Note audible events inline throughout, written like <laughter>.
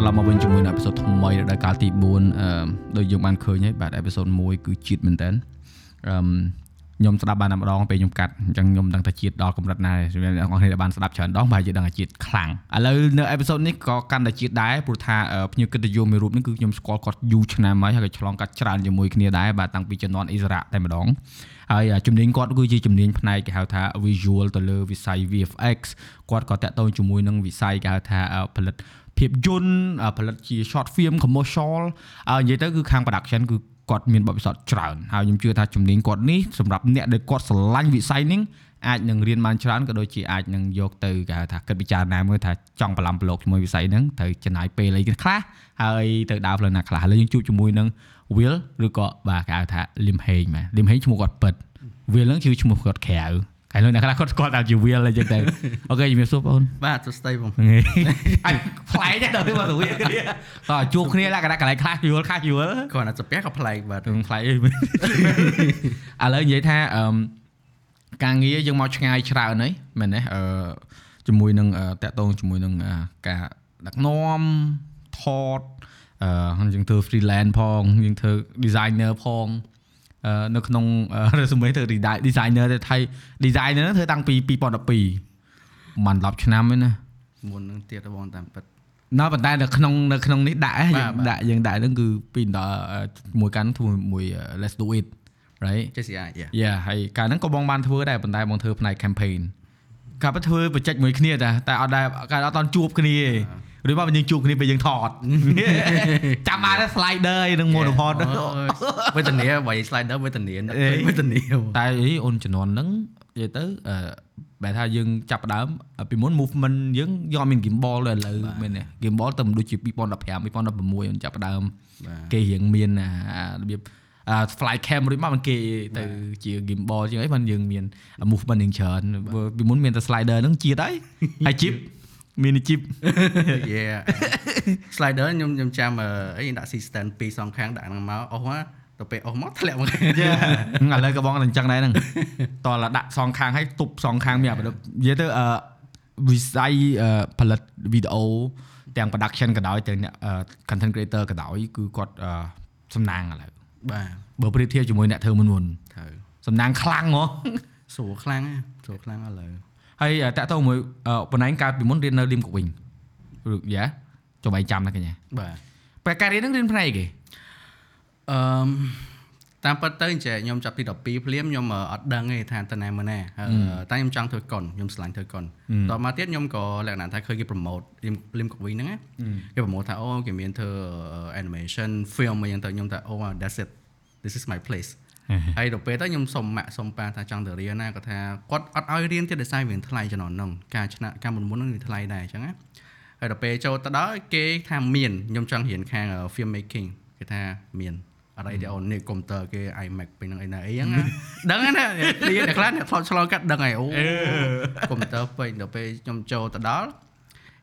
ត្រឡប់មកវិញជាមួយនៅអេពីសូតថ្មីដល់កាលទី4អឺដូចយើងបានឃើញហើយបាទអេពីសូត1គឺជាតិមែនតើអឺខ្ញុំស្ដាប់បានតែម្ដងពេលខ្ញុំកាត់អញ្ចឹងខ្ញុំដឹងថាជាតិដល់កម្រិតណាសម្រាប់អ្នកនរគ្នាដែលបានស្ដាប់ច្រើនដងប្រហែលជាដឹងថាជាតិខ្លាំងឥឡូវនៅអេពីសូតនេះក៏កាន់តែជាតិដែរព្រោះថាភ្ញៀវកិត្តិយសមួយរូបនេះគឺខ្ញុំស្គាល់គាត់យូរឆ្នាំហើយហើយក៏ឆ្លងកាត់ច្រើនជាមួយគ្នាដែរបាទតាំងពីជំនាន់អ៊ីសារ៉ាតែម្ដងហើយជំនាញគាត់គឺជាជំនាញផ្នែកគេហៅថា visual ទៅលើវិស័យ VFX គាត់ក៏តាក់ទងជាមួយនឹងវិស័យគេហៅថាផលិត ភាពយន្តផលិតជា short film commercial និយាយទៅគឺខាង production គឺគាត់មានបទពិសោធន៍ច្រើនហើយខ្ញុំជឿថាជំនាញគាត់នេះសម្រាប់អ្នកដែលគាត់ស្រឡាញ់វិស័យនេះអាចនឹងរៀនបានច្រើនក៏ដូចជាអាចនឹងយកទៅគេហៅថាគិតពិចារណាមើលថាចង់ប្រឡំប្រឡូកជាមួយវិស័យហ្នឹងត្រូវចំណាយពេលអីខ្លះហើយទៅដើរផ្លូវណាខ្លះឥឡូវយើងជួបជាមួយនឹង Will ឬក៏បាទគេហៅថា Lim Heng បាទ Lim Heng ឈ្មោះគាត់ពិត Will ហ្នឹងគឺឈ្មោះគាត់ក្រៅ កាលនោះអ្នកខ្លះគាត់ស្គាល់តែជា Will អញ្ចឹងទៅអូខេជំរាបសួរបងបាទសួស្ដីបងអញប្លែកដែរដល់មកទៅវាគ្នាតោះជួបគ្នាលក្ខណៈកន្លែងខ្លះយល់ខ្លះយល់គាត់ណាសាពះក៏ប្លែកបាទប្លែកឥឡូវនិយាយថាអឺការងារយើងមកឆ្ងាយច្រើនហើយមែនទេអឺជាមួយនឹងតាក់ទងជាមួយនឹងការដឹកនាំថតអឺយើងធ្វើ freelance ផងយើងធ្វើ designer ផង នៅក្នុង resume ធ្វើ designer ទៅថៃ designer ធ្វើតាំងពី2012មិន10ឆ្នាំទេណាមុននឹងទៀតបងតាមពិតណ៎ប៉ុន្តែនៅក្នុងនៅក្នុងនេះដាក់យើងដាក់យើងដាក់ហ្នឹងគឺពីដល់មួយកាន់ធ្វើមួយ let's do it right JCI yeah yeah ហើយកាលហ្នឹងក៏បងបានធ្វើដែរប៉ុន្តែបងធ្វើផ្នែក campaign កាលទៅធ្វើបច្ចេកមួយគ្នាតែតែអត់ដែរកាលអត់តជួបគ្នាទេ ឬមកយើងជួបគ្នាពេលយើងថតចាំបាន slider ឯនឹង monopod វេទនាបើ slider វេទនាវេទនាតែអីអូនជំនាន់ហ្នឹងនិយាយទៅអឺបែរថាយើងចាប់ដើមពីមុន movement យើងយកមាន gimbal ទៅឥឡូវមែនទេ gimbal ទៅដូចជា2015 2016អូនចាប់ដើមគេរៀងមានរបៀប fly cam រួចមកมันគេទៅជា gimbal ជាងអីបានយើងមាន movement នឹងច្រើនពីមុនមានតែ slider ហ្នឹងជាតិហើយហើយ chip mini chip yeah slider ខ្ញុំខ្ញុំចាំអីដាក់ assistant ពីរសងខាងដាក់ហ្នឹងមកអស់មកទៅពេលអស់មកធ្លាក់មកឥឡូវក៏បងនឹងចឹងដែរហ្នឹងតោះដាក់សងខាងឲ្យទប់សងខាងមាននិយាយទៅអឺវិស័យផលិតវីដេអូទាំង production ក៏ដោយទាំង content creator ក៏ដោយគឺគាត់សំណាងឥឡូវបាទបើប្រៀបធៀបជាមួយអ្នកធ្វើមុនមុនត្រូវសំណាងខ្លាំងហ៎ស្រួលខ្លាំងស្រួលខ្លាំងឥឡូវ ហើយតាក់ទងមួយបណ្ដាញកើតពីមុនរៀននៅលីមក៏វិញយ៉ាចាំឯងចាំណាកញ្ញាបាទបែការរៀនហ្នឹងរៀនផ្នែកគេអឺតាមពិតទៅចេះខ្ញុំចាប់ទី12ភ្លាមខ្ញុំអត់ដឹងទេថាតើណាមើលណាតែខ្ញុំចង់ធ្វើកុនខ្ញុំឆ្លាញ់ធ្វើកុនតមកទៀតខ្ញុំក៏លក្ខណៈថាឃើញគេ promote លឹមកវីហ្នឹងគេ promote ថាអូគេមានធ្វើ animation film អីយ៉ាងទៅខ្ញុំថាអូ that's it this is my place ហើយដល់ពេលទៅខ្ញុំសុំម៉ាក់សុំប៉ាថាចង់ទៅរៀនណាគាត់ថាគាត់អត់ឲ្យរៀនទៀតដោយសារវាថ្លៃចំណងហ្នឹងការឆ្នាំការមុនមុនហ្នឹងវាថ្លៃដែរអញ្ចឹងណាហើយដល់ពេលចូលទៅដល់គេថាមានខ្ញុំចង់រៀនខាង film making គេថាមានអត់អីទេអូននេះកុំព្យូទ័រគេ iMac ពេញហ្នឹងអីណាអីហ្នឹងដឹងណារៀនតែខ្លះអ្នកថតឆ្លងកាត់ដឹងហើយអូកុំព្យូទ័រពេញដល់ពេលខ្ញុំចូលទៅដល់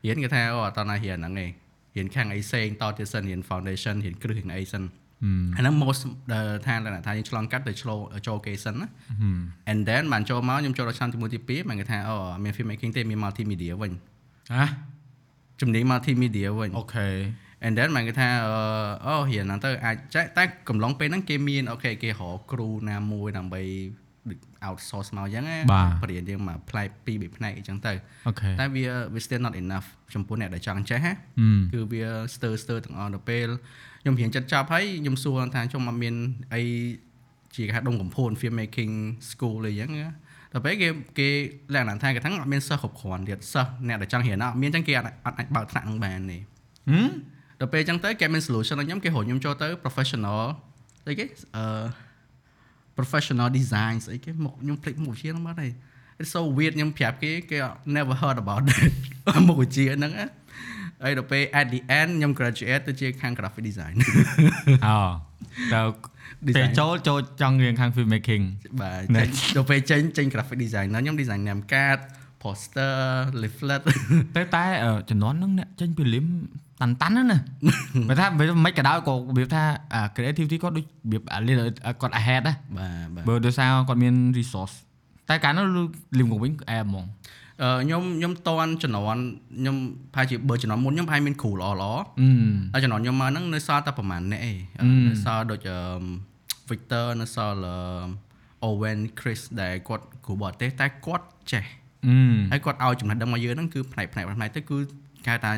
រៀនគេថាអូអត់ណារៀនហ្នឹងឯងរៀនខាងអីផ្សេងតទៀតសិនរៀន foundation រៀនគ្រឹះរៀនអីសិន អាហ្នឹង most ដែលថាថាយើងឆ្លងកាត់ទៅឆ្លងចូលគេសិនណា and then បានចូលមកខ្ញុំចូលដល់ឆ្នាំទី1ទី2បានគេថាអូមាន film making ទេមាន multimedia វិញហ៎ជំនាញ multimedia វិញអូខេ and then បានគេថាអូរៀនហ្នឹងទៅអាចចែកតែកំឡុងពេលហ្នឹងគេមានអូខេគេរកគ្រូណាមួយដើម្បី outsource មកអញ្ចឹងណាបរិញ្ញាយើងមកផ្លែពីរបីផ្នែកអញ្ចឹងទៅតែវាវា still not enough ចំពោះអ្នកដែលចង់ចេះណាគឺវាស្ទើរស្ទើរទាំងអស់ទៅពេលខ្ញុំរៀនចិត្តចប់ហើយខ្ញុំសួរថាខ្ញុំអត់មានអីជាគេហៅដុំកំភួន film making school អីចឹងដល់ពេលគេគេលក្ខណៈថាគេថាអត់មានសិស្សគ្រប់គ្រាន់ទៀតសិស្សអ្នកដែលចង់រៀនអត់មានចឹងគេអត់អាចបើកថ្នាក់នឹងបានទេហឹមដល់ពេលចឹងទៅគេមាន solution ឲ្យខ្ញុំគេរកខ្ញុំចូលទៅ professional អីគេអឺ professional design ស្អីគេមកខ្ញុំភ្លេចមុខវិជ្ជាហ្នឹងបាត់ហើយ It's so weird ខ្ញុំប្រាប់គេគេ never heard about that មុខវិជ្ជាហ្នឹងណាហើយដល់ពេល at the end ខ្ញុំ graduate ទៅជាខាង graphic design អូទៅពេលចូលចូលចង់រៀនខាង film making បាទដល់ពេលចេញចេញ graphic design ខ្ញុំ design ញ៉ាំកាត poster leaflet តែតែជំនាន់ហ្នឹងអ្នកចេញពី lim តាន់តាន់ណាបើថាមិនក៏ដោយក៏របៀបថា creativity គាត់ដូចរបៀបគាត់ ahead ណាបាទបើដោយសារគាត់មាន resource តែកាលនោះលឹមកវិញអែហ្មងអឺខ្ញុំខ្ញុំតន់ជំនាន់ខ្ញុំប្រហែលជាបើជំនាន់មុនខ្ញុំប្រហែលមានគ្រូល្អល្អអឺហើយជំនាន់ខ្ញុំមកហ្នឹងនៅសល់តែប្រហែលអ្នកឯងអឺនៅសល់ដូចអឺ Victor នៅសល់អឺ Owen Chris ដែលគាត់គ្រូបរទេសតែគាត់ចេះអឺហើយគាត់ឲ្យចំណេះដឹងមកយើងហ្នឹងគឺផ្នែកផ្នែកផ្នែកទៅគឺគេហៅថា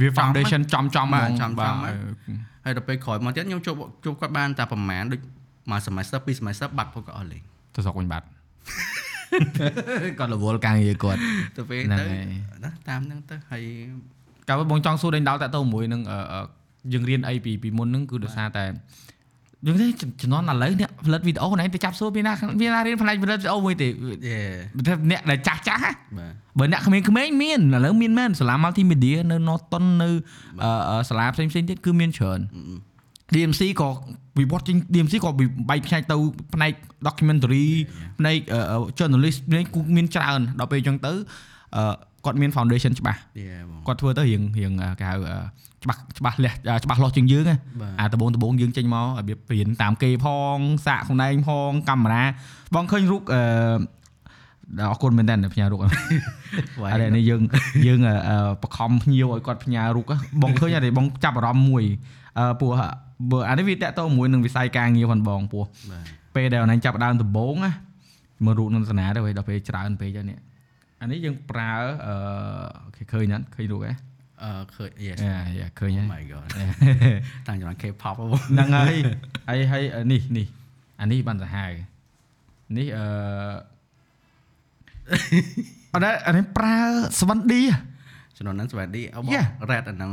វា foundation ចំចំបាទហ្មងចំចំបាទហ្មងហើយដល់ពេលក្រោយមកទៀតខ្ញុំជួបជួបគាត់បានតែប្រហែលដូចមួយ semester ពីរ semester បាត់ពួកគាត់អស់លេងទៅស្រុកវិញបាត់គាត់រវល់ការងារគាត់ទៅពេលហ្នឹងទៅហើយណាតាមហ្នឹងទៅហើយកាលបងចង់សួរដេញដោលតាក់ទងមួយនឹងអឺអឺយើងរៀនអីពីពីមុនហ្នឹងគឺដោយសារតែ យើងទេជំនាន់ឥឡូវអ្នកផលិតវីដេអូណែទៅចាប់សួរពីណាពីណារៀនផ្នែកផលិតវីដេអូមួយទេយេតែអ្នកដែលចាស់ចាស់ហ៎បាទបើអ្នកក្មេងៗមានឥឡូវមានមែនសាលា multimedia នៅ Norton នៅអឺអឺសាលាផ្សេងៗទៀតគឺមានច្រើន DMC ក៏វិវត្តចេញ DMC ក៏បែកផ្នែកទៅផ្នែក documentary ផ្នែកអឺអឺ journalist ផ្នែកគូមានច្រើនដល់ពេលអញ្ចឹងទៅអឺគាត់មាន foundation ច្បាស់យេបងគាត់ធ្វើទៅរៀងរៀងអឺគេហៅអឺ ច្បាស់ច្បាស់លះច្បាស់លាស់ជាងយើងណាបាទអាដបងដបងយើងចេញមករបៀបរៀនតាមគេផងសាកខ្លួនឯងផងកាមេរ៉ាបងឃើញរូបអឺអរគុណមែនតើផ្ញើរូបអរនេះយើងយើងអឺអឺបខំភ្ញៀវឲ្យគាត់ផ្ញើរូបហ៎បងឃើញអត់ទេបងចាប់អារម្មណ៍មួយអឺពោះបើអានេះវាតកតទៅមួយនឹងវិស័យការងារផងបងពោះបាទពេលដែលអនឡាញចាប់ដើមដំបូងណាមើលរូបនន្តនាទៅដល់ពេលច្រើនពេកហើយនេះអានេះយើងប្រើអឺគេឃើញណាស់ឃើញរូបហ៎ អឺឃើញ yes អាយ៉ាឃើញ oh ហើយ my god តាំងចំណង K-pop ហ៎បងហ្នឹងហើយហើយហើយនេះនេះអានេះបានសាហាវនេះអឺអត់ដែរអានេះប្រើស្វិនឌី ចំណងហ្នឹងសវណ្ឌីអប Yeah. red អាហ្នឹង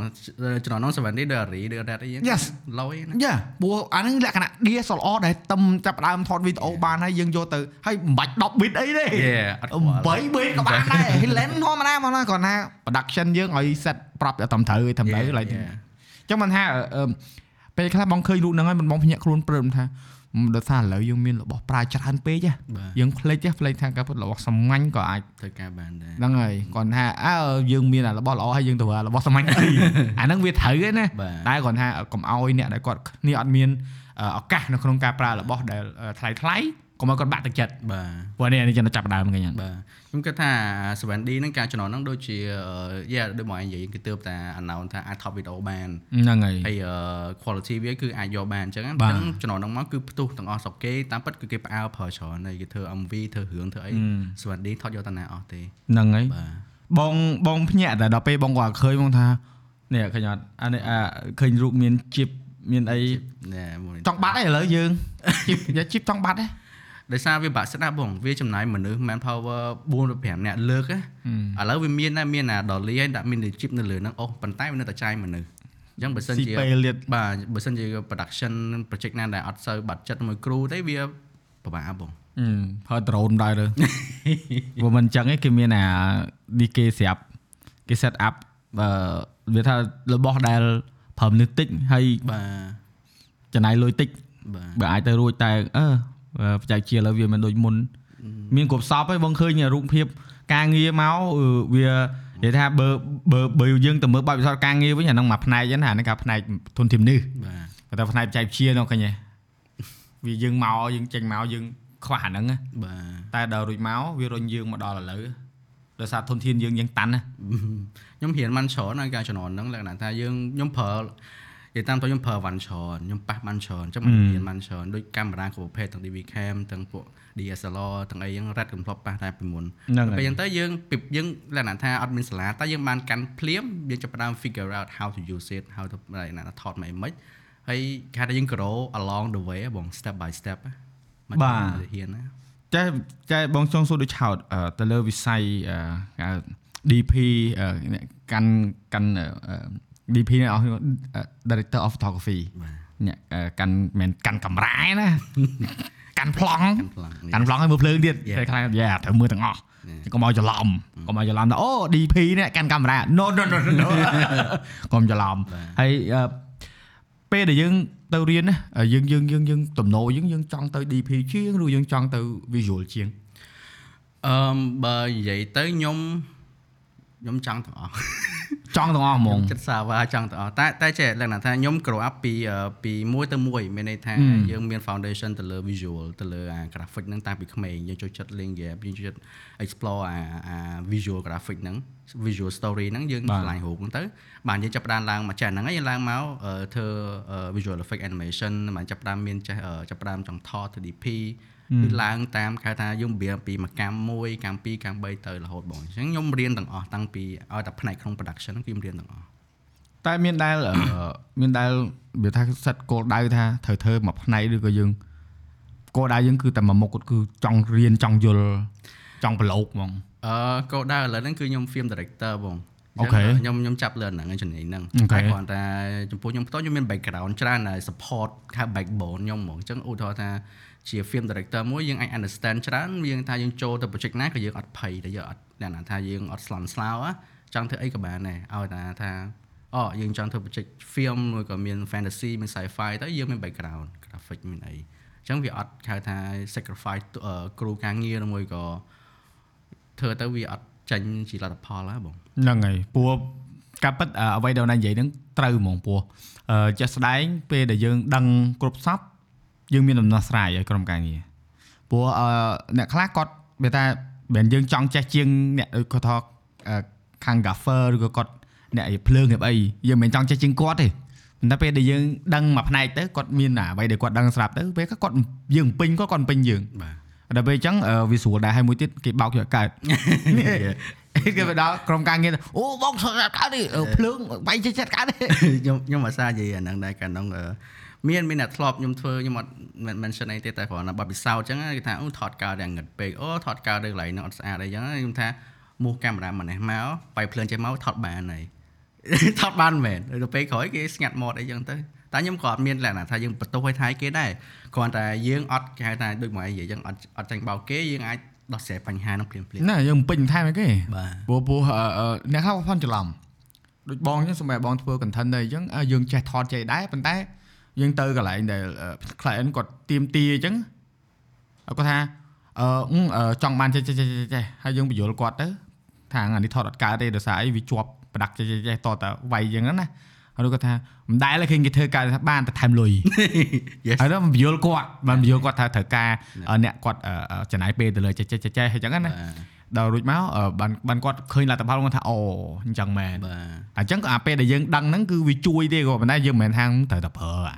ចំណងហ្នឹងសវណ្ឌីដូចអារីដូច red អីហ្នឹង Yes. ឡយណាយ៉ាព្រោះអាហ្នឹងលក្ខណៈ DSLR ដែលទឹមចាប់ដើមថតវីដេអូបានហើយយើងយកទៅហើយមិនបាច់10 bit អីទេយេអត់ខ្វល់8 bit ក៏បានដែរហើយ lens ធម្មតាមកណាគាត់ថា production យើងឲ្យ set ប្រាប់តែត្រឹមត្រូវត្រឹមត្រូវ Yeah, ឡើយ yeah. ចឹងមិនថាអឺអឺពេលខ្លះបងឃើញរូបហ្នឹងហើយមិនបងភ្ញាក់ខ្លួនព្រមថាម ដោយសារឥឡូវយើងមានរបស់ប្រើច្រើនពេកហ៎បាទយើងភ្លេចហ៎ភ្លេចថាការពិតរបស់សាមញ្ញក៏អាចធ្វើការបានដែរហ្នឹងហើយគាត់ថាអើយើងមានអារបស់ល្អហើយយើងទៅអារបស់សាមញ្ញអីអាហ្នឹងវាត្រូវឯណាបាទតែគាត់ថាកុំអោយអ្នកដែលគាត់គ្នាអត់មានឱកាសនៅក្នុងការប្រើរបស់ដែលថ្លៃថ្លៃកុំ ឲ្យគាត់បាក់ទឹកចិត្តបាទព្រោះនេះនេះကျွန်ចាប់ដើមហ្នឹងបាទខ្ញុំគិតថា 7D ហ្នឹងការចំណងហ្នឹងដូចជាយ៉ាដូចមកឯងនិយាយគឺទើបតែ announce ថាអាចថតវីដេអូបានហ្នឹងហើយហើយ quality វាគឺអាចយកបានអញ្ចឹងអញ្បាទចឹងចំណងហ្នឹងមកគឺផ្ទុះទាំងអស់ស្រុកគេតាមពិតគឺគេផ្អើលប្រើច្រើនហើយគេធ្វើ MV ធ្វើរឿងធ្វើអី 7D ថតយកតាណាអស់ទេហ្នឹងហើយបាទបងបងភ្ញាក់តែដល់ពេលបងគាត់ឃើញបងថានេះឃើញអត់អានេះអាឃើញរូបមានជីបមានអីណែមួយចង់បាត់ឯឥឡូវយើងជីបយកជីបចង់បាត់ឯ ដោយសារវាបាក់ស្ដាប់បងវាចំណាយមនុស្ស manpower 4ទៅ5នាក់លើកណាឥឡូវវាមានដែរមានអា dolly ហើយដាក់មាន chip នៅលើហ្នឹងអូប៉ុន្តែវានៅតែចាយមនុស្សអញ្ចឹងបើសិនស៊ីជាពេលលៀតបាទបើសិនជា production project ណាដែលអត់សូវបាត់ចិត្តមួយគ្រូទេវាពិបាកបងអឺហើយ drone ដែរលើព្រោះមិនអញ្ចឹងឯងគេមានអានេះគេស្រាប់គេ set up បើវាថារបស់ដែលប្រើមនុស្សតិចហើយបាទចំណាយលុយតិចបាទបើអាចទៅរួចតែអឺ បច្ចេកវិទ្យាឥឡូវវាមិនដូចមុនមានគ្រប់សពហើយបងឃើញរូបភាពការងារមកអឺវានិយាយថាបើបើបើយើងទៅមើលបែបវិស័យការងារវិញអាហ្នឹងមួយផ្នែកហ្នឹងអាហ្នឹងក៏ផ្នែកធនធាននេះបាទតែផ្នែកបច្ចេកវិទ្យានោះឃើញទេវាយើងមកយើងចេញមកយើងខ្វះអាហ្នឹងណាបាទតែដល់រួចមកវារុញយើងមកដល់ឥឡូវដោយសារធនធានយើងយើងតាន់ណាខ្ញុំរៀនបានច្រើនហើយការជំនាន់ហ្នឹងលក្ខណៈថាយើងខ្ញុំប្រើ និយាយតាមទៅខ្ញុំប្រើវ៉ាន់ច្រើនខ្ញុំប៉ះបានច្រើនអញ្ចឹងខ្ញុំរៀនបានច្រើនដូចកាមេរ៉ាគ្រប់ប្រភេទទាំង DV cam ទាំងពួក DSLR ទាំងអីហ្នឹងរ៉ាត់កំធ្លាប់ប៉ះតែពីមុនហ្នឹងពេលហើយអញ្ចឹងទៅយើងពីយើងលក្ខណៈថាអត់មានសាលាតែយើងបានកាន់ភ្លាមយើងចាប់ផ្ដើម figure out how to use it how to លក្ខណៈថតមកអីមិនហើយគេថាយើង grow along the way ហ៎បង step by step ហ៎មកទៅហ៊ានណាចេះចេះបងចង់សួរដូចឆោតអឺទៅលើវិស័យអឺហៅ DP អឺអ្នកកាន់កាន់អឺអឺ DP នេះអស់ Director of Photography បាទអ្នកអឺកាន់មិនកាន់កាមេរ៉ាឯណាកាន់ប្លង់កាន់ខ្លាំងកាន់ប្លង់ឲ្យមើលភ្លើងទៀត Yeah. តែខ្លាំងយ៉ាត្រូវមើលទាំងអស់ Yeah. កុំឲ្យច្រឡំកុំឲ្យច្រឡំថាអូ DP នេះកាន់កាមេរ៉ា no no no no, no កុំច្រឡំបាទហើយអឺពេលដែលយើងទៅរៀនណាយើងយើងយើងយើងទំនោរយើងយើងចង់ទៅ DP ជាងឬយើងចង់ទៅ visual ជាងអឺបើនិយាយទៅខ្ញុំ ខ្ញុំចង់ទាំងអស់ចង់ទាំងអស់ហ្មងចិត្តសាវ៉ាចង់ទាំងអស់តែតែចេះលក្ខណៈថាខ្ញុំ grow up ពីអឺពីមួយទៅមួយមានន័យថាហឹមយើងមាន foundation ទៅលើ visual ទៅលើអា graphic ហ្នឹងតាំងពីក្មេងយើងចូលចិត្តលេង game យើងចូលចិត្ត explore អាអា visual graphic ហ្នឹង visual story ហ្នឹងយើងបាទឆ្លាញ់រូបហ្នឹងទៅបានយើងចាប់ផ្ដើមឡើងមកចេះហ្នឹងហើយយើងឡើងមកអឺធ្វើអឺ visual effect animation បានចាប់ផ្ដើមមានចេះអឺចាប់ផ្ដើមចង់ថត 2DP គឺឡើងតាមគេហៅថាយើងរៀនពីមួយកម្មមួយកម្មពីរកម្មបីទៅរហូតបងអញ្ចឹងខ្ញុំរៀនទាំងអស់តាំងពីឲ្យតែផ្នែកក្នុង production ហ្នឹងគឺខ្ញុំរៀនទាំងអស់តែមានដែលអឺមានដែលវាថាសិតគោលដៅថាត្រូវធ្វើមួយផ្នែកឬក៏យើងគោលដៅយើងគឺតែមួយមុខគាត់គឺចង់រៀនចង់យល់ចង់ប្រឡូកហ្មងអឺកោដៅឥឡូវហ្នឹងគឺខ្ញុំ film director បងអូខេខ្ញុំខ្ញុំចាប់លើហ្នឹងចំណេញហ្នឹងអូខេតែគ្រាន់តែចំពោះខ្ញុំផ្ទាល់ខ្ញុំមាន background ច្រើនហើយ support ហៅ backbone ខ្ញុំហ្មងអញ្ចឹងឧទាហរណ៍ថា ជា film director មួយយើងអាច understand ច្រើនយើងថាយើងចូលទៅ project ណាក៏យើងអត់ភ័យតែយើងអត់អ្នកណាថាយើងអត់ស្លន់ស្លោហ៎ចង់ធ្វើអីក៏បានដែរឲ្យតែថាអូយើងចង់ធ្វើ project film មួយក៏មាន fantasy មាន sci-fi ទៅយើងមាន background graphic មានអីអញ្ចឹងវាអត់ហៅថា sacrifice អឺគ្រូការងារឬមួយក៏ធ្វើទៅវាអត់ចាញ់ជាលទ្ធផលហ៎បងហ្នឹងហើយព្រោះការពិតអឺអ្វីដែលណានិយាយហ្នឹងត្រូវហ្មងព្រោះអឺជាក់ស្ដែងពេលដែលយើងដឹងគ្រប់សព យើងមានដំណោះស្រាយឲ្យក្រុមការងារព្រោះអឺអ្នកខ្លះគាត់វាថាមិនយើងចង់ចេះជាងអ្នកគាត់ថាអឺខាង gaffer ឬក៏គាត់អ្នកភ្លើងអ្នកអីយើងមិនមែនចង់ចេះជាងគាត់ទេប៉ុន្តែពេលដែលយើងដឹងមួយផ្នែកទៅគាត់មានអ្វីដែលគាត់ដឹងស្រាប់ទៅពេលគាត់យើងពេញគាត់គាត់ពេញយើងបាទដល់ពេលអញ្ចឹងអឺវាស្រួលដែរហើយមួយទៀតគេបោកយកកើតគេទៅដល់ក្រុមការងារទៅអូបងស្រាប់កើតនេះអឺភ្លើងបាយចិត្តចិត្តកើតនេះខ្ញុំខ្ញុំអាសានិយាយអាហ្នឹងដែរកាលហ្នឹងអឺ មានមានអ្នកធ្លាប់ខ្ញុំធ្វើខ្ញុំអត់មិន mention អីទេតែគ្រាន់តែបបពិសោធន៍អញ្ចឹងគេថាអូថតកើតយ៉ាងងឹតពេកអូថតកើតនៅកន្លែងហ្នឹងអត់ស្អាតអីចឹងខ្ញុំថាមូសកាមេរ៉ាម៉ានេះមកបាយភ្លើងចេះមកថតបានហើយថតបានមែនទៅពេលក្រោយគេស្ងាត់ម៉ត់អីចឹងទៅតែខ្ញុំក៏អត់មានលក្ខណៈថាយើងបន្ទោសឲ្យថៃគេដែរគ្រាន់តែយើងអត់គេហៅថាដូចមកនិយាយចឹងអត់អត់ចាញ់បោកគេយើងអាចដោះស្រាយបញ្ហាហ្នឹងភ្លាមភ្លាមណាយើងពេញថែមអីគេបាទព្រោះព្រោះអឺអឺអ្នកខ្លះផន់ច្រឡំដូចបងអញ្ចឹងសម្រាប់បងធ្វើ content ដែរអញ្ចឹងអើយើងចេះថតចេះដែរប៉ុន្តែ យើងទៅកន្លែងដែលអឺ client គាត់ទៀមទីអញ្ចឹងគាត់ថាអឺអឺអឺចង់បានចេះចេះចេះចេះចេះហើយយើងបញ្យល់គាត់ទៅថាអានេះថតអត់កើតទេដោយសារអីវាជាប់ប្រដាក់ចេះចេះចេះតតវាយអញ្ចឹងណាហើយគាត់ថាមិនដែលឃើញគេធ្វើកើតថាបានតែថែមលុយ Yes ហើយដល់បញ្យល់គាត់បានបញ្យល់គាត់ថាត្រូវការអ្នកគាត់អឺអឺចំណាយពេលទៅលើចេះចេះចេះចេះអញ្ចឹងណាបាទ ដល់រួចមកអឺបានបានគាត់ឃើញលទ្ធផលគាត់ថាអូអញ្ចឹងមែនបាទអញ្ចឹងក៏អាពេលដែលយើងដឹងហ្នឹងគឺវាជួយទេគាត់ប៉ុន្តែយើងមិនមែនថាត្រូវតែប្រើអា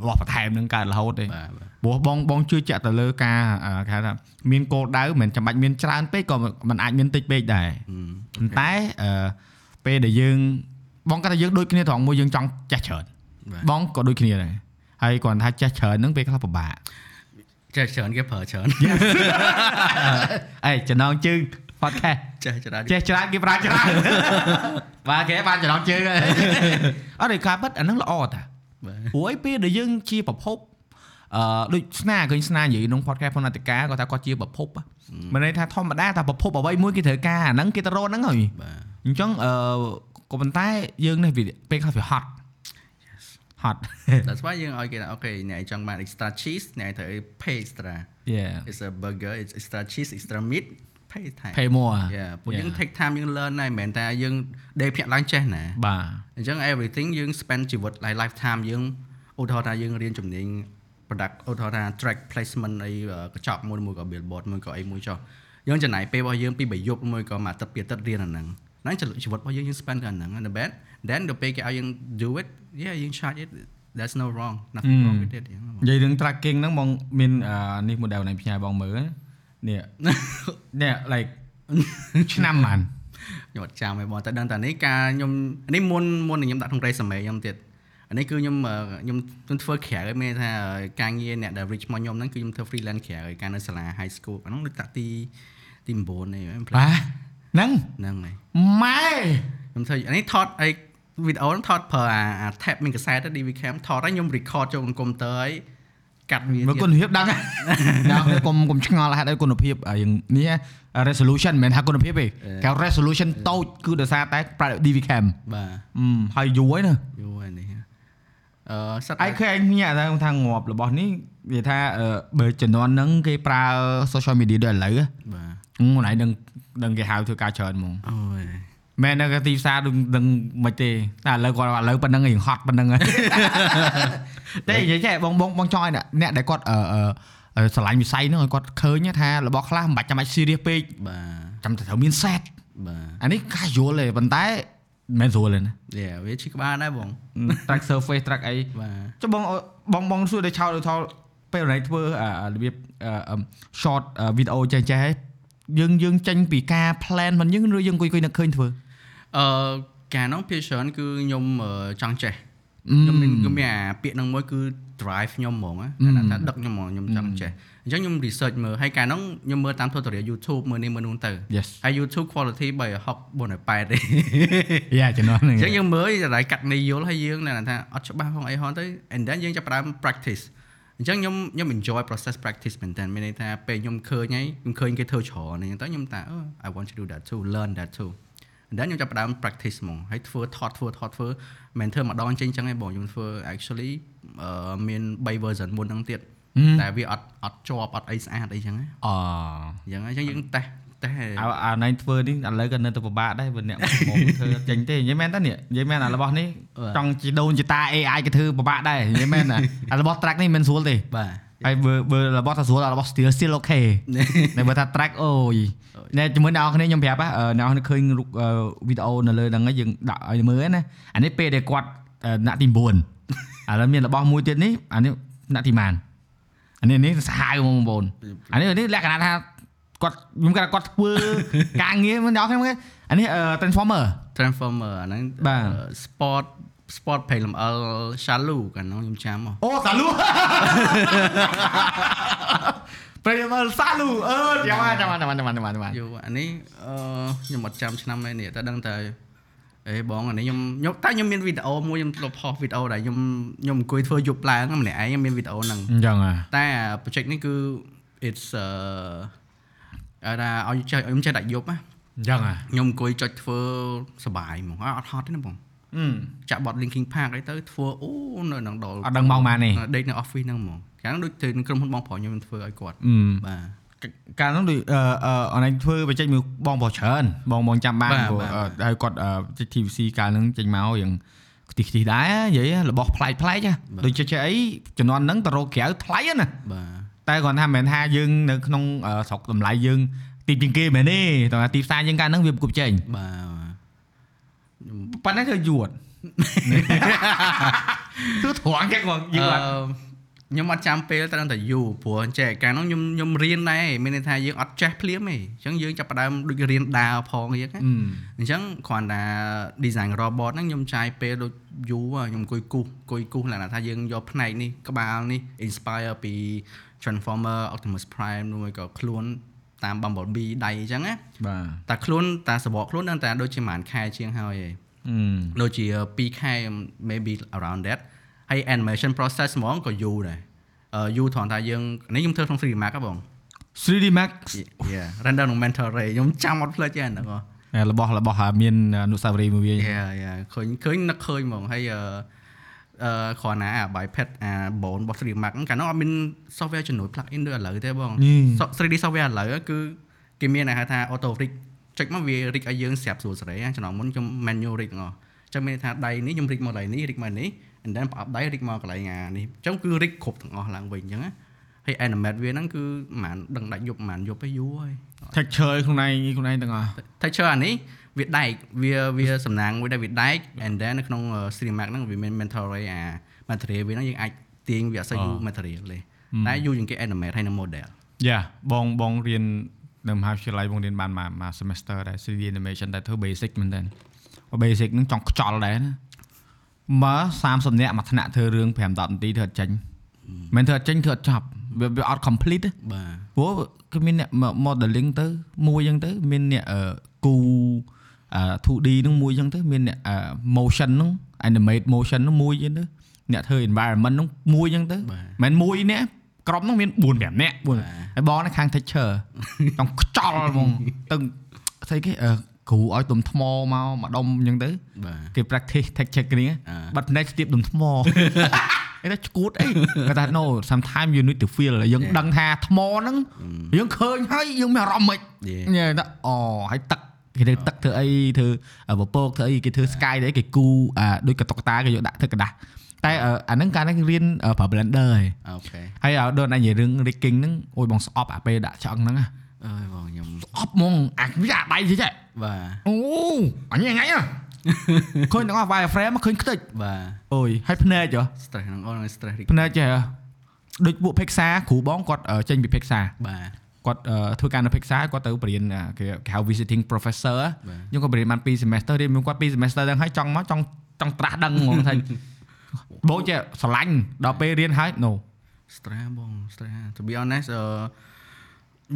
របស់បន្ថែមហ្នឹងកើតរហូតទេបាទបាទព្រោះបងបងជឿជាក់ទៅលើការអឺគេហៅថាមានគោលដៅមិនមែនចាំបាច់មានច្រើនពេកក៏មិនអាចមានតិចពេកដែរហឹមប៉ុន្តែអឺពេលដែលយើងបងគាត់ថាយើងដូចគ្នាត្រង់មួយយើងចង់ចេះច្រើនបាទបងក៏ដូចគ្នាដែរហើយគាត់ថាចេះច្រើនហ្នឹងពេលខ្លះពិបាក ចេះច្រើនគេប្រើច្រើនអេចំណងជើង podcast ចេះច្រើនចេះច្រើនគេប្រើច្រើនបាទគេបានចំណងជើងហើយអត់ទេការពិតអាហ្នឹងល្អតាបាទព្រោះអីពេលដែលយើងជាប្រភពអឺដូចស្នាឃើញស្នានិយាយក្នុង podcast ផងអតិកាគាត់ថាគាត់ជាប្រភពហ៎មិនន័យថាធម្មតាតែប្រភពអ្វីមួយគេត្រូវការអាហ្នឹងគេទៅរកហ្នឹងហើយបាទអញ្ចឹងអឺក៏ប៉ុន្តែយើងនេះវាពេលខ្លះវាហត់ ហត់ That's why យើងឲ្យគេថាអូខេអ្នកចង់បាន extra cheese អ្នកត្រូវ pay extra yeah it's a burger it's extra cheese extra meat pay ថែ pay more Yeah ពួកយើង Yeah. take time យើង learn ដែរមិនមែនតែយើងដេកភ្ញាក់ឡើងចេះណាបាទអញ្ចឹង everything យើង spend ជីវិត like lifetime យើងឧទាហរណ៍ថាយើងរៀនជំនាញ product ឧទាហរណ៍ថា track placement អីកញ្ចក់មួយមួយក៏ billboard មួយក៏អីមួយចុះយើងចំណាយពេលរបស់យើងពីមួយយប់មួយក៏មួយអាទិត្យពីរអាទិត្យរៀនអាហ្នឹងហ្នឹងជីវិតរបស់យើងយើង spend កាន់អាហ្នឹង and the bad then ដល់ពេលគេឲ្យយើង do it yeah យើង charge it that's no wrong nothing wrong with it យ៉ាងហ្នឹងបងនិយាយរឿង tracking ហ្នឹងបងមានអានេះ model នៃផ្ញើបងមើលនេះនេះ like ឆ្នាំបានខ្ញុំអត់ចាំទេបងតែដឹងតែនេះការខ្ញុំនេះមុនមុននឹងខ្ញុំដាក់ក្នុង resume ខ្ញុំទៀតអានេះគឺខ្ញុំអឺខ្ញុំខ្ញុំធ្វើក្រៅឲ្យមានថាការងារអ្នកដែល reach មកខ្ញុំហ្នឹងគឺខ្ញុំធ្វើ freelance ក្រៅឲ្យការនៅសាលា high school អាហ្នឹងដូចតាក់ទីទី9នេះខ្ញុំបាទហ្នឹងហ្នឹងហើយម៉ែខ្ញុំធ្វើអានេះថតអី វីដេអូហ្នឹងថតប្រើអាអា tab មានកសែតទៅ DV cam ថតហើយខ្ញុំ record ចូលក្នុងកុំព្យូទ័រហើយកាត់វាមើលទៀតគុណភាពដឹងដល់កុំកុំឆ្ងល់ហេតុអីគុណភាពអាយ៉ាងនេះ resolution មិនមែនថាគុណភាពទេគេ resolution តូចគឺដោយសារតែប្រើ DV cam បាទអឺហើយយូរហើយណាយូរហើយនេះអឺសិតឯងឃើញញ៉ាថាថាងាប់របស់នេះវាថាអឺបើជំនាន់ហ្នឹងគេប្រើ social media ដូចឥឡូវហ៎បាទហ្នឹងឯងដឹងដឹងគេហៅធ្វើការច្រើនហ្មងអូយ មែននៅទីផ្សារដឹងដឹងមិនទេតែឥឡូវគាត់ឥឡូវប៉ុណ្្នឹងរៀងហត់ប៉ុណ្្នឹងហើយតែនិយាយចេះបងបងបងចង់ឲ្យអ្នកអ្នកដែលគាត់អឺអឺស្រឡាញ់វិស័យហ្នឹងឲ្យគាត់ឃើញថារបស់ខ្លះមិនបាច់ចាំបាច់ serious ពេកបាទចាំតែត្រូវមាន set បាទអានេះ casual ទេប៉ុន្តែមិនមែនស្រួលទេណាយ៉ាវាឈឺក្បាលដែរបង track surface track អីបាទចុះបងបងបងសួរដល់ឆោតដល់ថលពេលណៃធ្វើអារបៀបអឺ short វីដេអូចេះចេះហើយយើងយើងចេញពីការ plan មិនយើងឬយើងអង្គុយអង្គុយនឹកឃើញធ្វើអឺ ការនោះភាគច្រើនគឺខ្ញុំអឺចង់ចេះខ្ញុំមានខ្ញុំមានអាពាក្យហ្នឹងមួយគឺ drive ខ្ញុំហ្មងណាតែថាដឹកខ្ញុំហ្មងខ្ញុំចង់ចេះអញ្ចឹងខ្ញុំ research មើលហើយការនោះខ្ញុំមើលតាម tutorial YouTube មើលនេះមើលនោះទៅ Yes ហើយ YouTube quality 360 480ទេយ៉ាជំនាន់ហ្នឹងអញ្ចឹងយើងមើលតែកាត់ន័យយល់ហើយយើងនៅថាអត់ច្បាស់ផងអីហោះទៅ and then យើងចាប់ផ្ដើម practice អញ្ចឹងខ្ញុំខ្ញុំ enjoy process practice មែនតើមានន័យថាពេលខ្ញុំឃើញហើយខ្ញុំឃើញគេធ្វើច្រើនអញ្ចឹងទៅខ្ញុំថា I want to do that too learn that too and then ខ្ញុំចាប់ផ្ដើម practice ហ្មងហើយធ្វើថតធ្វើថតធ្វើមិនធ្វើម្ដងចេញអញ្ចឹងឯងបងខ្ញុំធ្វើ actually អឺមាន3 version មុនហ្នឹងទៀតតែវាអត់អត់ជាប់អត់អីស្អាតអីចឹងណាអអញ្ចឹងអញ្ចឹងយើងតេស្តតេស្តអាអាណៃធ្វើនេះឥឡូវក៏នៅតែពិបាកដែរព្រោះអ្នកមកធ្វើចេញទេនិយាយមែនតើនេះនិយាយមែនអារបស់នេះចង់ជីដូនជីតា AI ក៏ធ្វើពិបាកដែរនិយាយមែនអារបស់ track នេះមិនស្រួលទេបាទ ហើយបើបើរបស់ថាស្រួលអារបស់ still still okay តែបើថា track អូយណែជាមួយអ្នកនរគ្នាខ្ញុំប្រាប់ហ៎អ្នកនរឃើញរូបវីដេអូនៅលើហ្នឹងយើងដាក់ឲ្យមើលណាអានេះពេលដែលគាត់ណាក់ទី9ឥឡូវមានរបស់មួយទៀតនេះអានេះណាក់ទីម៉ានអានេះនេះសាហាវបងប្អូនអានេះនេះលក្ខណៈថាគាត់ខ្ញុំគាត់គាត់ធ្វើការងារមិនដល់ខ្ញុំអានេះ transformer transformer អាហ្នឹងបាទ sport sport ភ័យលំអិល shallow កាលនោះខ្ញុំចាំមកអូសាលូប្រេមលសាលូអឺចាំមកចាំមកចាំមកចាំមកចាំមកយូរអានេះអឺខ្ញុំអត់ចាំឆ្នាំនេះនេះតែដឹងតែអេបងអានេះខ្ញុំខ្ញុំតែខ្ញុំមានវីដេអូមួយខ្ញុំធ្លាប់ផុសវីដេអូដែលខ្ញុំខ្ញុំអង្គុយធ្វើយប់ឡើងម្នាក់ឯងខ្ញុំមានវីដេអូហ្នឹងអញ្ចឹងហ่ะតែ project នេះគឺ it's អឺអាឲ្យចេះខ្ញុំចេះដាក់យប់ណាអញ្ចឹងហ่ะខ្ញុំអង្គុយចុចធ្វើសបាយហ្មងអត់ហត់ទេណាបងអឺ ចាក់បត់ linking park អីទៅធ្វើអូនៅនឹងដល់អត់ដឹងម៉ោងម៉ានទេដេកនៅ office ហ្នឹងហ្មងកាលនោះដូចទៅនឹងក្រុមហ៊ុនបងប្រុសខ្ញុំធ្វើឲ្យគាត់អឺបាទកាលនោះដូចអឺអឺអនឡាញធ្វើបច្ចេកមួយបងប្រុសច្រើនបងបងចាំបានបាទព្រោះបាទអឺហើយគាត់អឺបច្ចេក TVC កាលហ្នឹងចេញមកយ៉ាងខ្ទិះខ្ទិះដែរនិយាយរបស់ប្លែកប្លែកដូចចេះចេះអីជំនាន់ហ្នឹងទៅរកក្រៅថ្លៃណាបាទតែគាត់ថាមិនមែនថាយើងនៅក្នុងអឺស្រុកតម្លៃយើងទីជាងគេមែនទេតែថាទីផ្សារយើងកាលហ្នឹងវាប្រគប់ចេញបាទ ប៉ុន្តែគឺយួតគឺត្រង់ចឹងមកយួតអឺខ្ញុំអត់ចាំពេលត្រឹមតែយូរព្រោះចេះកាលនោះខ្ញុំខ្ញុំរៀនដែរមានន័យថាយើងអត់ចេះភ្លាមទេអញ្ចឹងយើងចាប់ផ្ដើមដូចរៀនដើរផងអញ្ចឹងណាអញ្ចឹងគ្រាន់តែ design robot ហ្នឹងខ្ញុំចាយពេលដូចយូរខ្ញុំអង្គុយគូសអង្គុយគូសលក្ខណៈថាយើងយកផ្នែកនេះក្បាលនេះ inspire ពី Transformer Optimus Prime មួយក៏ខ្លួន តាម Bumblebee ដៃអញ្ចឹងណាបាទតែខ្លួនតែសបកខ្លួននឹងតែដូចជាប្រហែលខែជាងហើយឯងអឺដូចជា2ខែ maybe around that ហើយ animation process ហ្មងក៏យូរដែរអឺយូរត្រង់ថាយើងនេះខ្ញុំធ្វើក្នុង 3D Max ហ៎បង 3D Max yeah render ក្នុង mental ray ខ្ញុំចាំអត់ភ្លេចទេអាហ្នឹងហ៎របស់របស់ហាមានអនុស្សាវរីយ៍មួយវា yeah yeah ឃើញឃើញនឹកឃើញហ្មងហើយ អឺអឺគ្រាន់ណាអា bypad អា bone របស់ 3D Max ហ្នឹងកាលនោះអត់មាន software ជំនួយ plug in ដូចឥឡូវទេបង 3D software ឥឡូវគឺគេមានគេហៅថា auto rig ចុចមកវា rig ឲ្យយើងស្រាប់ស្រួលសេរីណាចំណងមុនខ្ញុំ manual rig ទាំងអស់អញ្ចឹងមានន័យថាដៃនេះខ្ញុំ rig មកកន្លែងនេះ rig មកនេះ and then ប្រអប់ដៃ rig មកកន្លែងអានេះអញ្ចឹងគឺ rig គ្រប់ទាំងអស់ឡើងវិញអញ្ចឹងណាហើយ animate វាហ្នឹងគឺប្រហែលដឹងដាច់យប់ប្រហែលយប់ឯងយូរហើយ texture ខ្លួនឯងខ្លួនឯងទាំងអស់ texture អានេះ វាដែកវាវាសំណាងមួយដែលវាដែក and then នៅក្នុង stream max ហ្នឹងវាមាន mental ray អា material វាហ្នឹងយើងអាចទាញវាអត់សូវយូរ material ទេតែយូរជាងគេ animate ហើយនឹង model យ៉ាបងបងរៀននៅមហាវិទ្យាល័យបងរៀនបានមួយមួយ semester ដែរ 3D animation តែធ្វើ basic មែនតើ basic ហ្នឹងចង់ខ្ចល់ដែរណាមើល30នាក់មួយថ្នាក់ធ្វើរឿង5 10នាទីធ្វើអត់ចេញមិនធ្វើអត់ចេញធ្វើអត់ចប់វាវាអត់ complete ទេបាទព្រោះគឺមានអ្នក modeling ទៅមួយអញ្ចឹងទៅមានអ្នកអឺគូអឺ 2D ហ្នឹងមួយអញ្ចឹងទៅមានអ្នកអឺ motion ហ្នឹង animate motion ហ្នឹងមួយអញ្ចឹងទៅអ្នកធ្វើ environment ហ្នឹងមួយអញ្ចឹងទៅបាទមិនមែនមួយអ្នកក្រុមហ្នឹងមាន4 5នាក់4ហើយបងនៅខាង texture ចង់ខ្ចល់ហ្មងទៅស្អីគេអឺគ្រូឲ្យទុំថ្មមកមកដុំអញ្ចឹងទៅបាទគេ practice texture គ្នាអឺបាត់ភ្នែកស្ទាបដុំថ្មគេថាឈួតអីគាត់ថា no sometimes you need to feel យើងដឹងថាថ្មហ្នឹងយើងឃើញហើយយើងមានអារម្មណ៍មិន Yeah. ញ៉ែថាអូហើយទឹក គេធ្វើទឹកធ្វើអីធ្វើពពកធ្វើអីគេធ្វើ sky đấy គេគូអាដូចកតុកតាគេយកដាក់ធ្វើกระดาษតែអាហ្នឹងកាលហ្នឹងរៀនប្រើ blender ហើយ អូខេ ហើយឲ្យដូចអញនិយាយរឿង rigging ហ្នឹងអូយបងស្អប់អាពេលដាក់ឆ្អឹងហ្នឹងណា អើយបងខ្ញុំ ស្អប់ហ្មងអាវាអាដៃតិចហ៎ បាទ អូអញថ្ងៃហ៎ឃើញទាំងអស់ wireframe មកឃើញខ្ទេច បាទ អូយហើយភ្នែកហ៎ stress ហ្នឹងអូន stress រីក ភ្នែកចេះហ៎ដូចពួក Pixar គ្រូបងគាត់អឺចេញពី Pixar បាទ គាត់អឺធ្វើការនៅ Pixar គាត់ទៅបរៀនអាគេគេហៅ visiting professor បាទខ្ញុំក៏បរៀនបាន2 semester រៀនមួយគាត់2 semester ហ្នឹងហើយចង់មកចង់ចង់ត្រាស់ដឹងហ្មងថាបូចចេះស្រឡាញ់ដល់ពេលរៀនហើយ no stress បង stress to be honest អឺ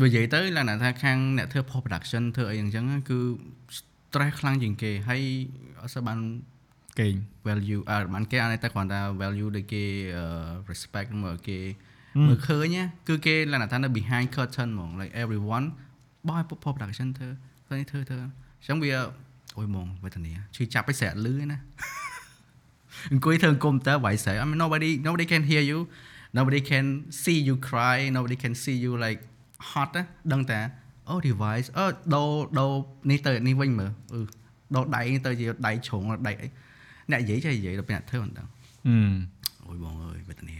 វានិយាយទៅឡើងថាខាងអ្នកធ្វើ post production ធ្វើអីអញ្ចឹងគឺ stress ខ្លាំងជាងគេហើយអត់សូវបានគេង value អើបានគេអត់តែគ្រាន់តែ value ដូចគេអឺ respect មើលគេ មើលឃើញណាគឺគេឡើងថានៅ behind curtain ហ្មង like everyone បោះឲ្យ post production ធ្វើធ្វើនេះធ្វើធ្វើអញ្ចឹងវាអូយហ្មងវេទនាឈឺចាប់ឲ្យស្រែកលឺឯណាអង្គុយធ្វើកុំព្យូទ័រវាយស្រែក I mean nobody nobody can hear you nobody can see you cry nobody can see you like hot ណាដឹងតែអូ device អឺដូរដូរនេះទៅនេះវិញមើលអឺដូរដៃទៅជាដៃជ្រុងដៃអីអ្នកនិយាយចេះនិយាយដល់ពេលអ្នកធ្វើមិនដឹងអឺអូយបងអើយវេទនា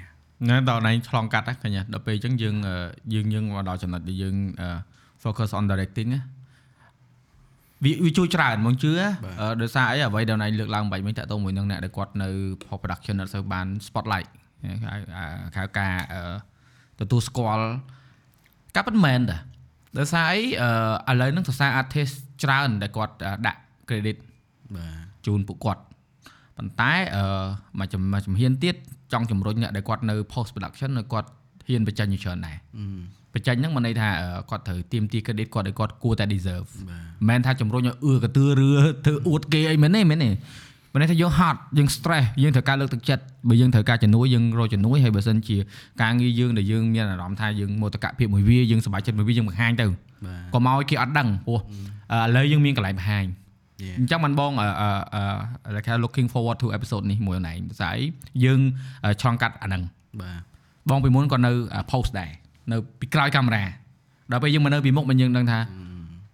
ណែដល់ណៃឆ្លងកាត់ហ្នឹងឃើញទេដល់ពេលអញ្ចឹងយើងអឺយើងយើងមកដល់ចំណុចដែលយើងអឺ focus on directing ណាវាវាជួយច្រើនហ្មងជឿអឺដោយសារអីអ្វីដែលណៃលើកឡើងបាញ់មិញតាក់ទងមួយនឹងអ្នកដែលគាត់នៅ post production អត់សូវបាន spotlight ហៅហៅការអឺទទួលស្គាល់កាប់មិនមែនតាដោយសារអីអឺឥឡូវហ្នឹងសរសើរ artist ច្រើនដែលគាត់ដាក់ credit បាទជូនពួកគាត់ប៉ុន្តែអឺមួយចំមួយជំហានទៀត ចង់ជំរុញអ្នកដែលគាត់នៅ post production នៅគាត់ហ៊ានបញ្ចេញច្រើនដែរអឺបញ្ចេញហ្នឹងមិនន័យថាអឺគាត់ត្រូវទៀមទី credit គាត់ឲ្យគាត់គួរតែ deserve បាទមិនមែនថាជំរុញឲ្យអឺកទឿរឿធ្វើអួតគេអីមែនទេមែនទេមិនន័យថាយើង hot យើង stress យើងត្រូវការលើកទឹកចិត្តបើយើងត្រូវការជំនួយយើងរកជំនួយហើយបើសិនជាការងារយើងដែលយើងមានអារម្មណ៍ថាយើងមោទកភាពមួយវាយើងសប្បាយចិត្តមួយវាយើងបង្ហាញទៅបាទកុំឲ្យគេអត់ដឹងព្រោះអឺឥឡូវយើងមានកន្លែងបង្ហាញ Yeah. អញ្ចឹងបានបងអឺអឺអឺគេ looking forward to episode នេះមួយណែភាសាអីយើងឆ្លងកាត់អាហ្នឹងបាទបងពីមុនក៏នៅ post ដែរនៅពីក្រោយកាមេរ៉ាដល់ពេលយើងមកនៅពីមុខមិនយើងដឹងថា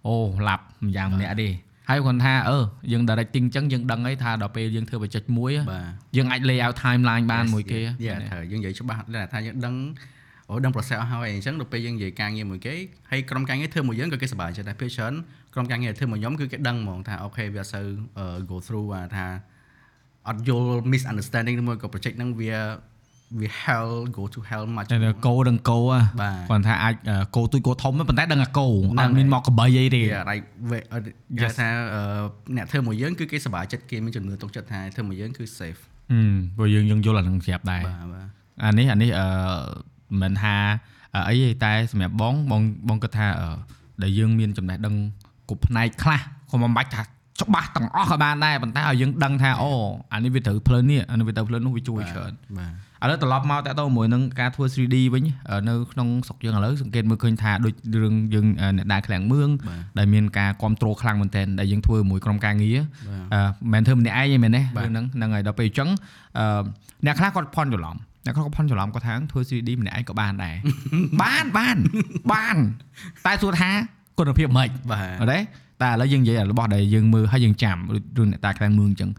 អូឡាប់ម្យ៉ាងម្នាក់ទេហើយគាត់ថាអឺយើង directing អញ្ចឹងយើងដឹងហើយថាដល់ពេលយើងធ្វើបច្ចេកមួយបាទយើងអាច lay out timeline បានមួយគេយ៉ាត្រូវយើងនិយាយច្បាស់ដែរថាយើងដឹងអូដឹង process អស់ហើយអញ្ចឹងដល់ពេលយើងនិយាយការងារមួយគេហើយក្រុមការងារធ្វើមួយយើងក៏គេសប្បាយចិត្តដែរពេលច្រើន ក្រុមការងារធ្វើមួយខ្ញុំគឺគេដឹងហ្មងថាអូខេវាអត់សូវ go through ថាអត់យល់ misunderstanding មួយក៏ project ហ្នឹងវាវា hell go to hell much តែគោដឹងគោបាទគាត់ថាអាចគោទួយគោធំប៉ុន្តែដឹងតែគោដឹងអត់មានមកកបីអីទេ Yeah like គេថាអឺអ្នកធ្វើមួយយើងគឺគេសប្បាយចិត្តគេមានជំនឿទុកចិត្តថាធ្វើមួយយើងគឺ safe ហឹមព្រោះយើងយើងយល់អាហ្នឹងស្រាប់ដែរបាទបាទអានេះអានេះអឺមិនថាអីទេតែសម្រាប់បងបងបងគិតថាអឺដែលយើងមានចំណេះដឹង គ្រប់ផ្នែកខ្លះក៏មិនបាច់ថាច្បាស់ទាំងអស់ក៏បានដែរប៉ុន្តែឲ្យយើងដឹងថាអូអានេះវាត្រូវផ្លូវនេះអានេះវាត្រូវផ្លូវនោះវាជួយច្រើនបាទឥឡូវត្រឡប់មកតទៅមួយនឹងការធ្វើ 3D វិញនៅក្នុងស្រុកយើងឥឡូវសង្កេតមើលឃើញថាដូចរឿងយើងអ្នកដើរឃ្លាំងមឿងបាទដែលមានការគ្រប់គ្រងខ្លាំងមែនទែនដែលយើងធ្វើមួយក្រុមការងារបាទអឺមិនមែនធ្វើម្នាក់ឯងទេមែនទេបាទរឿងហ្នឹងហ្នឹងហើយដល់ពេលអញ្ចឹងអឺអ្នកខ្លះគាត់ផន់ច្រឡំអ្នកខ្លះគាត់ផន់ច្រឡំគាត់ថាធ្វើ 3D ម្នាក់ឯងក៏បានដែរបានបានបានតែសួរថា គុណភាពមិនបាទអត់ទេតែឥឡូវយើងនិយាយរបស់ដែលយើងមើលហើយយើងចាំដូចរឿងអ្នកតាខ្លាំងមឿងអញ្ចឹង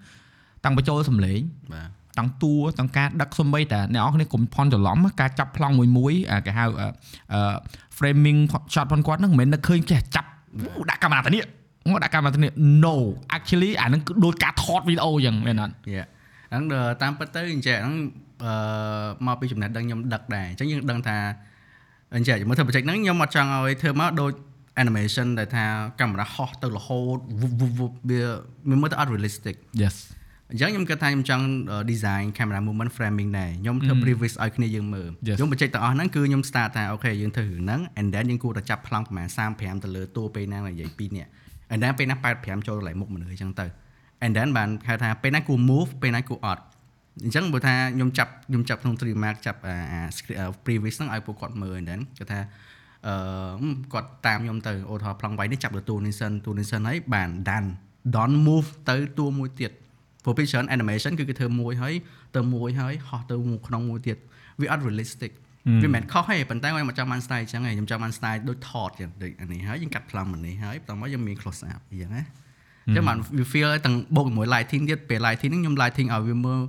តាំងបញ្ចូលសំឡេងបាទតាំងតួតាំងការដឹកសំបីតាអ្នកនរគ្នាកុំផន់ច្រឡំការចាប់ប្លង់មួយមួយអាគេហៅអឺអឺ framing shot ផងគាត់ហ្នឹងមិនមែននឹកឃើញចេះចាប់អូដាក់កាមេរ៉ាទៅនេះមកដាក់កាមេរ៉ាទៅនេះ no actually អាហ្នឹងគឺដូចការថតវីដេអូអញ្ចឹងមែនអត់យ៉ាហ្នឹងដល់តាមពិតទៅអញ្ចឹងហ្នឹងអឺមកពីចំណេះដឹងខ្ញុំដឹកដែរអញ្ចឹងយើងដឹងថាអញ្ចឹងមើលធ្វើ project ហ្នឹងខ្ញុំអត់ចង់ឲ្យធ្វើមកដូច animation ដែលថាកាមេរ៉ាហោះទៅរហូតវុបវុបវុបវាវាមើលទៅអត់ realistic yes អញ្ចឹងខ្ញុំគិតថាខ្ញុំចង់ design camera movement framing ដែរខ្ញុំធ្វើ previous ឲ្យគ្នាយើងមើល Yes. ខ្ញុំបញ្ចេញទាំងអស់ហ្នឹងគឺខ្ញុំ start ថាអូខេយើងធ្វើរឿងហ្នឹង and then យើងគួរតែចាប់ប្លង់ប្រហែល35ទៅលើតួពេលណានិយាយ2នាក់ and then ពេលណា85ចូលកន្លែងមុខមនុស្សអញ្ចឹងទៅ and then បានហៅថាពេលណាគួរ move ពេលណាគួរអត់អញ្ចឹងបើថាខ្ញុំចាប់ខ្ញុំចាប់ក្នុង3 mark ចាប់អាអា script អា previous ហ្នឹងឲ្យពួកគាត់មើល and then គាត់ថា អឺគាត់តាមខ្ញុំទៅអូថាប្លង់វាយនេះចាប់លើតួនេះសិនតួនេះសិនហើយបាន done don't move ទៅតួមួយទៀតព្រោះពេលច្រើន animation គឺគេធ្វើមួយហើយទៅមួយហើយហោះទៅក្នុងមួយទៀតវាអត់ realistic វាមិនមែនខុសទេប៉ុន្តែខ្ញុំមកចាំបាន style អញ្ចឹងឯងខ្ញុំចាំបាន style ដូចថតយ៉ាងដូចអានេះហើយយើងកាត់ប្លង់អានេះហើយបន្តមកយើងមាន close up អញ្ចឹងណាអញ្ចឹងបានវា feel ទាំងបូកជាមួយ lighting ទៀតពេល lighting ហ្នឹងខ្ញុំ lighting ឲ្យវាមើល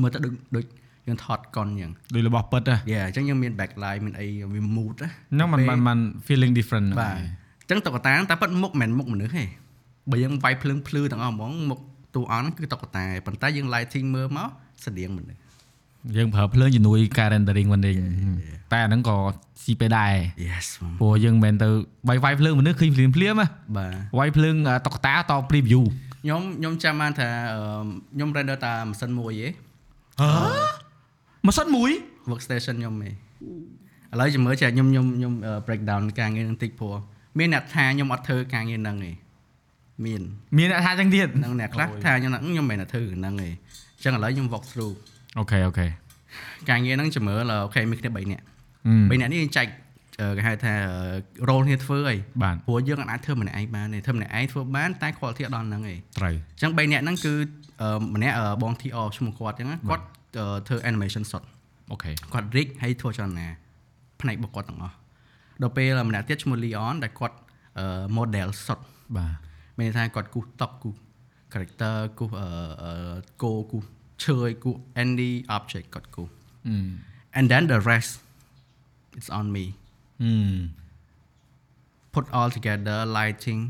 មើលទៅដូចដូច យើងថតកុនអញ្ចឹង ដូចរបស់ពិតហ៎ យ៉ាអញ្ចឹងយើងមាន backlight មានអីវា mood ណា ហ្នឹងมันมันมัน feeling different បាទអញ្ចឹងតុក្កតាហ្នឹងតែប៉ិតមុខមិនមែនមុខមនុស្សទេបើយើងវាយភ្លើងភ្លឺទាំងអស់ហ្មងមុខតួអង្គហ្នឹងគឺតុក្កតាប៉ុន្តែយើង lighting មើលមកស្តៀងមនុស្ស យើងប្រើភ្លើងជំនួយការ rendering វិញទេតែអាហ្នឹងក៏ស៊ីពេលដែរ Yes ហ្មង ព្រោះយើងមិនមែនទៅវាយវាយភ្លើងមនុស្សឃើញភ្លាមភ្លាមហ៎ បាទ វាយភ្លើងតុក្កតាត preview ខ្ញុំខ្ញុំចាំបានថាអឺខ្ញុំ render តាម៉ាស៊ីនមួយឯង ហ៎ ម៉ាស៊ីនមួយ workstation ខ្ញុំឯងឥឡូវចាំមើលចាខ្ញុំខ្ញុំខ្ញុំ break down ការងារនឹងតិចព្រោះមានអ្នកថាខ្ញុំអត់ធ្វើការងារហ្នឹងឯងមានមានអ្នកថាចឹងទៀតហ្នឹងអ្នកខ្លះថាខ្ញុំថាខ្ញុំមិនមែនតែធ្វើហ្នឹងឯងអញ្ចឹងឥឡូវខ្ញុំ walk through អូខេអូខេការងារហ្នឹងចាំមើល okay មានគ្នា3នាក់អឺ3នាក់នេះយើងចែកអឺគេហៅថា role គ្នាធ្វើអីបាទព្រោះយើងអាចធ្វើម្នាក់ឯងបានទេធ្វើម្នាក់ឯងធ្វើបានតែ quality អត់ដល់ហ្នឹងឯងត្រូវអញ្ចឹង3នាក់ហ្នឹងគឺអឺម្នាក់អឺបង TR ឈ្មោះគាត់អញ្ចឹងណាគាត់អឺ ធ្វើ animation shot អូខេគាត់ rig ហើយធ្វើចលនាផ្នែករបស់គាត់ទាំងអស់ដល់ពេលម្នាក់ទៀតឈ្មោះ Leon ដែលគាត់អឺ model shot បាទមានន័យថាគាត់គូសតុកគូស character គូសអឺអឺគោគូសឈើគូស any object គាត់គូសអឺ and then the rest it's on me អឺ put all together lighting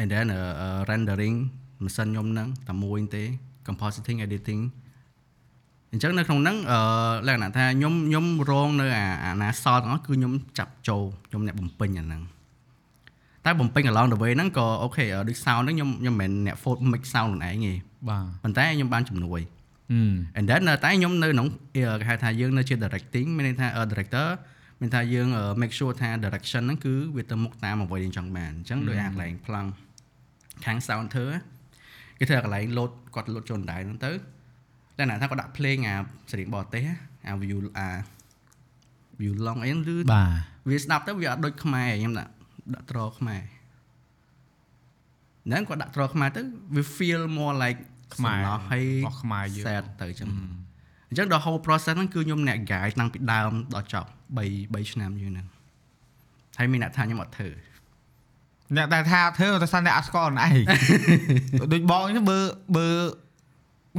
and then uh, uh, rendering ម៉ាស៊ីនខ្ញុំហ្នឹងតែមួយទេ compositing editing អញ្ចឹងនៅក្នុងហ្នឹងអឺលក្ខណៈថាខ្ញុំខ្ញុំរងនៅអាអាណាសល់ទាំងអស់គឺខ្ញុំចាប់ចូលខ្ញុំអ្នកបំពេញអាហ្នឹងតែបំពេញ along the way ហ្នឹងក៏អូខេដូច sound ហ្នឹងខ្ញុំខ្ញុំមិនមែនអ្នក fold mix sound ខ្លួនឯងទេបាទប៉ុន្តែខ្ញុំបានជំនួយអឺ and then នៅតែខ្ញុំនៅក្នុងគេហៅថាយើងនៅជា directing មានន័យថា director មានថាយើង make sure ថា direction ហ្នឹងគឺវាទៅមុខតាមអ្វីយើងចង់បានអញ្ចឹងដោយអាកន្លែងប្លង់ខាង sound ធ្វើគេធ្វើអាកន្លែង load គាត់ load ចូលដៃហ្នឹងទៅ តែណាថាគាត់ដាក់ភ្លេងអាសេរីបរទេសអា view អា view long អីហ្នឹងគឺបាទវាស្ដាប់ទៅវាអត់ដូចខ្មែរខ្ញុំដាក់ដាក់ត្រខ្មែរហ្នឹងគាត់ដាក់ត្រខ្មែរទៅវា feel more like ខ្មែរសំណោះហើយរបស់ខ្មែរយើង set ទៅអញ្ចឹងអញ្ចឹងដល់ whole process ហ្នឹងគឺខ្ញុំអ្នក guide តាំងពីដើមដល់ចប់3 3ឆ្នាំយូរហ្នឹងហើយមានអ្នកថាខ្ញុំអត់ធ្វើអ្នកដែលថាធ្វើតែសិនតែអត់ស្គាល់ខ្លួនឯងដូចបងហ្នឹងបើបើ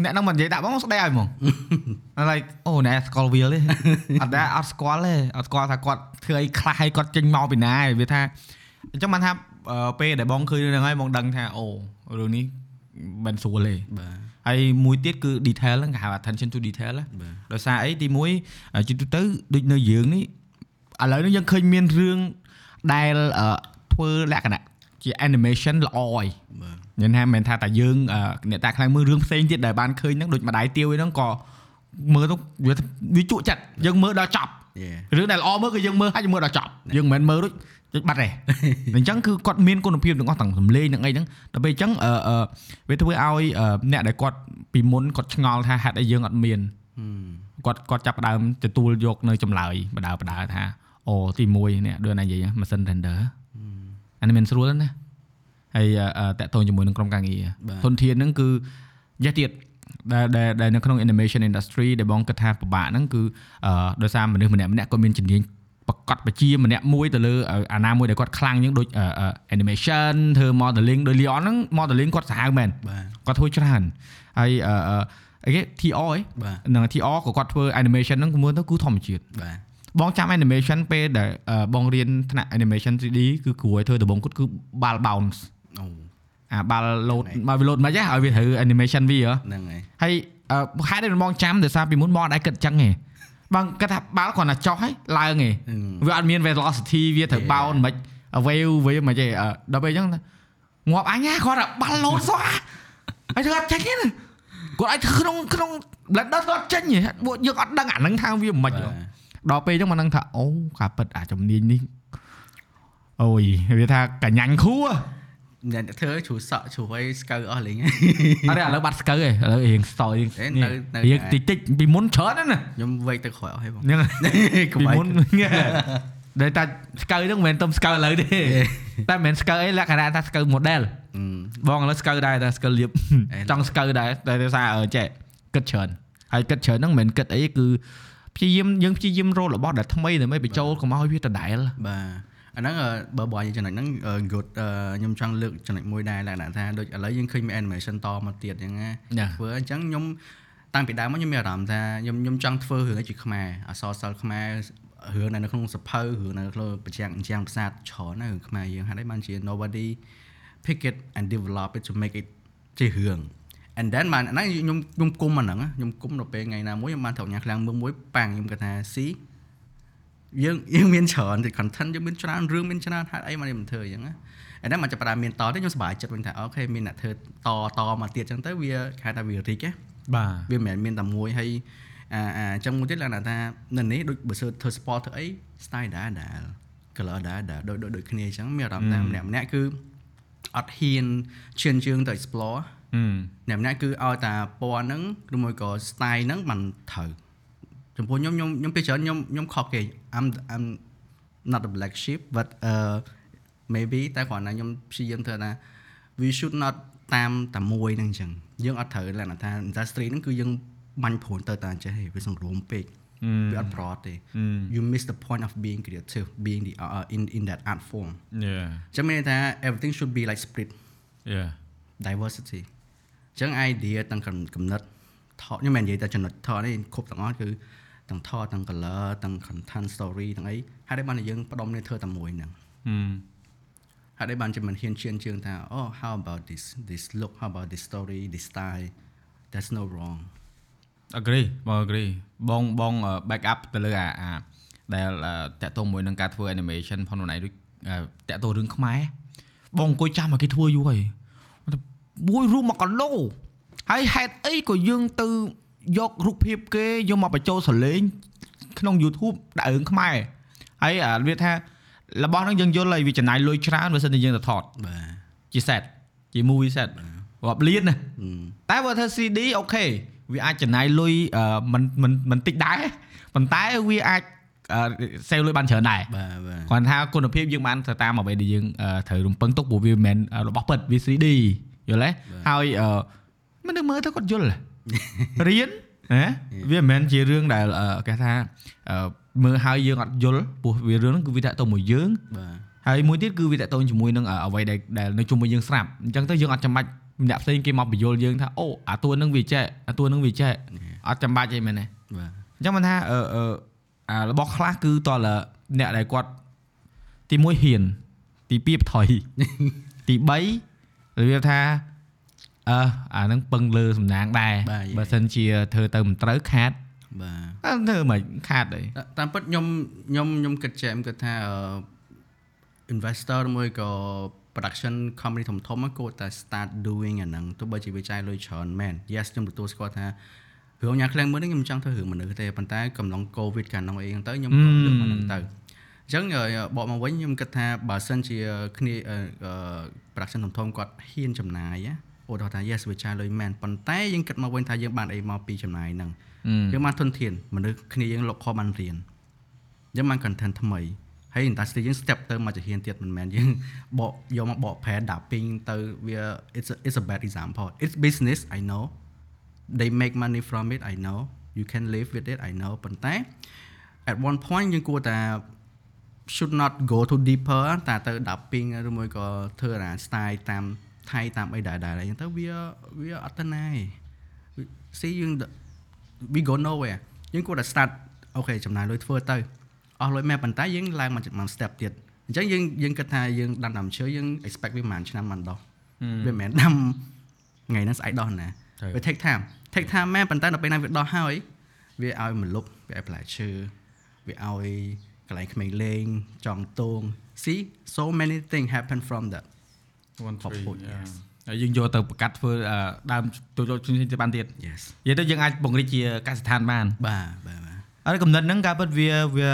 អ្នកហ្នឹងមិននិយាយដាក់បងស្ដីឲ្យហ្មង like អូអ្នកស្គាល់វាទេអត់ដែរអត់ស្គាល់ទេអត់ស្គាល់ថាគាត់ធ្វើអីខ្លះឲ្យគាត់ចេញមកពីណាឯងវាថាអញ្ចឹងបានថាអឺពេលដែលបងឃើញរឿងហ្នឹងហើយបងដឹងថាអូរឿងនេះមិនស្រួលទេបាទហើយមួយទៀតគឺ detail ហ្នឹងគេហៅ attention to detail ណាបាទដោយសារអីទី1ជាទូទៅដូចនៅយើងនេះឥឡូវនេះយើងឃើញមានរឿងដែលអឺធ្វើលក្ខណៈជា animation ល្អឯង បាទញ៉ឹងថាមិនមែនថាតែយើងអឺអ្នកតាខ្លាំងមើលរឿងផ្សេងទៀតដែលបានឃើញហ្នឹងដូចម្ដាយទាវឯហ្នឹងក៏មើលទៅវាវាជក់ចិត្តយើងមើលដល់ចប់យេរឿងដែលល្អមើលគឺយើងមើលហើយយើងមើលដល់ចប់យើងមិនមែនមើលដូចដូចបាត់ទេអញ្ចឹងគឺគាត់មានគុណភាពទាំងអស់ទាំងសំឡេងទាំងអីហ្នឹងដល់ពេលអញ្ចឹងអឺអឺវាធ្វើឲ្យអឺអ្នកដែលគាត់ពីមុនគាត់ឆ្ងល់ថាហេតុអីយើងអត់មានគាត់គាត់ចាប់ផ្ដើមទទួលយកនៅចម្លើយបដើបដើថាអូទី1នេះដូចណានិយាយម៉ាស៊ីន render អានេះមិនស្រួលទេណា ហើយអឺតាក់ទងជាមួយនឹងក្រុមការងារបាទធនធានហ្នឹងគឺយ៉ាទៀតដែលដែលដែលនៅក្នុង animation industry ដែលបងគិតថាពិបាកហ្នឹងគឺអឺដោយសារមនុស្សម្នាក់ម្នាក់គាត់មានជំនាញប្រកាសបជាម្នាក់មួយទៅលើអឺអាណាមួយដែលគាត់ខ្លាំងជាងដូចអឺអឺ animation ធ្វើ modeling ដោយ Leon ហ្នឹង modeling គាត់សាហាវមែនបាទគាត់ធ្វើច្រើនហើយអឺអឺអីគេ TR ឯងបាទនឹង TR ក៏គាត់ធ្វើ animation ហ្នឹងមើលទៅគឺធម្មជាតិបាទបងចាំ animation ពេលដែលអឺបងរៀនថ្នាក់ animation 3D គឺគ្រូឲ្យធ្វើដំបងគាត់គឺ ball bounce អូអា ball load ហ្នឹងមកវា load មិនហ៎ឲ្យវាត្រូវ animation វាហ៎ហ្នឹងហើយហើយអឺហេតុដែលបងចាំដោយសារពីមុនបងអត់ដែរគិតចឹងទេបងគិតថា ball គ្រាន់តែចុះហើយឡើងទេវាអត់មាន velocity វាត្រូវ bounce មិន wave វាមិនទេអឺដល់ពេលអញ្ចឹងងាប់អញណាគ្រាន់តែ ball load សោះហើយធ្វើអត់ចេញទេណាគាត់ឲ្យធ្វើក្នុងក្នុង blender គាត់អត់ចេញទេពួកយើងអត់ដឹងអាហ្នឹងថាវាមិនហ៎ដល់ពេលអញ្ចឹងមកនឹងថាអូការពិតអាជំនាញនេះអូយវាថាកញ្ញាញ់ខួរ អ្នកធ្វើជ្រូសក់ជ្រូអីស្កៅអស់លេងអត់ទេឥឡូវបាត់ស្កើឯងឥឡូវរៀងស្តយអេនៅនៅរៀងតិចតិចពីមុនច្រើនណាស់ណាខ្ញុំវែកទៅក្រោយអស់ហើយបងហ្នឹងកុំពីបាច់មុនដែលតែស្កើហ្នឹងមិនមែនទំស្កើឥឡូវទេតែមិនមែនស្កើអីលក្ខណៈថាស្កើ model បងឥឡូវស្កើដែរតែស្កើលៀបអេចង់ស្កើដែរតែដោយសារអឺចេះគិតច្រើនហើយគិតច្រើនហ្នឹងមិនមែនគិតអីគឺព្យាយាមយើងព្យាយាមរករបស់ដែលថ្មីដើម្បីបញ្ចូលកុំឲ្យវាដដែលបាទ អាហ្នឹងអឺបើបើចំណុចហ្នឹង good អឺខ្ញុំចង់លើកចំណុចមួយដែរលក្ខណៈថាដូចឥឡូវយើងឃើញមាន animation តមកទៀតអញ្ចឹងណាណាធ្វើអញ្ចឹងខ្ញុំតាំងពីដើមមកខ្ញុំមានអារម្មណ៍ថាខ្ញុំខ្ញុំចង់ធ្វើរឿងឲ្យជាខ្មែរអសរសិល្ប៍ខ្មែររឿងនៅក្នុងសភៅរឿងនៅក្នុងបញ្ចាំងបញ្ចាំងប្រាសាទច្រើនណាស់រឿងខ្មែរយើងហើយបានជា nobody pick it and develop it to make it ជារឿង and then បានអាហ្នឹងខ្ញុំខ្ញុំគុំអាហ្នឹងណាខ្ញុំគុំដល់ពេលថ្ងៃណាមួយខ្ញុំបានត្រូវញ៉ាំខ្លាំងមើលមួយប៉ាំងខ្ញុំគាត់ថា see យើងយើងមានច្រើនទី content យើងមានច្រើនរឿងមានច្រើនហេតុអីមកនេះមិនធ្វើអញ្ចឹងណាអាហ្នឹងមកចាប់ផ្ដើមមានតទៅខ្ញុំសប្បាយចិត្តវិញថាអូខេមានអ្នកធ្វើតតមកទៀតអញ្ចឹងទៅវាគេហៅថាវារីកណាបាទវាមិនមែនមានតែមួយហើយអាអាអញ្ចឹងមួយទៀតឡើងថានៅនេះដូចបើសើធ្វើ sport ធ្វើអី style ដែរដែរ color ដែរដែរដូចដូចដូចគ្នាអញ្ចឹងមានអារម្មណ៍ថាម្នាក់ម្នាក់គឺអត់ហ៊ានឈានជើងទៅ explore ហឹមអ្នកម្នាក់គឺឲ្យតែពណ៌ហ្នឹងឬមួយក៏ style ហ្នឹងมันត្រូវ ចំពោះខ្ញុំខ្ញុំខ្ញុំពេលច្រើនខ្ញុំខ្ញុំខកគេ I'm I'm not a black sheep but uh maybe តែគ្រាន់តែខ្ញុំព្យាយាមធ្វើថា we should not តាមតែមួយហ្នឹងអញ្ចឹងយើងអត់ត្រូវលក្ខណៈថា industry ហ្នឹងគឺយើងបាញ់ព្រួនទៅតែអញ្ចឹងហេវាសង្រួមពេកវាអត់ប្រត់ទេ you miss the point of being creative being the uh, in in that art form yeah អញ្ចឹងមានន័យថា everything should be like split yeah diversity អញ្ចឹង idea ទាំងកំកំណត់ថតខ្ញុំមិននិយាយតែចំណុចថតនេះគ្រប់ទាំងអស់គឺ ទាំងថតទាំង color ទាំង content story ទាំងអីហើយបានតែយើងផ្ដុំនេះធ្វើតែមួយហ្នឹងហឹមហើយបានជាមិនហ៊ានជឿនជឿនថា oh how about this this look how about this story this style there's no wrong agree បង agree បងបង back up ទៅលើអាអាដែលតាក់ទងមួយនឹងការធ្វើ animation ផងខ្លួនឯងដូចតាក់ទងរឿងខ្មែរបងអង្គុយចាំឲ្យគេធ្វើយូរហើយមួយរូបមកកឡូហើយហេតុអីក៏យើងទៅ យករូបភាពគេយកមកបញ្ចូលសលេងក្នុង YouTube ដាក់រឿងខ្មែរហើយអាវាថារបស់ហ្នឹងយើងយល់ហើយវាចំណាយលុយច្រើនបើសិនជាយើងទៅថតបាទជា set ជា movie set រាប់លានណាអឺតែបើធ្វើ CD អូខេវាអាចចំណាយលុយអឺមិនមិនមិនតិចដែរប៉ុន្តែវាអាចអឺ save លុយបានច្រើនដែរបាទបាទគ្រាន់ថាគុណភាពយើងបានទៅតាមអ្វីដែលយើងអឺត្រូវរំពឹងទុកព្រោះវាមិនមែនរបស់ពិតវា 3D យល់ទេហើយអឺមនុស្សមើលទៅគាត់យល់ រៀនណាវាមិនមែនជារឿងដែលអឺគេថាអឺមើលហើយយើងអត់យល់ព្រោះវារឿងហ្នឹងគឺវាតាក់ទងមួយយើងបាទហើយមួយទៀតគឺវាតកតងជាមួយនឹងអ្វីដែលដែលនៅជុំវិញយើងស្រាប់អញ្ចឹងទៅយើងអត់ចាំបាច់ម្នាក់ផ្សេងគេមកបញ្យល់យើងថាអូអាតួនឹងវាចេះអាតួនឹងវាចេះអត់ចាំបាច់អីមែនទេបាទអញ្ចឹងមិនថាអឺអឺអារបស់ខ្លះគឺតលអ្នកដែលគាត់ទី1ហ៊ានទី2បថុយទី3វាថា អឺអានឹងពឹងលើសំណាងដែរបើសិនជាធ្វើទៅមិនត្រូវខាតបាទអើធ្វើមិនខាតអីតាតាមពិតខ្ញុំខ្ញុំខ្ញុំគិតចែមគិតថាអឺ investor ឬមួយក៏ production company ធំធំៗហ្នឹងគួរតែ start doing អាហ្នឹងទោះបីជាវាចាយលុយច្រើនមែន yes ខ្ញុំទទួលស្គាល់ថារឿងញ៉ាំខ្លាំងមើលនេះខ្ញុំមិនចង់ធ្វើរឿងមនុស្សទេប៉ុន្តែកំឡុង covid កាលនោះអីហ្នឹងទៅខ្ញុំក៏លើកមកហ្នឹងទៅអញ្ចឹងអឺបកមកវិញខ្ញុំគិតថាបើសិនជាគ្នាអឺអឺ production ធំធំៗគាត់ហ៊ានចំណាយណា ឧទាហរណ៍ថា yes វាចាយលុយមែនប៉ុន្តែយើងគិតមកវិញថាយើងបានអីមកពីចំណាយហ្នឹងយើងបានធនធានមនុស្សគ្នាយើងលោកខបានរៀនយើងបាន content ថ្មីហើយ industry យើង step ទៅមកជាហ៊ានទៀតមិនមែនយើងបកយកមកបកប្រែដាក់ពីងទៅវា it's a, it's a bad example it's business i know they make money from it i know you can live with it i know ប៉ុន្តែ at one point យើងគួរតែ should not go too deeper តែទៅដាក់ពីងឬមួយក៏ធ្វើអា style តាម ថៃតាមអីដែរដែរអញ្ចឹងទៅវាវាអត់ទៅណាទេ see យើង we go nowhere យើងគួរតែ start អូខេចំណាយលុយធ្វើទៅអស់លុយមែនប៉ុន្តែយើងឡើងមកមក step ទៀតអញ្ចឹងយើងយើងគិតថាយើងដាំដើមឈើយើង expect វាប្រហែលឆ្នាំបានដោះវាមិនមែនដាំថ្ងៃហ្នឹងស្អែកដោះណាវា take time take time មែនប៉ុន្តែដល់ពេលណាវាដោះហើយវាឲ្យមលុបវាឲ្យផ្លែឈើវាឲ្យកន្លែងក្មេងលេងចង់តង see so many things happen from that one Output, yes. ហើយយើងយកទៅប្រកាសធ្វើអឺដើមចូលចូលជំនាញទៅបានទៀត yes និយាយទៅយើងអាចបង្រីកជាកសិដ្ឋានបានបាទបាទបាទហើយកំណត់ហ្នឹងការពិតវាវា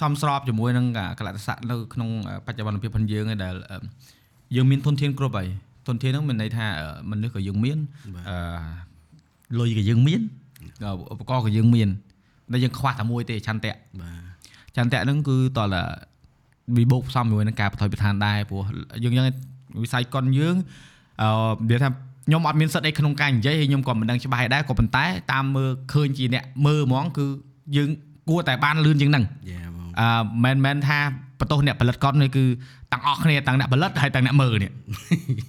សមស្របជាមួយនឹងកលៈទេសៈនៅក្នុងបច្ចុប្បន្នភាពផងយើងឯដែលអឺយើងមានធនធានគ្រប់ហើយធនធានហ្នឹងមានន័យថាអឺមនុស្សក៏យើងមានអឺលុយក៏យើងមានឧបករណ៍ក៏យើងមានតែយើងខ្វះតែមួយទេឆន្ទៈបាទចន្ទៈហ្នឹងគឺតលវិបោកផ្សំជាមួយនឹងការបថុយប្រឋានដែរព្រោះយើងយ៉ាង វិស័យកុនយើងអឺនិយាយថាខ្ញុំអត់មានសិទ្ធអីក្នុងការនិយាយហើយខ្ញុំក៏មិនដឹងច្បាស់ដែរក៏ប៉ុន្តែតាមមើលឃើញជាអ្នកមើលហ្មងគឺយើងគួរតែបានលឿនជាងហ្នឹងយ៉ាបងអឺមិនមែនថាបន្ទោសអ្នកផលិតកុននេះគឺទាំងអស់គ្នាទាំងអ្នកផលិតហើយទាំងអ្នកមើលនេះ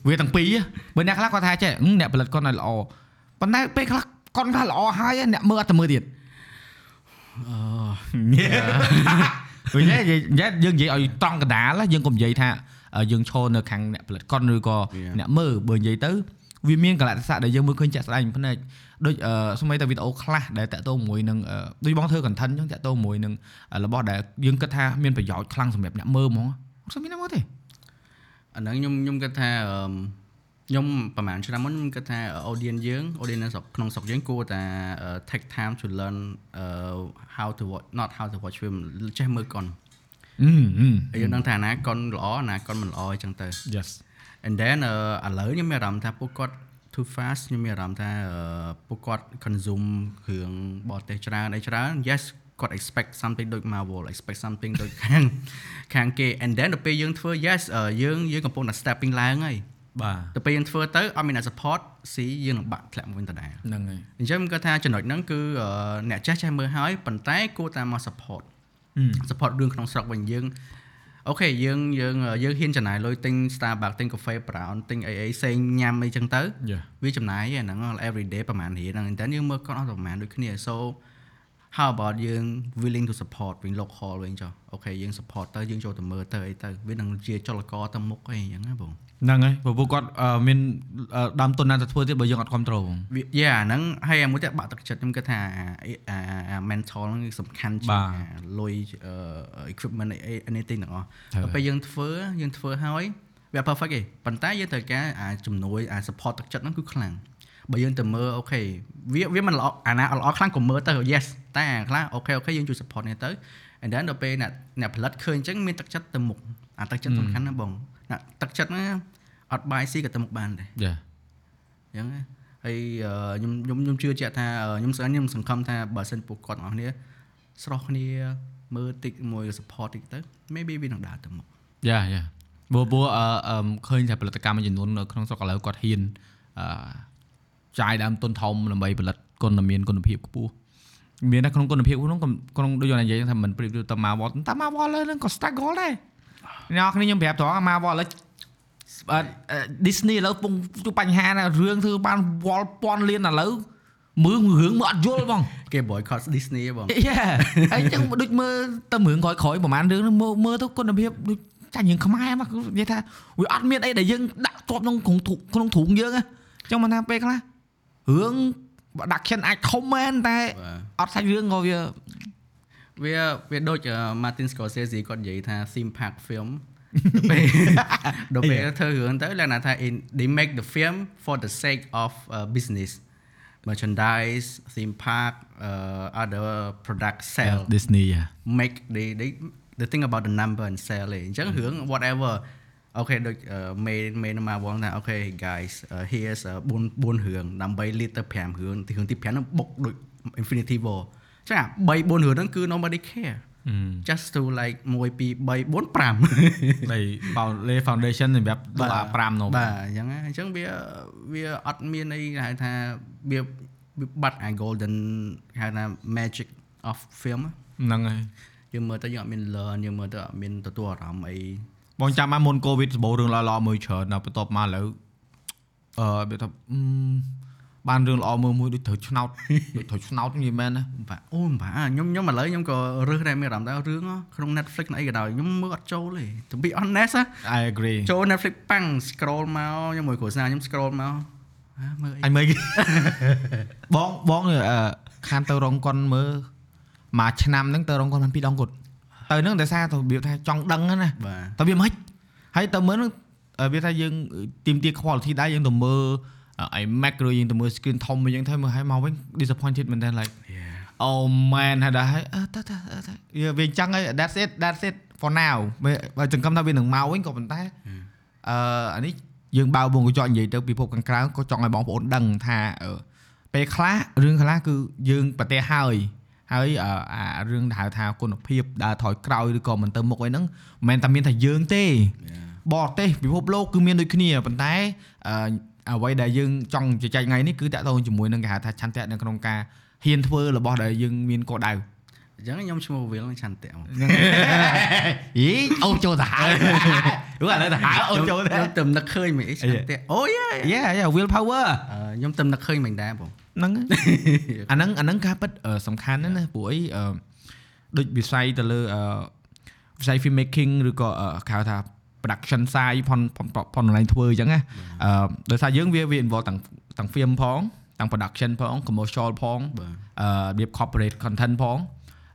វាទាំងពីរបើអ្នកខ្លះគាត់ថាចេះហឹមអ្នកផលិតកុនឲ្យល្អប៉ុន្តែពេលខ្លះកុនខ្លះល្អហើយអ្នកមើលអត់ទៅមើលទៀតអូវិញហើយនិយាយយើងនិយាយឲ្យត្រង់កណ្ដាលយើងកុំនិយាយថា យើងឈរនៅខាងអ្នកផលិតកុនឬក៏អ្នកមើលបើនិយាយទៅវាមានកលៈទេសៈដែលយើងមើលឃើញចាក់ស្ដែងភ្នែកដូចអឺស្មីតែវីដេអូខ្លះដែលតាក់ទងមួយនឹងដូចបងធ្វើ content អញ្ចឹងតាក់ទងមួយនឹងរបស់ដែលយើងគិតថាមានប្រយោជន៍ខ្លាំងសម្រាប់អ្នកមើលហ្មងអត់ស្មានណាមកទេអាហ្នឹងខ្ញុំខ្ញុំគិតថាអឺខ្ញុំប្រហែលឆ្នាំមុនខ្ញុំគិតថា audience យើង audience នៅស្រុកក្នុងស្រុកយើងគួរតែ take time to learn uh, how to watch not how to watch film ចេះមើលកុនអឺអឺហើ យយើងដឹងថាណាកុនល្អណាកុនមិនល្អអញ្ចឹងទៅ yes and then អឺឥឡូវខ្ញុំមានអារម្មណ៍ថាពួកគាត់ too fast ខ្ញុំមានអារម្មណ៍ថាអឺពួកគាត់ consume គ្រឿងបរទេសច្រើនអីច្រើន yes គាត់ expect something ដូច Marvel expect something ដូចខាងខាងគេ and then ដល់ពេលយើងធ្វើ yes អឺយើងយើងកំពុងតែ stepping ឡើងហើយបាទដល់ពេលយើងធ្វើទៅអត់មានអ្នក support ស៊ីយើងនឹងបាក់ធ្លាក់មកវិញដដែលហ្នឹងហើយអញ្ចឹងខ្ញុំគាត់ថាចំណុចហ្នឹងគឺអឺអ្នកចេះចេះមើលហើយប៉ុន្តែគួរតែមក support support រឿងក្នុងស្រុកវិញយើងអូខេយើងយើងយើងហ៊ានចំណាយលុយទិញ Starbucks ទិញកាហ្វេ brown ទិញអីអីផ្សេងញ៉ាំអីចឹងទៅយ៉ាវាចំណាយឯហ្នឹង every day ប្រហែលរៀលហ្នឹងតែយើងមើលគាត់អត់ប្រហែលដូចគ្នា so how about យើង willing to support វិញ local វិញចុះអូខេយើង support ទៅយើងចូលទៅមើលទៅអីទៅវានឹងជាចលករទៅមុខអីអញ្ចឹងណាបង ហ្នឹងហើយព្រោះពួកគាត់អឺមានអឺដើមទុនណាស់ទៅធ្វើទៀតបើយើងអត់គ្រប់គ្រងហ្មងវាយ៉ាអាហ្នឹងហើយអាមួយទៀតបាក់ទឹកចិត្តខ្ញុំគិតថាអាអា mental ហ្នឹងគឺសំខាន់ជាងទាំងអាលុយអឺ equipment អី anything ទាំងអស់ត្រូវដល់ពេលយើងធ្វើយើងធ្វើហើយវា perfect ទេប៉ុន្តែយើងត្រូវការអាជំនួយអា support ទឹកចិត្តហ្នឹងគឺខ្លាំងបើយើងទៅមើល okay វាវាមិនល្អអាណាអត់ល្អខ្លាំងក៏មើលទៅ yes តែអាខ្លះ okay okay យើងជួយ support នេះទៅ and then ដល់ពេលអ្នកអ្នកផលិតឃើញអញ្ចឹងមានទឹកចិត្តទៅមុខអាទឹកចិត្តសំខាន់ណាស់បង ណាទឹកចិត្តហ្នឹងអត់បាយស៊ីក៏ទៅមុខបានដែរ yeahអញ្ចឹងណាហើយអឺខ្ញុំខ្ញុំខ្ញុំជឿជាក់ថាអឺខ្ញុំស្អាតខ្ញុំសង្ឃឹមថាបើសិនពួកគាត់ទាំងអស់គ្នាស្រស់គ្នាមើលតិចមួយ support តិចទៅ maybe វានឹងដើរទៅមុខយ៉ាយ៉ាព្រោះព្រោះអឺអឺឃើញថាផលិតកម្មមួយចំនួននៅក្នុងស្រុកឥឡូវគាត់ហ៊ានអឺចាយដើមទុនធំដើម្បីផលិតគុណមានគុណភាពខ្ពស់មានតែក្នុងគុណភាពក្នុងក្នុងដូចយើងនិយាយថាមិនប្រៀបទៅតាម Marvel តាម Marvel លើហ្នឹងក៏ struggle ដែរ អ្នកនរគ្នាខ្ញុំប្រាប់ត្រង់ Marvel ឥឡូវអឺ Disney ឥឡូវពងជួបបញ្ហាណារឿងធ្វើបានវល់ពាន់លានឥឡូវមើលរឿងមើលអត់យល់បងគេ boycott Disney ហ៎បងយ៉ាហើយអញ្ចឹងដូចមើលទៅរឿងក្រោយក្រោយប្រហែលរឿងហ្នឹងមើលមើលទៅគុណភាពដូចចាញ់រឿងខ្មែរមកគឺនិយាយថាវាអត់មានអីដែលយើងដាក់ជាប់ក្នុងក្នុងធុងក្នុងធុងយើងណាអញ្ចឹងមិនថាពេលខ្លះរឿងដាក់ខិនអាចធំមែនតែបាទអត់សាច់រឿងក៏វា វាវាដូចអឺ Martin Scorsese គាត់និយាយថា theme park film <laughs> ដល់ពេលដល់ពេលធ្វើរឿងទៅលក្ខណៈថា in <laughs> they make the film for the sake of uh, business merchandise theme park uh, other product sell Disney យ៉ា make they they the thing about the number and sell ឯងអញ្ចឹងរឿង whatever អូខេដូចមេមេនៅមកវងថាអូខេ guys uh, here's 4 4រឿងដើម្បី lead ទៅ5រឿងទីរឿងទី5ហ្នឹងបុកដូច Infinity War អញ្ ចឹងអា3 4រឿងហ្នឹងគឺ nobody care just to like 1 2 3 4 5បី foundation សម្រាប់ដុល្លារ5នោះបាទអញ្ចឹងណាអញ្ចឹងវាវាអត់មានអីគេហៅថាវាវាបាត់អា golden គេហៅថា magic of film ណាហ្នឹងហើយយើងមើលទៅយើងអត់មាន learn យើងមើលទៅអត់មានទទួលអារម្មណ៍អីបងចាំបានមុនកូវីដសម្បូររឿងល្អៗមើលច្រើនដល់បន្ទាប់មកឥឡូវអឺវាថាអឺ បានរឿងល្អមើលមួយដូចត្រូវឆ្នោតដូចត្រូវឆ្នោតនិយាយមែនណាបាទអូបាទខ្ញុំខ្ញុំឥឡូវខ្ញុំក៏រើសដែរមានអារម្មណ៍ថារឿងក្នុង Netflix អីក៏ដោយខ្ញុំមើលអត់ចូលទេ to be honest ណា I agree ចូល Netflix ប៉ាំង scroll មកខ្ញុំមើលគ្រួសារខ្ញុំ scroll មកហ่าមើលអីអញមើលគេបងបងអឺខានទៅរងកុនមើលមួយឆ្នាំហ្នឹងទៅរងកុនបានពីរដងគាត់ទៅហ្នឹងតែសារទៅរបៀបថាចង់ដឹងហ្នឹងណាបាទតែវាមិនហើយទៅមើលហ្នឹងអឺវាថាយើងទីមទា quality ដែរយើងទៅមើល អី Mac ឬយើងទៅមើល screen ធំអីចឹងទៅមើលឲ្យមកវិញ disappointed មែនតើ like Yeah. oh man ហើយដែរហើយអឺតើតើអឺតើវាវាអញ្ចឹងហើយ that's it that's it for now បើបើចង្កឹមថាវានឹងមកវិញក៏ប៉ុន្តែអឺអានេះយើងបើវងកញ្ចក់និយាយទៅពិភពខាងក្រៅក៏ចង់ឲ្យបងប្អូនដឹងថាអឺពេលខ្លះរឿងខ្លះគឺយើងប្រទេសហើយហើយអឺអារឿងដែលហៅថាគុណភាពដើរថយក្រោយឬក៏មិនទៅមុខអីហ្នឹងមិនមែនតែមានតែយើងទេ Yeah. បរទេសពិភពលោកគឺមានដូចគ្នាប៉ុន្តែ អឺអ្វីដែលយើងចង់ជជែកថ្ងៃនេះគឺតាក់ទងជាមួយនឹងគេហៅថាឆន្ទៈនៅក្នុងការហ៊ានធ្វើរបស់ដែលយើងមានគោលដៅអញ្ចឹងខ្ញុំឈ្មោះវិលឆន្ទៈមកអីអូនចូលទៅហើយព្រោះឥឡូវទៅហើយអូនចូលទៅខ្ញុំទៅនឹកឃើញមិនអីឆន្ទៈអូយ Yeah yeah will power ខ្ញុំទៅនឹកឃើញមិនដែរបងហ្នឹងអាហ្នឹងអាហ្នឹងការពិតអឺសំខាន់ណាស់ណាព្រោះអីអឺដូចវិស័យទៅលើអឺវិស័យ film making ឬក៏អឺគេហៅថា production side ផនផនផន online ធ្វើអញ្ចឹងណាអឺដោយសារយើងវាវា involve ទាំងទាំង film ផងទាំង production ផង commercial ផងបាទអឺរបៀប corporate content ផង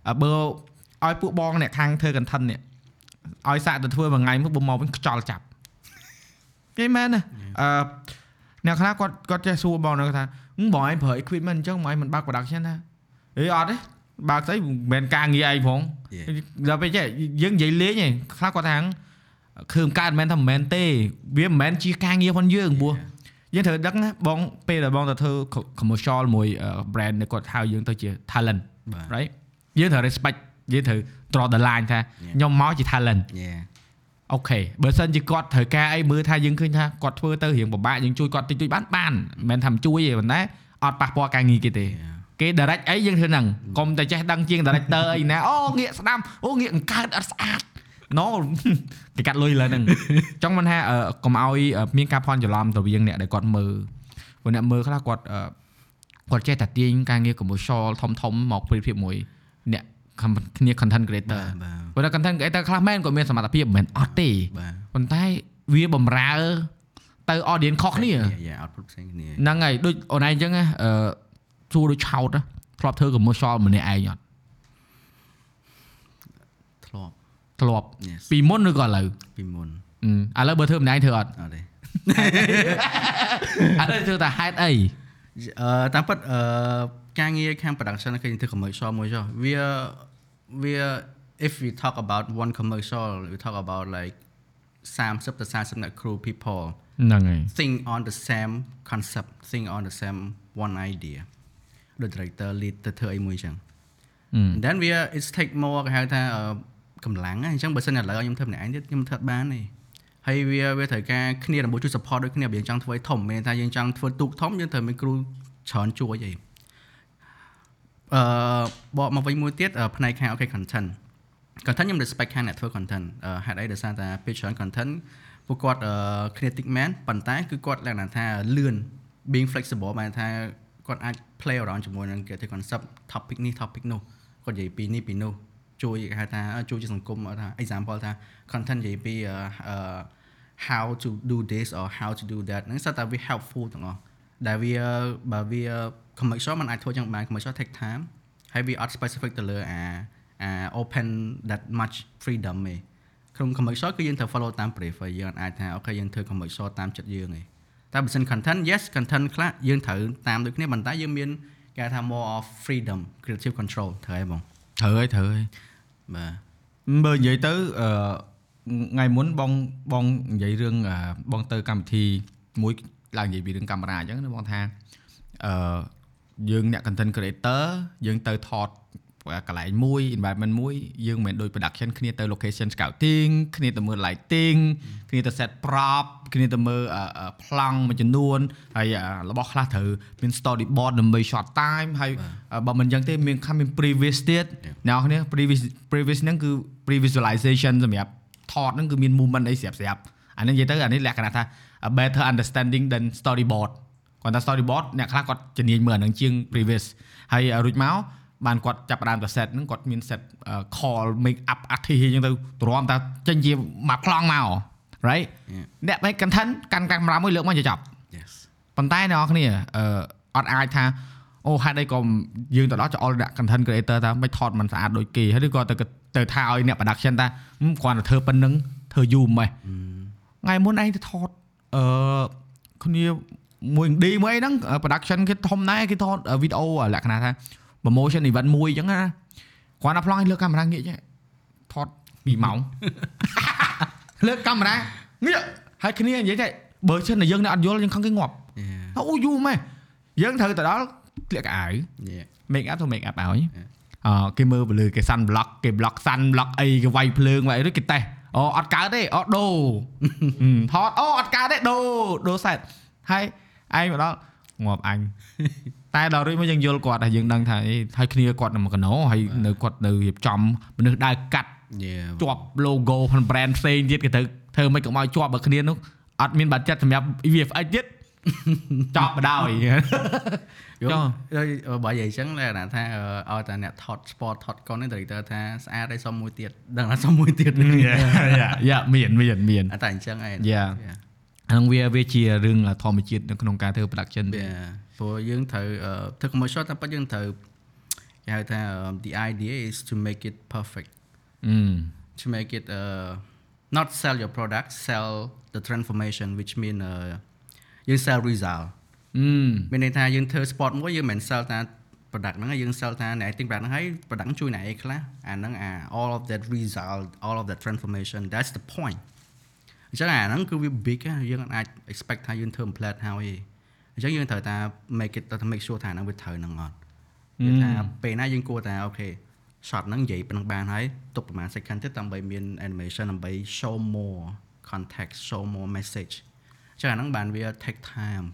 អឺបើឲ្យពួកបងអ្នកខាងធ្វើ content នេះឲ្យសាកទៅធ្វើមួយថ្ងៃមកបើមកវិញខ្ចល់ចាប់គេមែនណាអឺអ្នកខ្លះគាត់គាត់ចេះសួរបងគាត់ថាហឹមបងឯងប្រើ equipment អញ្ចឹងបងឯងមិនបើក production ណាអេអត់ទេបើកស្អីមិនមែនការងារឯងផងដល់ពេលចេះយើងនិយាយលេងឯងខ្លះគាត់ថា ឃើញកើតមិនមែនថាមិនមែនទេវាមិនមែនជាការងារផងយើងព្រោះយើងត្រូវដឹងណាបងពេលដែលបងទៅធ្វើ commercial មួយ brand ដែលគាត់ហៅយើងទៅជា talent បាទ right យើងត្រូវ respect យើងត្រូវ draw the line ថាខ្ញុំមកជា talent យេអូខេបើសិនជាគាត់ត្រូវការអីមើលថាយើងឃើញថាគាត់ធ្វើទៅរៀងពិបាកយើងជួយគាត់តិចតួចបានបានមិនមែនថាមិនជួយទេប៉ុន្តែអត់ប៉ះពាល់ការងារគេទេគេ direct អីយើងធ្វើហ្នឹងកុំតែចេះដឹងជាង director អីណាអូងាកស្ដាំអូងាកអង្កើតអត់ស្អាត no គេកាត់លុយលើហ្នឹងចង់មិនថាអឺកុំឲ្យអឺមានការភ័ន្តច្រឡំទៅវាងអ្នកដែលគាត់មើលព្រោះអ្នកមើលខ្លះគាត់អឺគាត់ចេះតែទាញការងារ commercial ធំធំៗមកប្រៀបធៀបមួយអ្នកគ្នា content creator បាទព្រោះតែ content creator ខ្លះមែនគាត់មានសមត្ថភាពមិនមែនអត់ទេបាទប៉ុន្តែវាបំរើទៅ audience ខុសគ្នាយេ output ផ្សេងគ្នាហ្នឹងហើយដូចអូនឯងអញ្ចឹងណាអឺសួរដូចឆោតណាធ្លាប់ធ្វើ commercial ម្នាក់ឯងអត់ ធ្លាប់ yes ពីមុនឬក៏ឥឡូវ ពីមុន អឺឥឡូវបើធ្វើម្នាក់ឯងធ្វើអត់ អត់ទេ ឥឡូវធ្វើតែហេតុអី អឺតាមពិតអឺការងារខាង production គេធ្វើ commercial មួយចុះវាវា if we talk about one commercial we talk about like 30ទៅ40អ្នក crew people ហ្នឹងហើយ think on the same concept think on the same one idea ដូច director lead ទៅធ្វើអីមួយចឹង And then we are it's take more គេហៅថាអឺ កម្លាំងហ្នឹងអញ្ចឹងបើសិនឥឡូវខ្ញុំធ្វើម្នាក់ឯងទៀតខ្ញុំធ្វើអត់បានទេហើយវាវាត្រូវការគ្នាដើម្បីជួយ support ដូចគ្នាបើយើងចង់ធ្វើឲ្យធំមានថាយើងចង់ធ្វើទូកធំយើងត្រូវមានគ្រូច្រើនជួយអីអឺបកមកវិញមួយទៀតអឺផ្នែកខាង okay content content ខ្ញុំ respect ខាងអ្នកធ្វើ content អឺហេតុអីដោយសារតែពេលច្រើន content ពួកគាត់អឺ creative man ប៉ុន្តែគឺគាត់លក្ខណៈថាលឿន being flexible បានថាគាត់អាច play around ជាមួយនឹង creative concept topic នេះ topic នោះគាត់និយាយពីនេះពីនោះ ជួយគេហៅថាជួយជាសង្គមថា example ថា content និយាយពីអឺអឺ how to do this or how to do that ហ្នឹងសិតតែវា helpful ទាំងអស់ដែលវាបើវា commercial มันអាចធ្វើចឹងបាន commercial take time ហើយវាអត់ specific ទៅលើអាអា open that much freedom ទេក្នុង commercial គឺយើងត្រូវ follow តាម brief ហើយយើងអាចថាអូខេយើងធ្វើ commercial តាមចិត្តយើងឯងតែបើសិន content yes content ខ្លះយើងត្រូវតាមដូចគ្នាប៉ុន្តែយើងមានគេហៅថា more of freedom creative control ត្រូវហើយបង ត្រូវហើយត្រូវហើយ បាទបើនិយាយទៅអឺថ្ងៃមុនបងបងនិយាយរឿងអឺបងទៅកម្មវិធីមួយឡើងនិយាយពីរឿងកាមេរ៉ាអញ្ចឹងណាបងថាអឺយើងអ្នក content creator យើងទៅថត កន្លែងមួយ environment មួយយើងមិនមែនដូច production គ្នាទៅ location scouting គ្នាទៅមើល lighting គ្នាទៅ set prop គ្នាទៅមើលអឺអឺប្លង់មួយចំនួនហើយអឺរបស់ខ្លះត្រូវមាន storyboard ដើម្បី short time ហើយអឺបើមិនអញ្ចឹងទេមានខាងមាន previous ទៀតអ្នកនរគ្នា previous previous ហ្នឹងគឺ pre-visualization សម្រាប់ថតហ្នឹងគឺមាន movement អីស្រាប់ស្រាប់អានេះនិយាយទៅអានេះលក្ខណៈថា a better understanding than storyboard គាត់ថា storyboard អ្នកខ្លះគាត់ជំនាញមើលអាហ្នឹងជាង previous ហើយរួចមក បានគាត់ចាប់ផ្ដើមទៅ set ហ្នឹងគាត់មាន set uh, call make up artist អញ្ចឹងទៅទ្រាំតែចេញជាមួយប្លង់មក right អ្នក make content កាន់កាមេរ៉ាមួយលើកមកចចប់ yes ប៉ុន្តែអ្នកនរគ្នាអឺអត់អាចថាអូហេតុអីក៏យើងទៅដល់ចោលដាក់ content creator ថាមិនថតមិនស្អាតដូចគេហើយឬក៏ទៅទៅថាឲ្យអ្នក production ថាហឹមគ្រាន់តែធ្វើប៉ុណ្្នឹងធ្វើយូរម៉េះថ្ងៃមុនឯងទៅថតអឺគ្នាមួយ D មួយអីហ្នឹង production គេធំដែរគេថតវីដេអូលក្ខណៈថា promotion event មួយអញ្ចឹងណាគ្រាន់តែប្លង់ឲ្យលើកាមេរ៉ាងាកចេះថត2ម៉ោងលើកាមេរ៉ាងាកហើយគ្នានិយាយថាបើសិនតែយើងនៅអត់យល់យើងខឹងគេងាប់ yeah អូយូរម៉េះយើងត្រូវទៅដល់ក្លៀកកៅអៅ yeah make up ទៅ make up ឲ្យអឺគេមើលទៅលើគេសាន់ block គេ block សាន់ block អីគេវាយភ្លើងវាយអីគេតេះអូអត់កើតទេអូដូថតអូអត់កើតទេដូដូ set ហើយឯងមកដល់ងាប់អញ តែដល់រួចមកយើងយល់គាត់ហើយយើងដឹងថាអេហើយគ្នាគាត់នៅកណោហើយនៅគាត់នៅរៀបចំមនុស្សដើរកាត់ Yeah ជាប់ logo ផង brand ផ្សេងទៀតគេទៅធ្វើមិនកុំឲ្យជាប់បើគ្នានោះអត់មានបាត់ចិត្តសម្រាប់ VFX ទៀតចប់បដ ாய் យចុះល់បើនិយាយអញ្ចឹងលក្ខណៈថាអឺឲ្យតែអ្នកថត sport ថតកុននេះ director ថាស្អាតហើយសុំមួយទៀតដឹងថាសុំមួយទៀតយ៉ាមានមានមានតែអញ្ចឹងឯង Yeah ហ្នឹងវាវាជារឿងធម្មជាតិនៅក្នុងការធ្វើ production វា ព្រោះយើងត្រូវអឺធ្វើ commercial តែប៉ុតយើងត្រូវគេហៅថា the idea is to make it perfect អឺ to make it uh not sell your product sell the transformation which mean uh យើង sell result អឺមានន័យថាយើងធ្វើ sport មួយយើងមិនមែន sell ថា product ហ្នឹងយើង sell ថាអ្នក acting product ហ្នឹងហើយ product ហ្នឹងជួយអ្នកអីខ្លះអាហ្នឹងអា all of that result all of that transformation that's the point អញ្ចឹងអាហ្នឹងគឺវា big ណាយើងអាច expect ថាយើងធ្វើ plate ហើយទេ អញ្ចឹងយើងត្រូវថា make it ទៅ make sure ថាហ្នឹងវាត្រូវហ្នឹងអត់គឺថាពេលណាយើងគួរថាអូខេ shot ហ្នឹងនិយាយប៉ុណ្ណឹងបានហើយទុកប្រហែល second ទៀតដើម្បីមាន animation ដើម្បី show more context show more message អញ្ចឹងអាហ្នឹងបានវា take time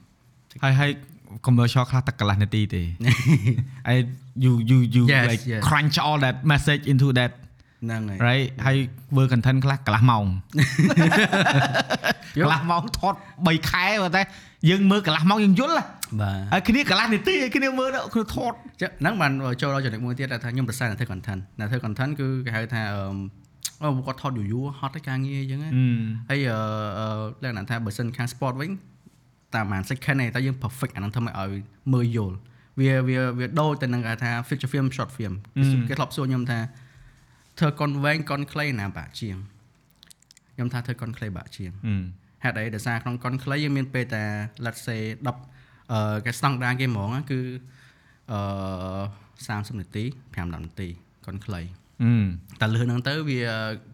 ហើយហើយ commercial ខ្លះតែកន្លះនាទីទេហើយ you you you Yes, like yes. crunch all that message into that ហ្នឹងហើយ right ហើយធ្វើ content ខ្លះកន្លះម៉ោងយកកន្លះម៉ោងថត3ខែបើតែ យើងមើលកន្លះម៉ោងយើងយល់ហ៎បាទហើយគ្នាកន្លះនាទីហើយគ្នាមើលទៅគ្នាថតចឹងហ្នឹងបានចូលដល់ចំណុចមួយទៀតដែលថាខ្ញុំប្រសើរអ្នកធ្វើ content អ្នកធ្វើ content គឺគេហៅថាអឺអូគាត់ថតយូរយូរហត់ទៅការងារអញ្ចឹងណាហើយអឺអឺលក្ខណៈថាបើសិនខាង sport វិញតាមប្រហែល second ឯងតែយើង perfect អាហ្នឹងធ្វើឲ្យឲ្យមើលយល់វាវាវាដូចទៅនឹងគេថា feature film short film គេធ្លាប់សួរខ្ញុំថាធ្វើកុនវែងកុនខ្លីណាបាក់ជាងខ្ញុំថាធ្វើកុនខ្លីបាក់ជាង ហេតុអីដោយសារក្នុងកុនខ្លីយើងមានពេលតែ let's say 10អឺគេស្តង់ដារគេហ្មងណាគឺអឺ30នាទី5 10នាទីកុនខ្លីអឺតែលឿនហ្នឹងទៅវា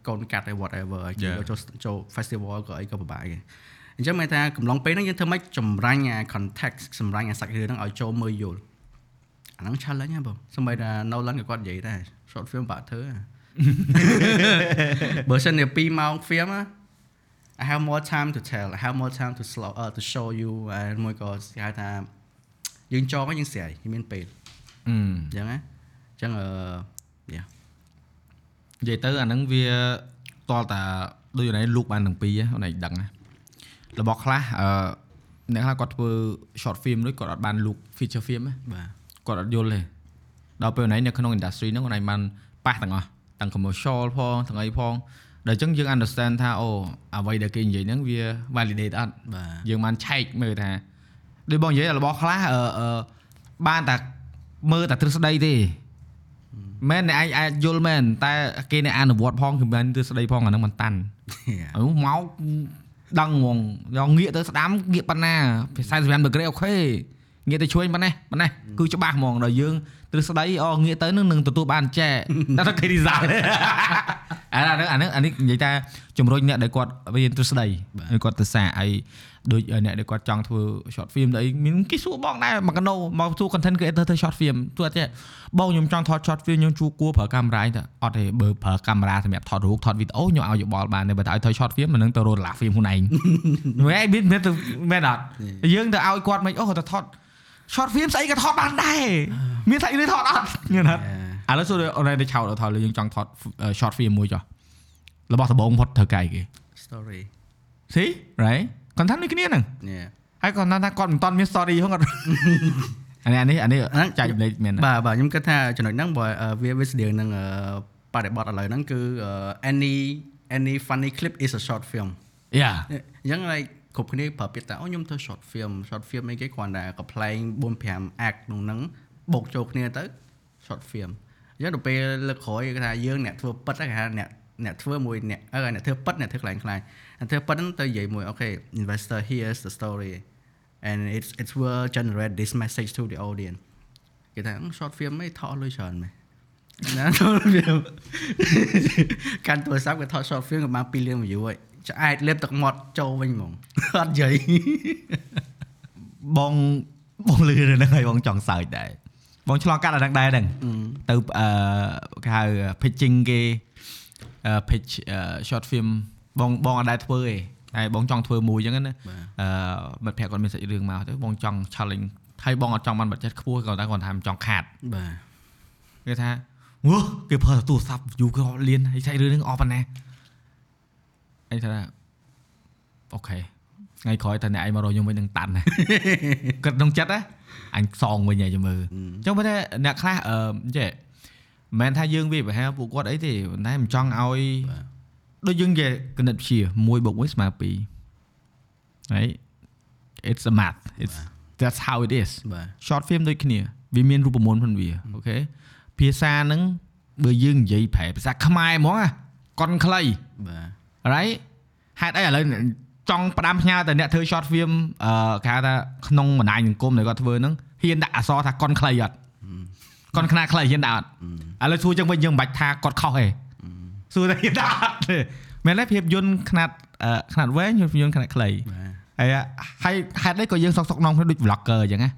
កូនកាត់ឲ្យ whatever ឲ្យគេ Yeah. ចូលចូល festival ក៏អីក៏ពិបាកដែរអញ្ចឹងមានថាកំឡុងពេលហ្នឹងយើងធ្វើម៉េចចម្រាញ់អា context ចម្រាញ់អាសាច់រឿងហ្នឹងឲ្យចូលមើលយល់អាហ្នឹង challenge ហ្នឹងបងសម្បីតែ Nolan ក៏គាត់និយាយដែរ short film បាក់ធ្វើហ่ะបើសិនជា2ម៉ោង film ណា I have more time to tell I have more time to slow uh, to show you ហើយមួយក៏គេហៅថាយើងចងហើយយើងស្រាយយើងមានពេលអឺអញ្ចឹងណាអញ្ចឹងអឺ yeah និយាយទៅអាហ្នឹងវាតលតាដូចណៃលូកបានទាំងពីរហ្នឹងណៃដឹងណារបស់ខ្លះអឺអ្នកខ្លះគាត់ធ្វើ short film ដូចគាត់អត់បានលូក feature film ណាបាទគាត់អត់យល់ទេដល់ពេលណៃនៅក្នុង industry ហ្នឹងគាត់ណៃបានប៉ះទាំងអស់ទាំង commercial ផងទាំងអីផង ដល់អញ្ចឹងយើង understand ថាអូអ្វីដែលគេនិយាយហ្នឹងវា validate អត់បាទយើងបានឆែកមើលថាដូចបងនិយាយរបស់ខ្លះអឺអឺបានតែមើលតែទ្រឹស្ដីទេមែនអ្នកឯងអាចយល់មែនតែគេអ្នកអនុវត្តផងគឺមិនទ្រឹស្ដីផងអាហ្នឹងមិនតាន់ Yeah. អឺមកដឹងហ្មងយកងាកទៅស្ដាំងាកប៉ុណ្ណាភាសា45ដឺក្រេអូខេងាកទៅជួយប៉ុណ្ណេះប៉ុណ្ណេះគឺច្បាស់ហ្មងដល់យើង ទ្រឹស្ដីអូងាកទៅនឹងនឹងទទួលបានចែតែទៅគេ design អាហ្នឹងអាហ្នឹងអានេះនិយាយថាជំរុញអ្នកដែលគាត់រៀនទ្រឹស្ដីហើយគាត់ទៅសាកហើយដូចអ្នកដែលគាត់ចង់ធ្វើ short film ទៅអីមានគេសួរបងដែរមកកណោមកសួរ content creator ធ្វើ short film ទោះអត់ទេបងខ្ញុំចង់ថត short film ខ្ញុំជួគួរប្រើកាមេរ៉ាទៅអត់ទេបើប្រើកាមេរ៉ាសម្រាប់ថតរូបថតវីដេអូខ្ញុំឲ្យយោបល់បានទេបើតែឲ្យថត short film មិននឹងទៅរត់ឡា film ខ្លួនឯងមែនមានមានទៅមែនអត់យើងទៅឲ្យគាត់មិនអូទៅថត short film ស្អីក៏ថតបានដែរមានថានេះថតអត់មានអត់ Yeah. ឥឡូវសួរអូនទៅឆោតថតយើងចង់ថត short film មួយចុះរបស់ដំបងផុតត្រូវកាយគេ story see right content ដូចគ្នាហ្នឹង yeah ហើយគាត់ថាគាត់មិនតន់មាន story ហ្នឹងគាត់អានេះអានេះអានេះអាហ្នឹងចែកចំណេញមែនបាទបាទខ្ញុំគិតថាចំណុចហ្នឹងបើអឺវាវាស្តៀងនឹងអឺបរិបទឥឡូវហ្នឹងគឺអឺ any any funny clip is a short film យ៉ាអញ្ចឹង like គ្រប់គ្នាប្រើពាក្យថាអូខ្ញុំធ្វើ short film short film អីគេគ្រាន់តែកំ pl ែង4 5 act ក្នុងហ្នឹងបូកចូលគ្នាទៅ short film អញ្ចឹងដល់ពេលលើកក្រោយគេថាយើងអ្នកធ្វើប៉ិតហ្នឹងគេថាអ្នកអ្នកធ្វើមួយអ្នកអឺអ្នកធ្វើប៉ិតអ្នកធ្វើខ្លាំងខ្លាយអ្នកធ្វើប៉ិតហ្នឹងទៅនិយាយមួយអូខេ investor here's the story and it's it will generate this message to the audience គេថាអឺ short film ឯងថតលុយច្រើនមែនណាថត film កាន់ទូរស័ព្ទគេថត short film ក៏បាន2លាន view ហើយ ឆ្អែតលេបទឹកមាត់ចូលវិញហ្មងអត់និយាយបងបងលឺរឿងហ្នឹងហើយបងចង់សើចដែរបងឆ្លងកាត់អាហ្នឹងដែរហ្នឹងទៅអឺគេហៅ pitching គេអឺ pitch អឺ short film បងបងអត់ដែរធ្វើទេតែបងចង់ធ្វើមួយអញ្ចឹងណាបាទអឺមិត្តភក្តិគាត់មានសាច់រឿងមកទៅបងចង់ challenge ហើយបងអត់ចង់បានបច្ចេកខ្ពស់គាត់តែគាត់ថាមិនចង់ខាតបាទគេថាងើគេប្រើទូរស័ព្ទយូរគេអត់លៀនហើយចែករឿងហ្នឹងអស់ប៉ុណ្ណា អីថាអូខេថ្ងៃក្រោយតើអ្នកឯងមករកខ្ញុំវិញនឹងតាន់ណាគិតក្នុងចិត្តណាអញសងវិញហើយចាំមើលអញ្ចឹងបើតែអ្នកខ្លះអឺចេះមិនមែនថាយើងវាប្រហែលពួកគាត់អីទេប៉ុន្តែមិនចង់ឲ្យដូចយើងនិយាយកណិតវិទ្យា1បូក1ស្មើ2ហើយ it's a math it's that's how it is បាទ short film ដូចគ្នាវាមានរូបមន្តផងវាអូខេភាសាហ្នឹងបើយើងនិយាយប្រែភាសាខ្មែរហ្មងណាកុនខ្លីបាទ right ហេតុអីឥឡូវចង់ផ្ដាំផ្ញើទៅអ្នកធ្វើ short film អឺគេហៅថាក្នុងបណ្ដាញសង្គមដែលគាត់ធ្វើហ្នឹងហ៊ានដាក់អក្សរថាកុនខ្លីអត់កុនខ្នាតខ្លីហ៊ានដាក់អត់ឥឡូវសួរចឹងវិញយើងមិនបាច់ថាគាត់ខុសទេសួរតែហ៊ានដាក់អត់ទេមែនទេភាពយន្តខ្នាតអឺខ្នាតវែងភាពយន្តខ្នាតខ្លីបាទហើយហើយហេតុអីក៏យើងសុកសុកនំគ្នាដូច vlogger អញ្ចឹងណា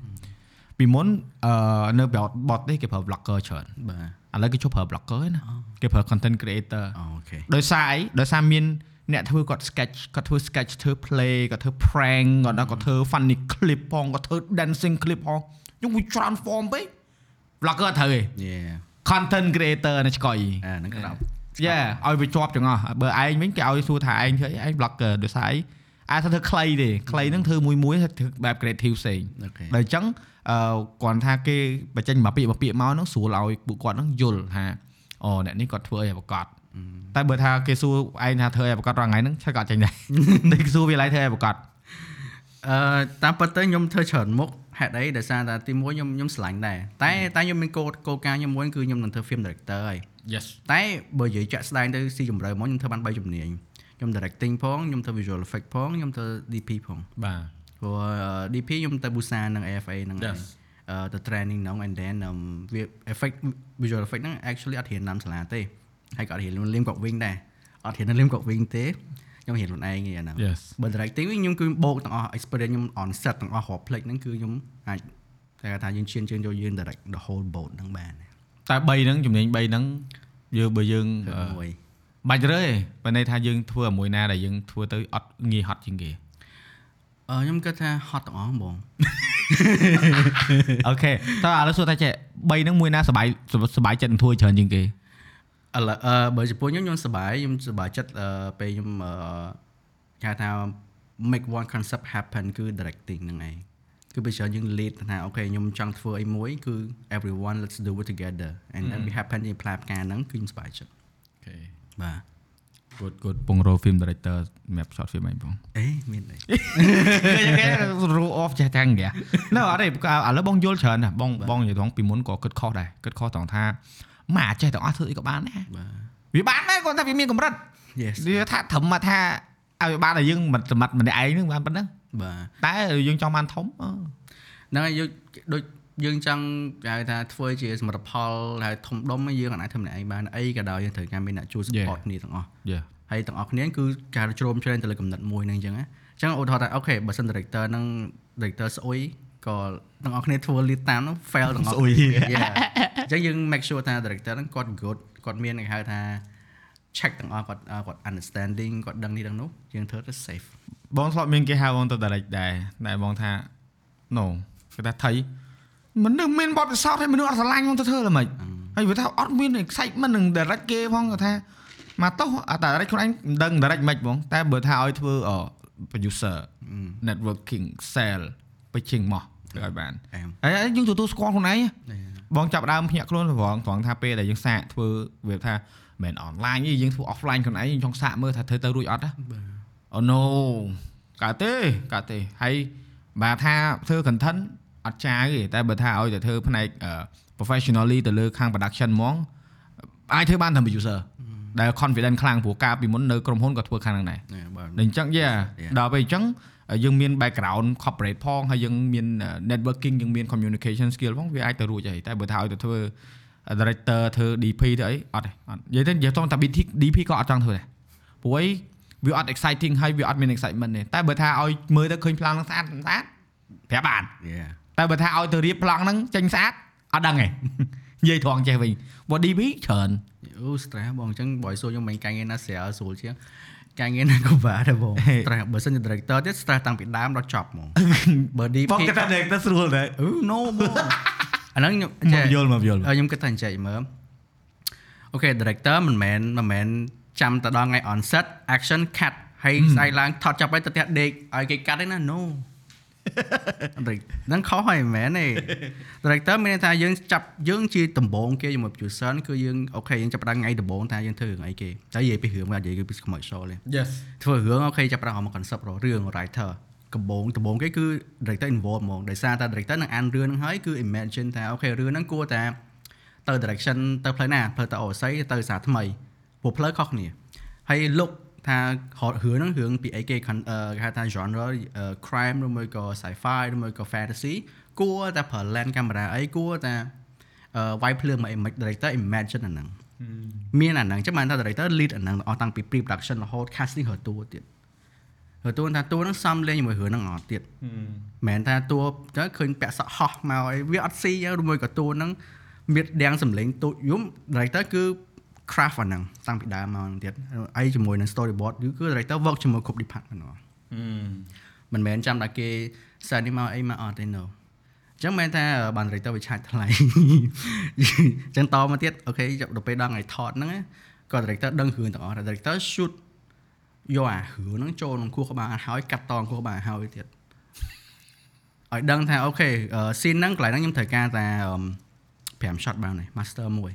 ពីមុនអឺនៅប្រវត្តិបត់នេះគេប្រើ vlogger ច្រើនបាទ ឥឡូវគេចូលប្រើ vlogger ឯណាគេប្រើ content creator អូខេដោយសារអីដោយសារមានអ្នកធ្វើគាត់ sketch គាត់ធ្វើ sketch ធ្វើ play គាត់ធ្វើ prank គាត់ដល់គាត់ធ្វើ funny clip ផងគាត់ធ្វើ dancing clip ផងខ្ញុំវាច្រើន form ពេក vlogger អត់ត្រូវទេយេ content creator នៅឆ្កុយអាហ្នឹងក្រោបយ៉ាឲ្យវាជាប់ទាំងអស់បើឯងវិញគេឲ្យសួរថាឯងធ្វើអីឯង blogger ដោយសារអីអាចថាធ្វើខ្លីទេខ្លីហ្នឹងធ្វើមួយមួយធ្វើបែប creative ផ្សេងអូខេដល់អញ្ចឹង អឺគាត់ថាគេបញ្ចេញមកពាក្យមកពាក្យមកហ្នឹងស្រួលឲ្យពួកគាត់ហ្នឹងយល់ថាអូអ្នកនេះគាត់ធ្វើអីប្រកបតែបើថាគេសួរឯងថាធ្វើអីប្រកបរាល់ថ្ងៃហ្នឹងឆើក៏អត់ចេញដែរតែគេសួរវាឡៃធ្វើអីប្រកបអឺតាមពិតទៅខ្ញុំធ្វើច្រើនមុខហេតុអីដោយសារតែទីមួយខ្ញុំខ្ញុំស្រឡាញ់ដែរតែតែខ្ញុំមានគោលគោលការណ៍ខ្ញុំមួយគឺខ្ញុំនឹងធ្វើ film director ហើយ Yes តែបើនិយាយចាក់ស្ដែងទៅស៊ីជម្រៅមកខ្ញុំធ្វើបាន3ជំនាញខ្ញុំ directing ផងខ្ញុំធ្វើ visual effect ផងខ្ញុំធ្វើ DP ផងបាទ ព្រោះ DP ខ្ញុំទៅ Busan និង AFA ហ្នឹងហើយ Yes. អឺទៅ training ហ្នឹង and then um វា effect visual effect ហ្នឹង actually អត់រៀនតាមសាលាទេហើយក៏អត់រៀនលៀមគាត់វិញដែរអត់រៀនលៀមគាត់វិញទេខ្ញុំរៀនខ្លួនឯងឯហ្នឹង Yes បើ directing វិញខ្ញុំគឺបូកទាំងអស់ experience ខ្ញុំ on set ទាំងអស់រាប់ផ្លេចហ្នឹងគឺខ្ញុំអាចតែគេថាយើងឈានជើងយកយើង direct the whole boat ហ្នឹងបានតែ3ហ្នឹងជំនាញ3ហ្នឹងយើងបើយើងធ្វើអឺមួយបាច់រើទេបើន័យថាយើងធ្វើឲ្យមួយណាដែលយើងធ្វើទៅអត់ងាយហត់ជាងគេ អឺខ្ញុំគិតថាហត់ទាំងអស់បងអូខេតើឥឡូវសួរតែចេះ3នឹងមួយណាសបាយសបាយចិត្តនឹងធួច្រើនជាងគេឥឡូវអឺបើចំពោះខ្ញុំខ្ញុំសបាយខ្ញុំសបាយចិត្តពេលខ្ញុំគេថា make one concept happen គឺ directing ហ្នឹងឯងគឺបើច្រើនយើង lead ថាអូខេខ្ញុំចង់ធ្វើអីមួយគឺ everyone let's do it together and then we happen in ផ្លែផ្កាហ្នឹងគឺខ្ញុំសបាយចិត្តអូខេបាទ គាត់គាត់ពងរោ film director សម្រាប់ short film អីបងអេមានអីគេរោ off ចេះទាំងគេណ៎អត់ទេឥឡូវបងយល់ច្រើនណាបងបងនិយាយត្រង់ពីមុនក៏គិតខុសដែរគិតខុសត្រង់ថាម៉ាចេះទាំងអស់ធ្វើអីក៏បានដែរបាទវាបានដែរគាត់ថាវាមានកម្រិត yes វាថាត្រឹមមកថាឲ្យវាបានតែយើងមិនសមត្ថម្នាក់ឯងហ្នឹងបានប៉ុណ្ណឹងបាទតែយើងចង់បានធំអឺហ្នឹងហើយយើងដូច យើងចង់គេហៅថាធ្វើជាសមិទ្ធផលហើយធំដុំហ្នឹងយើងអាចធ្វើម្នាក់ឯងបានអីក៏ដោយយើងត្រូវការមានអ្នកជួយ support គ្នាទាំងអស់យេហើយទាំងអស់គ្នាគឺការជ្រោមជ្រែងទៅលើកំណត់មួយហ្នឹងអញ្ចឹងណាអញ្ចឹងឧទាហរណ៍ថាអូខេបើសិន director ហ្នឹង director ស្អុយក៏ទាំងអស់គ្នាធ្វើ lead តាមហ្នឹង fail ទាំងអស់ស្អុយ Yeah អញ្ចឹងយើង make sure ថា director ហ្នឹងគាត់ good គាត់មានគេហៅថា check ទាំងអស់គាត់អឺគាត់ understanding គាត់ដឹងនេះដឹងនោះយើងធ្វើទៅ safe បងធ្លាប់មានគេហៅបងទៅ direct ដែរតែបងថា no គេថាថៃ មនុស្សមានបទពិសោធន៍ហើយមនុស្សអត់ស្រឡាញ់បងទៅធ្វើល្មិចហើយវាថាអត់មាន excitement នឹង direct គេផងគាត់ថាមកតោះអាតែ direct ខ្លួនឯងមិនដឹង direct មិនបងតែបើថាឲ្យធ្វើអ producer networking sale ទៅជិងមកធ្វើឲ្យបានអែមហើយយើងទទួលស្គាល់ខ្លួនឯងបងចាប់ដើមភ្ញាក់ខ្លួនប្រងត្រង់ថាពេលដែលយើងសាកធ្វើវាថាមិន online ទេយើងធ្វើ offline ខ្លួនឯងយើងចង់សាកមើលថាធ្វើទៅរួចអត់ណាអូ no កើតទេកើតទេហើយបើថាធ្វើ content អត់ចាយទេតែបើថាឲ្យតែធ្វើផ្នែកអឺ professionally ទៅលើ ខាង production ហ្មងអាចធ្វើបានតាម user ដែល confident ខ្លាំងព្រោះការពីមុននៅក្រុមហ៊ុនក៏ធ្វើខាងហ្នឹងដែរបាទដល់អញ្ចឹងយ៉ា Yeah. ដល់ពេលអញ្ចឹងយើងមាន background corporate ផងហើយយើងមាន networking យើងមាន communication skill ផងវាអាចទៅរួចហើយតែបើថាឲ្យទៅធ្វើ director ធ្វើ DP ទៅអីអត់ទេអត់និយាយទៅនិយាយទៅតែ DP DP ក៏អត់ចង់ធ្វើដែរព្រោះអីវាអត់ exciting ហើយវាអត់មាន excitement ទេតែបើថាឲ្យមើលទៅឃើញប្លង់ហ្នឹងស្អាតស្អាតប្រាប់បាន Yeah តែបើថាឲ្យទៅរៀបប្លង់ហ្នឹងចេញស្អាតអត់ដឹងទេនិយាយត្រង់ចេះវិញបើ DP ច្រើនអូ stress បងអញ្ចឹងបើឲ្យសួរខ្ញុំមិនកាញ់ឯណាស្រាលស្រួលជាងការងារណាក៏បាទដែរបង stress បើសិនជា director ទៀត stress តាំងពីដើមដល់ចប់ហ្មងបើ DP បងគិតថា director ស្រួលដែរអឺ no បងអាហ្នឹងខ្ញុំមកយល់មកយល់អឺខ្ញុំគិតថាអញ្ចឹងមើលអូខេ director មិនមែនមិនមែនចាំទៅដល់ថ្ងៃ on set action cut ហើយស្អែកឡើងថតចាប់ហើយទៅផ្ទះដេកឲ្យគេកាត់ទេណា no ហ្នឹងខុសហើយមិនមែនទេ director មានន័យថាយើងចាប់យើងជាដំបងគេជាមួយ producer គឺយើង okay យើងចាប់ផ្ដើមថ្ងៃដំបងថាយើងធ្វើរឿងអីគេតែនិយាយពីរឿងមកនិយាយពី commercial ទេ yes ធ្វើរឿងអូខេចាប់ផ្ដើមមក concept រករឿង writer កំបងដំបងគេគឺ director involve ហ្មងដោយសារតែ director នឹងអានរឿងហ្នឹងហើយគឺ imagine ថាអូខេរឿងហ្នឹងគួរតែទៅ direction ទៅផ្លូវណាផ្លូវទៅអូស័យទៅសារថ្មីព្រោះផ្លូវខុសគ្នាហើយ look ថាហត់រឿងហ្នឹងរឿងពីអីគេគេហៅថា genre crime ឬមួយក៏ sci-fi ឬមួយក៏ fantasy គួរតែប្រើ lens camera អីគួរតែវាយភ្លើងមក image director imagine អាហ្នឹងមានអាហ្នឹងចឹងបានថា director lead អាហ្នឹងអស់តាំងពី pre production រហូត casting រហូតតួទៀតរតួថាតួហ្នឹងសំលេងជាមួយរឿងហ្នឹងអត់ទៀតមិនមែនថាតួទៅឃើញពាក់សក់ហោះមកអីវាអត់ស៊ីឬមួយក៏តួហ្នឹងមានដាំងសំលេងតូចយំ director គឺ craft អាហ្នឹងតាំងពីដើមមកហ្នឹងទៀតអីជាមួយនឹង storyboard គឺ director work ជាមួយគ្រប់ department ហ្មងមិនមែនចាំតែគេ set នេះមកអីមកអត់ទេ no អញ្ចឹងមែនថាបាន director វាឆាច់ថ្លៃអញ្ចឹងតមកទៀតអូខេដល់ពេលដល់ថ្ងៃថតហ្នឹងក៏ director ដឹងរឿងទាំងអស់ director shoot យកអារឿងហ្នឹងចូលក្នុងខួរក្បាលហើយកាត់តខួរក្បាលហើយទៀតឲ្យដឹងថាអូខេ scene ហ្នឹងកន្លែងហ្នឹងខ្ញុំត្រូវការតែ5 shot បានហើយ master មួយ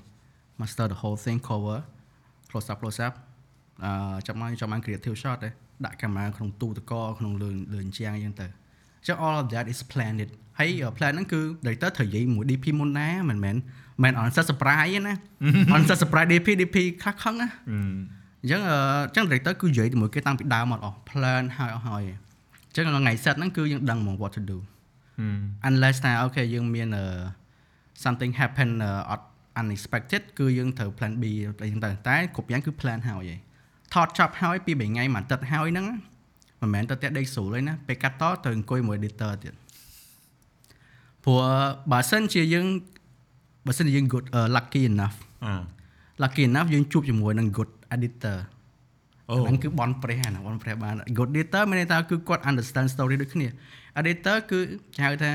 master the whole thing cover close up close up អឺចាំមកចាំមក creative shot ទេដាក់កាមេរ៉ាក្នុងទូទឹកកក្នុងលើលើជាងអញ្ចឹងទៅអញ្ចឹង all of that is planned it ហើយ plan ហ្នឹងគឺ director ត្រូវនិយាយមួយ DP មុនណាមិនមែនមិន on set surprise ទេណា on set surprise DP DP ខ្លះខឹងណាអញ្ចឹងអញ្ចឹង director គឺនិយាយជាមួយគេតាំងពីដើមមកអស់ plan ហើយអស់ហើយអញ្ចឹងថ្ងៃ set ហ្នឹងគឺយើងដឹងហ្មង what to do unless ថាអូខេយើងមាន something happen អត់ unexpected គឺយើងត្រូវ plan B អីចឹងទៅតែគ្រប់យ៉ាងគឺ plan ហើយឯងថតចប់ហើយពី3ថ្ងៃមួយអាទិត្យហើយហ្នឹងមិនមែនទៅផ្ទះដេកស្រួលទេណាពេលកាត់តទៅអង្គុយមួយ editor ទៀតព្រោះបើសិនជាយើងបើសិនជាយើង good uh, lucky enough lucky enough យើងជួបជាមួយនឹង good editor អូហ្នឹងគឺបនប្រេះណាបនប្រេះបាន good editor មានន័យថាគឺគាត់ understand story ដូចគ្នា editor គឺហៅថា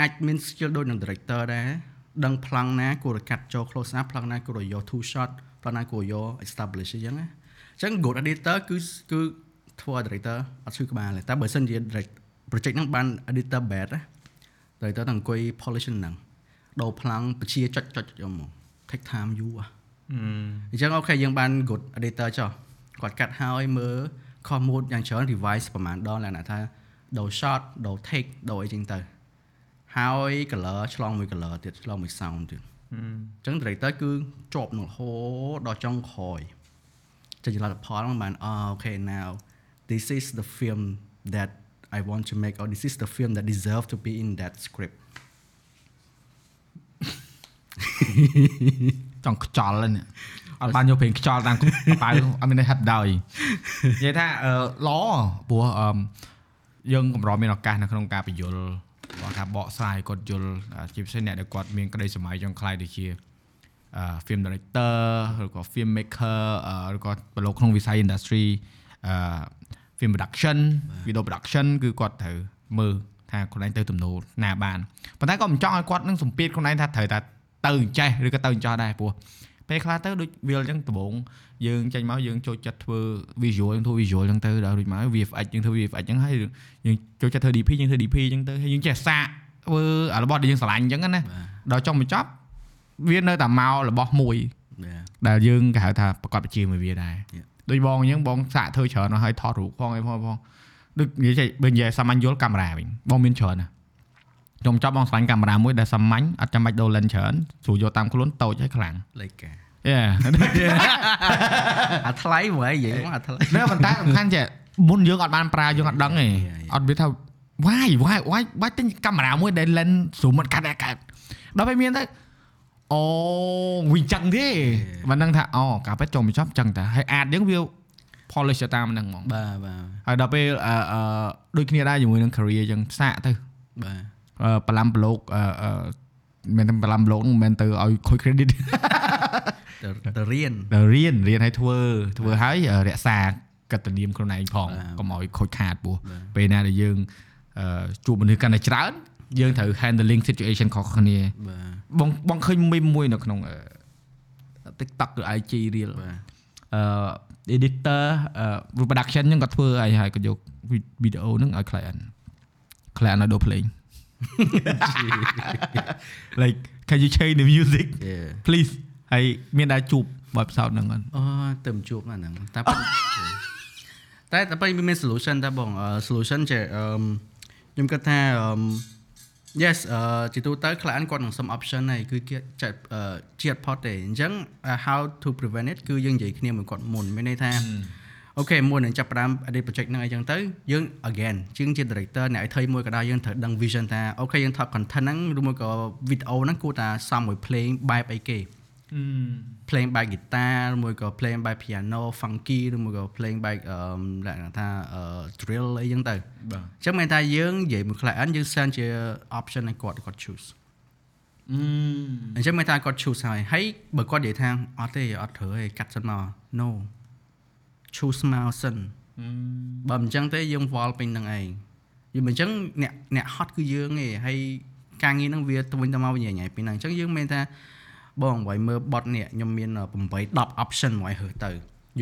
អាចមាន skill ដូចនឹង director ដែរ ដឹងប្លង់ណាគួរតែកាត់ចូល close up ប្លង់ណាគួរតែយក two shot ប្លង់ណាគួរយក establish អញ្ចឹងណាអញ្ចឹង good editor គឺគឺធ្វើ director អត់ឈឺក្បាលទេតែបើសិនជា project ហ្នឹងបាន editor bad ណា director នឹងអង្គុយ polish ហ្នឹងដោប្លង់បជាចុចចុចយកមក take time you អញ្ចឹងអូខេយើងបាន good editor ចុះគាត់កាត់ហើយមើល commode យ៉ាងច្រើន revise ប្រហែលដងឡើងថាដោ shot ដោ take ដោអីចឹងទៅ ហើយ color ឆ្លងមួយ color ទៀតឆ្លងមួយ sound ទៀតអញ្ចឹង director គឺជាប់នឹងហូដល់ចុងក្រោយចេញលទ្ធផលហ្នឹងបានអូខេ now this is the film that I want to make or this is the film that deserve to be in that script ចង់ខ្ចល់ហ្នឹងអត់បានយកព្រេងខ្ចល់តាមប៉ៅអត់មានហាត់ដោយនិយាយថាល្អព្រោះយើងកម្រមានឱកាសនៅក្នុងការបញ្យល់ បងថាបកស្រាយគាត់យល់ជាពិសេសអ្នកដែលគាត់មានក្តីសម័យចង់ខ្លាយទៅជា film director ឬក៏ film maker ឬក៏ប្រឡូកក្នុងវិស័យ industry អឺ film production video production គឺគាត់ត្រូវមើលថាខ្លួនឯងទៅទំនោរណាបានប៉ុន្តែក៏មិនចង់ឲ្យគាត់នឹងសម្ពាធខ្លួនឯងថាត្រូវតែទៅអញ្ចេះឬក៏ទៅអញ្ចោះដែរព្រោះ ពេលខ្លះទៅដូច will អញ្ចឹងដំបូងយើងចេញមកយើងចូលចិត្តធ្វើ visual យើងធ្វើ visual អញ្ចឹងទៅដល់រួចមក VFX យើងធ្វើ VFX អញ្ចឹងហើយយើងចូលចិត្តធ្វើ DP យើងធ្វើ DP អញ្ចឹងទៅហើយយើងចេះសាកធ្វើរបស់ដែលយើងស្រឡាញ់អញ្ចឹងណាដល់ចុងបញ្ចប់វានៅតែមករបស់មួយដែលយើងគេហៅថាប្រកបវិជ្ជាមួយវាដែរដូចបងអញ្ចឹងបងសាកធ្វើច្រើនហើយថតរូបផងអីផងផងដូចនិយាយបើនិយាយសាមញ្ញយល់កាមេរ៉ាវិញបងមានច្រើនណា ខ្ញុំចាប់បងស្វែងកាមេរ៉ាមួយដែលសាមញ្ញអត់ចាំបាច់ដូរ lens ច្រើនស្រួលយកតាមខ្លួនតូចហើយខ្លាំងលេខកាយេអាថ្លៃហ្មងនិយាយមកអាថ្លៃនៅប៉ុន្តែសំខាន់ចេះមុនយើងអត់បានប្រើយើងអត់ដឹងទេអត់វាថាវាយវាយវាយបាច់ទិញកាមេរ៉ាមួយដែល lens ស្រួលមិនកាត់កាត់ដល់ពេលមានទៅអូវិញចឹងទេមិនដឹងថាអូកាពិតចុំចប់ចឹងតាហើយអាចយើងវា polish តាមហ្នឹងហ្មងបាទបាទហើយដល់ពេលអឺដូចគ្នាដែរជាមួយនឹង career ចឹងសាកទៅបាទ បឡាំប្លូកអឺមិនមែនបឡាំប្លូកមិនមែនទៅឲ្យខូច credit ទៅរៀនទៅរៀនរៀនឲ្យធ្វើធ្វើឲ្យរក្សាកត្តនាមខ្លួនឯងផងបាទកុំឲ្យខូចខាតព្រោះបាទពេលណាដែលយើងអឺជួបមនុស្សកាន់តែច្រើនយើងត្រូវ handling situation ខុសគ្នាបាទបងបងឃើញមីមមួយនៅក្នុងអឺ TikTok ឬ IG reel បាទអឺ editor អឺ production ហ្នឹងគាត់ធ្វើឲ្យហើយគាត់យកវីដេអូហ្នឹងឲ្យ client client ឲ្យដូរភ្លេង like can you change the music Yeah. please ហើយមានដែរជួបបទពិសោធន៍ហ្នឹងអត់អូទៅមិនជួបណាស់ហ្នឹងតែប៉ុន្តែតែតែពេលមាន solution តែបងអឺ solution ចេះអឺខ្ញុំគិតថាអឺ yes អឺជាទូទៅ client គាត់នឹងសុំ option ហើយគឺគេចាត់អឺជាតិ pot ទេអញ្ចឹង how to prevent it គឺយើងនិយាយគ្នាមួយគាត់មុនមានន័យថា okay មុននឹងចាប់ផ្ដើម edit project ហ្នឹងអីចឹងទៅយើង again ជាងជា director អ្នកឲ្យធ្វើមួយក៏ដោយយើងត្រូវដឹង vision ថា okay យើងថត content ហ្នឹងឬមួយក៏ video ហ្នឹងគួរតែសមមួយ playing បែបអីគេ playing by guitar ឬមួយក៏ playing by piano funky ឬមួយក៏ playing by អឺលក្ខណៈថាអឺ drill អីចឹងទៅបាទអញ្ចឹងមានថាយើងនិយាយមួយ client យើង send ជា option ឲ្យគាត់គាត់ choose អញ្ចឹងមានថាគាត់ choose ហើយហើយបើគាត់និយាយថាអត់ទេអត់ត្រូវទេកាត់សិនមក no choose មកសិនបើមិនអញ្ចឹងទេយើងវល់ពេញនឹងឯងយល់មិនអញ្ចឹងអ្នកអ្នកហត់គឺយើងឯងហើយការងារហ្នឹងវាទៅវិញទៅមកវិញញ៉ៃពីហ្នឹងអញ្ចឹងយើងមានថាបងបើឲ្យមើលបត់នេះខ្ញុំមាន8 10 option មកឲ្យរើសទៅ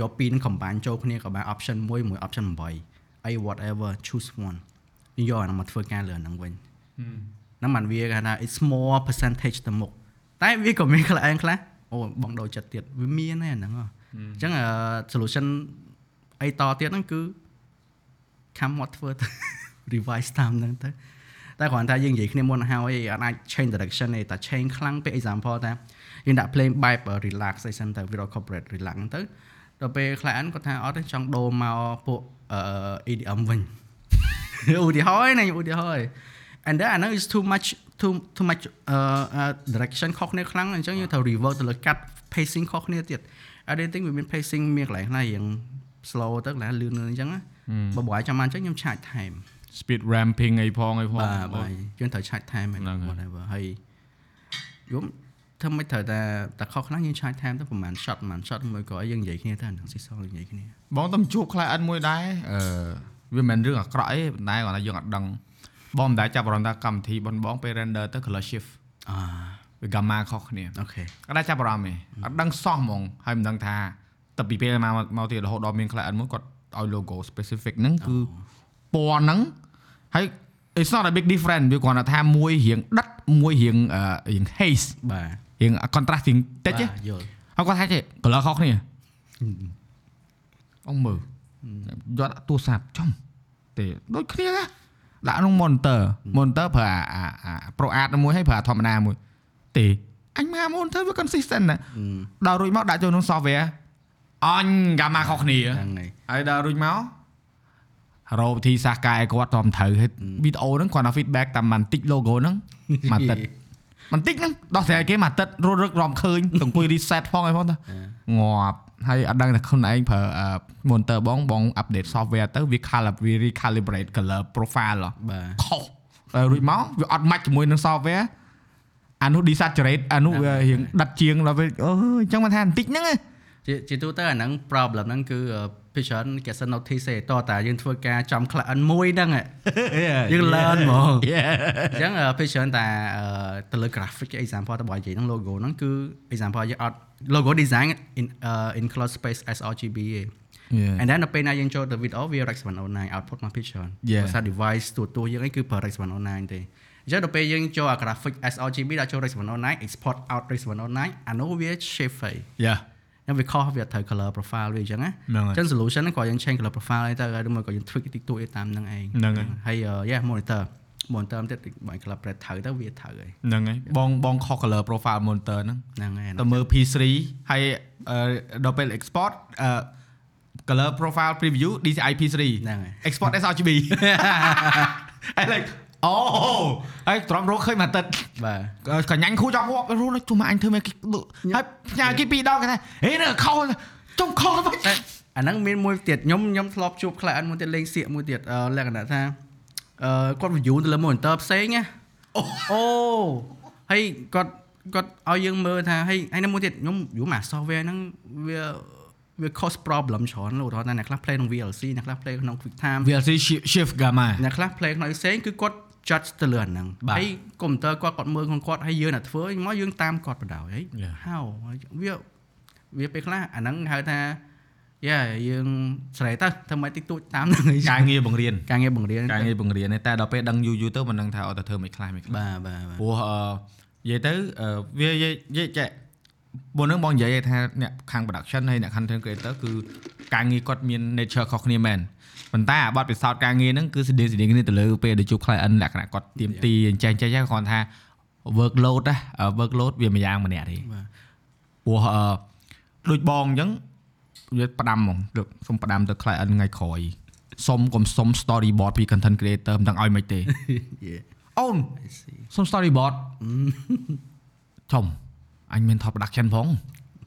យកពីរនឹង combine ចូលគ្នាក៏បាន option 1មួយ option 8អី whatever choose one យើងយកអាហ្នឹងមកធ្វើការលើហ្នឹងវិញហ្នឹងបានវាគេថា it's more percentage ទៅមុខតែវាក៏មានខ្លះខ្លះអូបងដូរចិត្តទៀតវាមានដែរហ្នឹងហ៎ អញ្ចឹងអឺ solution អីតទៀតហ្នឹងគឺខំមកធ្វើទៅ revise តាមហ្នឹងទៅតែគ្រាន់តែយើងនិយាយគ្នាមុនហើយអត់អាច change direction ទេតែ change ខ្លាំងពេក example ថាយើងដាក់ play បែប relax អីសិនទៅ video corporate relax ហ្នឹងទៅដល់ពេល client គាត់ថាអត់ទេចង់ដូរមកពួកអឺ EDM វិញឧទាហរណ៍ណាឧទាហរណ៍ and then អាហ្នឹង is too much too too much អឺ direction ខុសគ្នាខ្លាំងអញ្ចឹងយើងត្រូវ revert ទៅលើកាត់ pacing ខុសគ្នាទៀត editing វាមាន pacing មានកន្លែងខ្លះរៀង slow ទៅកន្លែងលឿនៗអញ្ចឹងណាបើបើឲ្យចាំបានអញ្ចឹងខ្ញុំឆាច់ time speed ramping អីផងអីផងបាទបាទយើងត្រូវឆាច់ time ហ្នឹងហ្នឹងហើយ whatever ហើយយំធ្វើមិនត្រូវតែតែខុសខ្លាំងយើងឆាច់ time ទៅប្រហែល shot ប្រហែល shot មួយក៏ឲ្យយើងនិយាយគ្នាទៅអាហ្នឹងស៊ីសងនិយាយគ្នាបងតំជួប client មួយដែរអឺវាមិនមែនរឿងអាក្រក់ទេប៉ុន្តែគាត់ថាយើងអត់ដឹងបងមិនដែលចាប់អារម្មណ៍ថាកម្មវិធីបងបងពេល render ទៅ color shift អា វា gamma ខុសគ្នាអូខេអត់ដែលចាប់អារម្មណ៍ទេអត់ដឹងសោះហ្មងហើយមិនដឹងថាតែពីពេលមកមកទៀតរហូតដល់មាន client មួយគាត់ឲ្យ logo specific ហ្នឹងគឺពណ៌ហ្នឹងហើយ it's not a big difference វាគ្រាន់តែថាមួយរៀងដិតមួយរៀងអឺរៀង haze បាទរៀង contrast រៀងតិចទេបាទយល់ហើយគាត់ថាចេះ color ខុសគ្នាអងមើលយកទូរស័ព្ទចំទេដូចគ្នាណាដាក់ក្នុង monitor monitor ប្រើអាអាអា pro art មួយហើយប្រើអាធម្មតាមួយ ទេអញមក monitor វា consistent ណាដល់រួចមកដាក់ចូលក្នុង software អញ gamma ខុសគ្នាហ្នឹងហើយហើយដល់រួចមករកវិធីសាស្ត្រកែគាត់តាមត្រូវហើយវីដេអូហ្នឹងគាត់ថា feedback តាមបន្តិច logo ហ្នឹងមួយទឹកបន្តិចហ្នឹងដោះស្រាយគេមួយទឹករត់រឹករំឃើញទៅអង្គុយ reset ផងអីផងទៅងាប់ហើយអត់ដឹងថាខ្លួនឯងប្រើអឺ monitor បងបង update software ទៅវា color វា recalibrate color profile ហ៎បាទខុសហើយរួចមកវាអត់ម៉ាច់ជាមួយនឹង software អានោះ desaturate អានោះវារៀងដិតជាងដល់វាអឺអញ្ចឹងមកថាបន្តិចហ្នឹងឯងជាជាទូទៅអាហ្នឹង problem ហ្នឹងគឺ patient គេសិន notice ទេតោះតាយើងធ្វើការចំ client មួយហ្នឹងឯងយើង learn ហ្មងអញ្ចឹង patient តាអឺទៅលើ graphic example ទៅបើនិយាយហ្នឹង logo ហ្នឹងគឺ example យើងអត់ logo design in uh, include space sRGB ឯង and then នៅពេលណាយើងចូលទៅ video វា Rex 109 output មក picture Yeah. ភាសា device ទូទួយើងអីគឺប្រើ Rex 109ទេ អញ្ចឹងដល់ពេលយើងចូលអា graphic sRGB ដាក់ចូល Rex 109 export out Rex 109អានោះវា shift ហើយយ៉ាអញ្ចឹងវាខុសវាត្រូវ color profile វាអញ្ចឹងណាហ្នឹងហើយអញ្ចឹង solution ហ្នឹងក៏យើង change color profile អីទៅហើយឬមួយក៏យើង tweak តិចតួចទៅតាមហ្នឹងឯងហ្នឹងហើយហើយ yeah monitor monitor ទៀតបើ color palette ត្រូវទៅវាត្រូវហើយហ្នឹងហើយបងបងខុស color profile monitor ហ្នឹងហ្នឹងហើយទៅមើល P3 ហើយអឺដល់ពេល export អឺ color profile preview DCI P3 ហ្នឹងហើយ export sRGB ហើយ like អូហើយត្រង់រកឃើញមួយទឹកបាទកញ្ញាញ់គូចង់រាប់រੂជុំអញធ្វើមកគេហើយផ្ញើគេពីរដងគេថាហេនេះខុសចុំខុសទៅតែអាហ្នឹងមានមួយទៀតខ្ញុំខ្ញុំធ្លាប់ជួប client មួយទៀតលេងសៀកមួយទៀតអឺលក្ខណៈថាអឺគាត់ view ទៅលើ monitor ផ្សេងណាអូហើយគាត់គាត់ឲ្យយើងមើលថាហើយហើយនៅមួយទៀតខ្ញុំ view មក software ហ្នឹងវាវា cause problem ច្រើនលោកឧទាហរណ៍ថាអ្នកខ្លះ play ក្នុង VLC អ្នកខ្លះ play ក្នុង QuickTime VLC shi- shift gamma អ្នកខ្លះ play ក្នុងផ្សេងគឺគាត់ judge ទៅលើអាហ្នឹងបាទហើយកុំព្យូទ័រគាត់គាត់មើលក្នុងគាត់ហើយយើងអ្នកធ្វើមកយើងតាមគាត់បណ្ដោយហី Yeah. ហៅវាវាពេលខ្លះអាហ្នឹងហៅថាយ៉ាយើងស្រែទៅធ្វើម៉េចតិចតួចតាមហ្នឹងឯងការងារបង្រៀនការងារបង្រៀនការងារបង្រៀនទេតែដល់ពេលដឹងយូរយូរទៅមិនដឹងថាអត់ទៅធ្វើមិនខ្លះមិនខ្លះបាទបាទបាទព្រោះអឺនិយាយទៅអឺវានិយាយនិយាយចេះមុនហ្នឹងបងនិយាយថាអ្នកខាង production ហើយអ្នក content creator គឺការងារគាត់មាន nature ខុសគ្នាមែន ប៉ុន្តែអាបទពិសោធន៍ការងារហ្នឹងគឺស្តៀងស្តៀងគ្នាទៅលើពេលដែលជួប client លក្ខណៈគាត់ទៀមទីអញ្ចឹងចេះចេះគ្រាន់ថា workload ណាអឺ workload វាមួយយ៉ាងម្នាក់ទេបាទព្រោះអឺដូចបងអញ្ចឹងវាផ្ដាំហ្មងលើកសុំផ្ដាំទៅ client ថ្ងៃក្រោយសុំកុំសុំ storyboard ពី content creator មិនដឹងឲ្យមិនទេយេអូន I see សុំ storyboard ចំអញមានថត production ផង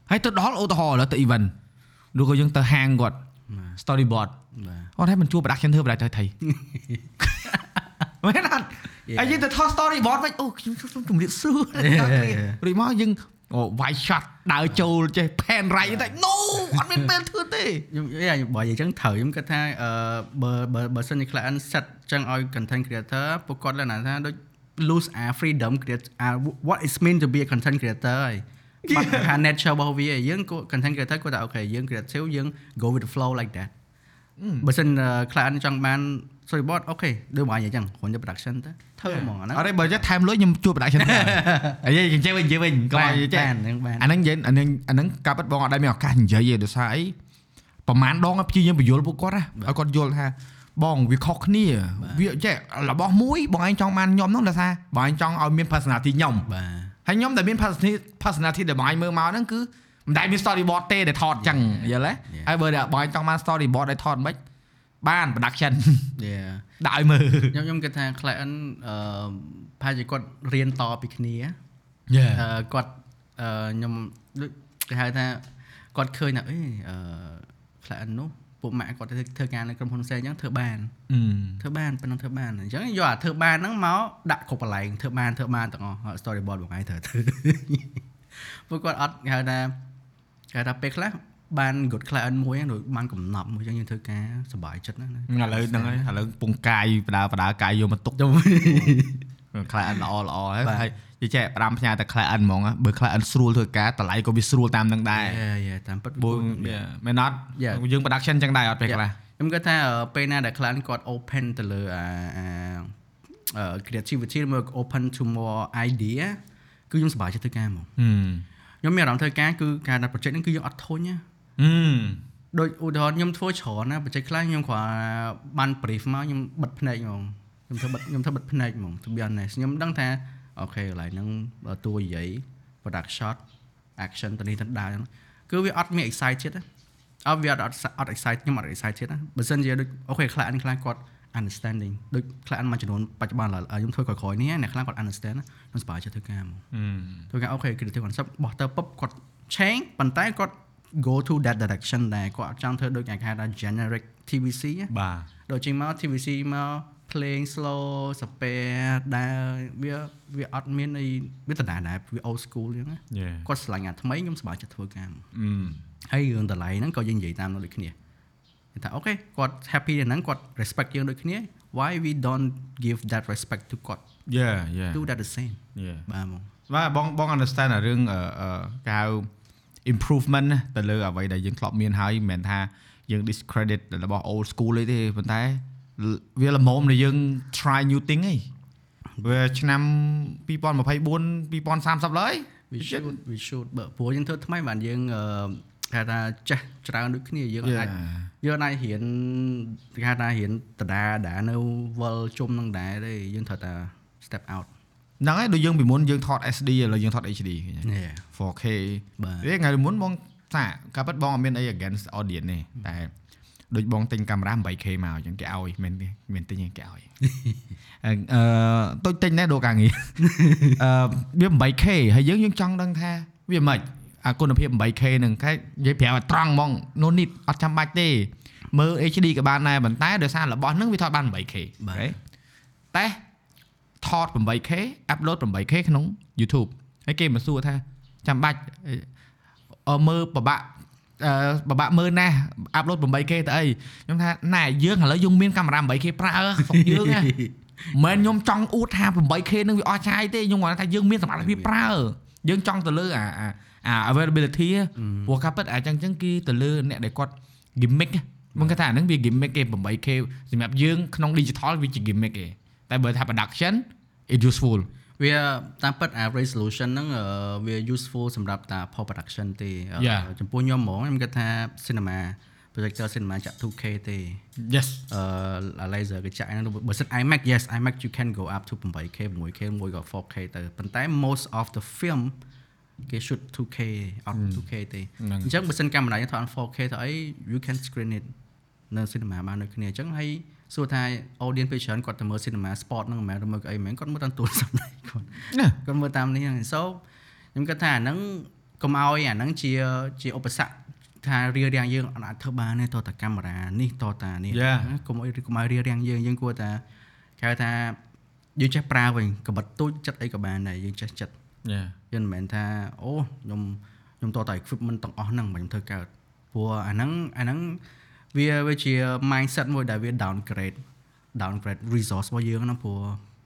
ហើយទៅដល់ឧទាហរណ៍ឥឡូវទៅ event ឬក៏យើងទៅហាងគាត់បាទ storyboard បាទ គាត់ថាមិនជួ production ធ្វើបដាច់ទៅថៃមែនអត់ Yeah. ហើយយើងទៅថត storyboard វិញអូខ្ញុំសូមជម្រាបសួររួចមកយើងអូ wide shot ដើរចូលចេះ pan right តែ no អត់មានពេលធ្វើទេខ្ញុំយ៉ាបើនិយាយចឹងត្រូវខ្ញុំគិតថាអឺបើបើបើសិនជា client set ចឹងឲ្យ content creator ពួកគាត់លក្ខណៈថាដូច lose our freedom create our what is mean to be a content creator ហើយបាត់ថា nature របស់វាឯងយើងក៏ content creator គាត់ថាអូខេយើង creative យើង go with the flow like that បើសិន client ចង់បាន storyboard អូខេដូចបងនិយាយចឹងគ្រាន់តែ production ទៅធ្វើហ្មងអាហ្នឹងអត់ទេបើចេះថែមលុយខ្ញុំជួប production ធ្វើហើយនិយាយចេះវិញនិយាយវិញក៏បាននិយាយចេះបានហ្នឹងបានអាហ្នឹងនិយាយអាហ្នឹងអាហ្នឹងកាប់បងអត់ដែលមានឱកាសនិយាយទេដោយសារអីប្រហែលដងព្យាយាមបញ្យល់ពួកគាត់ណាឲ្យគាត់យល់ថាបងវាខុសគ្នាវាចេះរបស់មួយបងឯងចង់បានខ្ញុំហ្នឹងដោយសារបងឯងចង់ឲ្យមាន personality ខ្ញុំបាទហើយខ្ញុំដែលមាន personality personality ដែលបងឯងមើលមកហ្នឹងគឺ មិនដែលមាន storyboard ទេដែលថតចឹងយល់ទេហើយបើបងឯងចង់បាន storyboard ដែលថតមិនបាន production yeah ដាក់ឲ្យមើលខ្ញុំខ្ញុំគិតថា client អឺប្រហែលជាគាត់រៀនតពីគ្នា Yeah អឺគាត់អឺខ្ញុំដូចគេហៅថាគាត់ឃើញថាអេអឺ client នោះពួកម៉ាក់គាត់ទៅធ្វើការនៅក្រុមហ៊ុនផ្សេងអញ្ចឹងធ្វើបានអឺធ្វើបានប៉ុណ្ណឹងធ្វើបានអញ្ចឹងយកអាធ្វើបានហ្នឹងមកដាក់គ្រប់កន្លែងធ្វើបានធ្វើបានទាំងអស់ហើយ storyboard បងឯងត្រូវធ្វើពួកគាត់អត់គេហៅថា គេហៅថាពេលខ្លះបាន good client មួយហ្នឹងដូចបានកំណប់មួយអញ្ចឹងយើងធ្វើការសប្បាយចិត្តណាស់ណាឥឡូវហ្នឹងហើយឥឡូវកំពងកាយបដាបដាកាយយកមកទុកខ្ញុំ client ល្អល្អហើយបាទហើយនិយាយចេះផ្ដាំផ្ញើតែ client ហ្មងណាបើ client ស្រួលធ្វើការតម្លៃក៏វាស្រួលតាមនឹងដែរយេយេតាមពិតបើវាមែនអត់ Yeah. យើង production ចឹងដែរអត់ពេលខ្លះខ្ញុំគិតថាអឺពេលណាដែល client គាត់ open ទៅលើអាអាអឺ creativity ឬមក open to more idea គឺខ្ញុំសប្បាយចិត្តធ្វើការហ្មងហឹម ខ្ញុំមានអារម្មណ៍ធ្វើការគឺការដាក់ project ហ្នឹងគឺយើងអត់ធុញណាហឹមដូចឧទាហរណ៍ខ្ញុំធ្វើច្រើនណា project ខ្លះខ្ញុំគ្រាន់បាន brief មកខ្ញុំបិទភ្នែកហ្មងខ្ញុំធ្វើបិទខ្ញុំធ្វើបិទភ្នែកហ្មង to be honest ខ្ញុំដឹងថាអូខេកន្លែងហ្នឹងបើតួនិយាយ product shot action ទៅនេះទៅដើរហ្នឹងគឺវាអត់មាន excited ទេអត់វាអត់អត់អត់ excited ខ្ញុំអត់ excited ណាបើសិនជាដូចអូខេខ្លះខ្លះគាត់ understanding ដូចខ្លះមួយចំនួនបច្ចុប្បន្នឡើយខ្ញុំធ្វើក្រោយៗនេះអ្នកខ្លះគាត់ understand ណាខ្ញុំសប្បាយចិត្តធ្វើការហ្មងហឹមធ្វើការអូខេ creative concept បោះទៅពុបគាត់ change ប៉ុន្តែគាត់ go to that direction ដែរគាត់អត់ចង់ធ្វើដូចគេហៅថា generic TVC ណាបាទដូចជាងមក TVC មក playing slow សាពេដែលវាវាអត់មានអីវាដដែលដែរវា old school អញ្ចឹងណាយេគាត់ឆ្លាញ់អាថ្មីខ្ញុំសប្បាយចិត្តធ្វើការមកហឹមហើយរឿងតម្លៃហ្នឹងក៏យើងនិយាយតាមនោះដូចគ្នាគេ ថាអូខេគាត់ happy នៅហ្នឹងគាត់ respect យើងដូចគ្នា why we don't give that respect to គាត់យេយេ do that the same យេបាទហ្មងបាទបងបង understand អារឿងអឺអឺគេហៅ improvement ណាទៅលើអ្វីដែលយើងធ្លាប់មានហើយមិនមែនថាយើង discredit របស់ old school អីទេប៉ុន្តែវាល្មមដែលយើង try new thing ឯងវាឆ្នាំ2024 2030ឡើយ we should we should បើព្រោះយើងធ្វើថ្មីបានយើងអឺគេថាចេះច្រើនដូចគ្នាយើងអាច យើងអាចរៀនគេហៅថារៀនដដាដានៅវល់ជុំនឹងដែរទេយើងត្រូវតែ step out ហ្នឹងហើយដូចយើងពីមុនយើងថត SD ឥឡូវយើងថត HD ឃើញទេនេះ 4K បាទវាថ្ងៃមុនបងថាកាពិតបងអត់មានអី against audience ទេតែដូចបងទិញកាមេរ៉ា 8K មកអញ្ចឹងគេឲ្យមិនមែនទេមានទិញទេគេឲ្យអឺអឺដូចទិញដែរដូរការងារអឺវា 8K ហើយយើងយើងចង់ដឹងថាវាមិនអា គុណភាព 8K ហ្នឹងគេនិយាយប្រាប់ឲ្យត្រង់ហ្មង no need អត់ចាំបាច់ទេមើល HD ក៏បានដែរប៉ុន្តែដោយសាររបស់ហ្នឹងវាថតបាន 8K បាទអូខេតែថត 8K upload 8K ក្នុង YouTube ហើយគេមកសួរថាចាំបាច់អឺមើលពិបាកអឺបបាក់មើលណាស់អាប់ឡូត 8K ទៅអីខ្ញុំថាណែយើងឥឡូវយើងមានកាមេរ៉ា 8K ប្រើស្រុកយើងណាមិនខ្ញុំចង់អួតថា 8K នឹងវាអស់ចាយទេខ្ញុំគាត់ថាយើងមានសមត្ថភាពប្រើ យើងចង់ទៅលើអាអា availability ព្រោះកាពិតអាចឹងចឹងគឺទៅលើអ្នកដែលគាត់ gimmick មិនគាត់ថាហ្នឹងវា gimmick គេ 8K សម្រាប់យើងក្នុង digital វាជា gimmick ទេតែបើថា production it useful វាតាមពិតអា resolution ហ្នឹងវា useful សម្រាប់តា post production ទេចំពោះខ្ញុំហ្មងខ្ញុំគិតថា cinema projector cinema ចាក់ 2K ទេ yes អឺ laser គេចាក់ហ្នឹងបើសិន IMAX yes IMAX you can go up to 8K 6K មួយក៏ 4K ទៅប៉ុន្តែ most of the film គេ shoot 2K អត់ 2K ទេអញ្ចឹងបើសិនកាមេរ៉ាយើងថត 4K ទៅអី you can screen it នៅ cinema បានដូចគ្នាអញ្ចឹងហើយសួរថា audience ពេលច្រើនគាត់ទៅមើល cinema sport ហ្នឹងមិនមែនទៅមើលអីមិនមែនគាត់មើលតាមទូរស័ព្ទគាត់គាត់មើលតាមនេះហ្នឹង so ខ្ញុំគិតថាអាហ្នឹងកុំឲ្យអាហ្នឹងជាជាឧបសគ្គ ថារៀបរៀងយើងអាចធ្វើបានទេតតែកាមេរ៉ានេះតតានេះកុំឲ្យកុំឲ្យរៀបរៀងយើងយើងគួរតែគេថាយើងចេះប្រើវិញកបិតទូចចិត្តអីក៏បានដែរយើងចេះចិត្តយើងមិនមែនថាអូខ្ញុំខ្ញុំតតែ equipment ទាំងអស់ហ្នឹងមិនខ្ញុំធ្វើកើតព្រោះអាហ្នឹងអាហ្នឹងវាវាជា mindset មួយដែលវា downgrade downgrade resource របស់យើងណាព្រោះ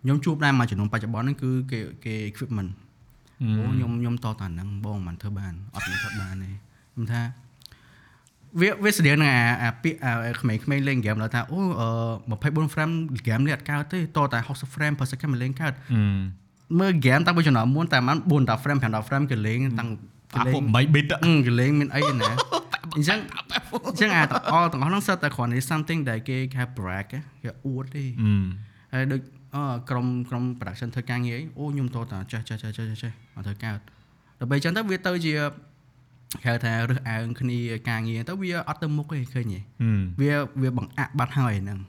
ខ្ញុំជួបដែរមួយចំនួនបច្ចុប្បន្នហ្នឹងគឺគេគេ equipment អូខ្ញុំខ្ញុំតតាហ្នឹងបងមិនធ្វើបានអត់មិនធ្វើបានទេខ្ញុំថា វាវាស្តៀងនឹងអាអាពាក្យក្មេងៗលេងហ្គេមដល់ថាអូ24 frame ហ្គេមនេះអត់កើតទេតតែ60 frame per second លេងកើតមើលហ្គេមតាំងពីចំណោមមុនតែមិន4 frame 5 frame គេលេងតាំងអាពួក8 bit គេលេងមានអីណាអញ្ចឹងអញ្ចឹងអាទាំងអស់ទាំងអស់ហ្នឹងសិតតែគ្រាន់តែ something ដែលគេគេ brag គេអួតទេហើយដូចអក្រុមក្រុម production ធ្វើការងារអីអូខ្ញុំតតាចេះចេះចេះចេះចេះមកធ្វើកើតដល់ពេលអញ្ចឹងទៅវាទៅជា ហៅថារើសអើងគ្នាការងារទៅវាអត់ទៅមុខទេឃើញទេវាវាបង្អាក់បាត់ហើយហ្នឹង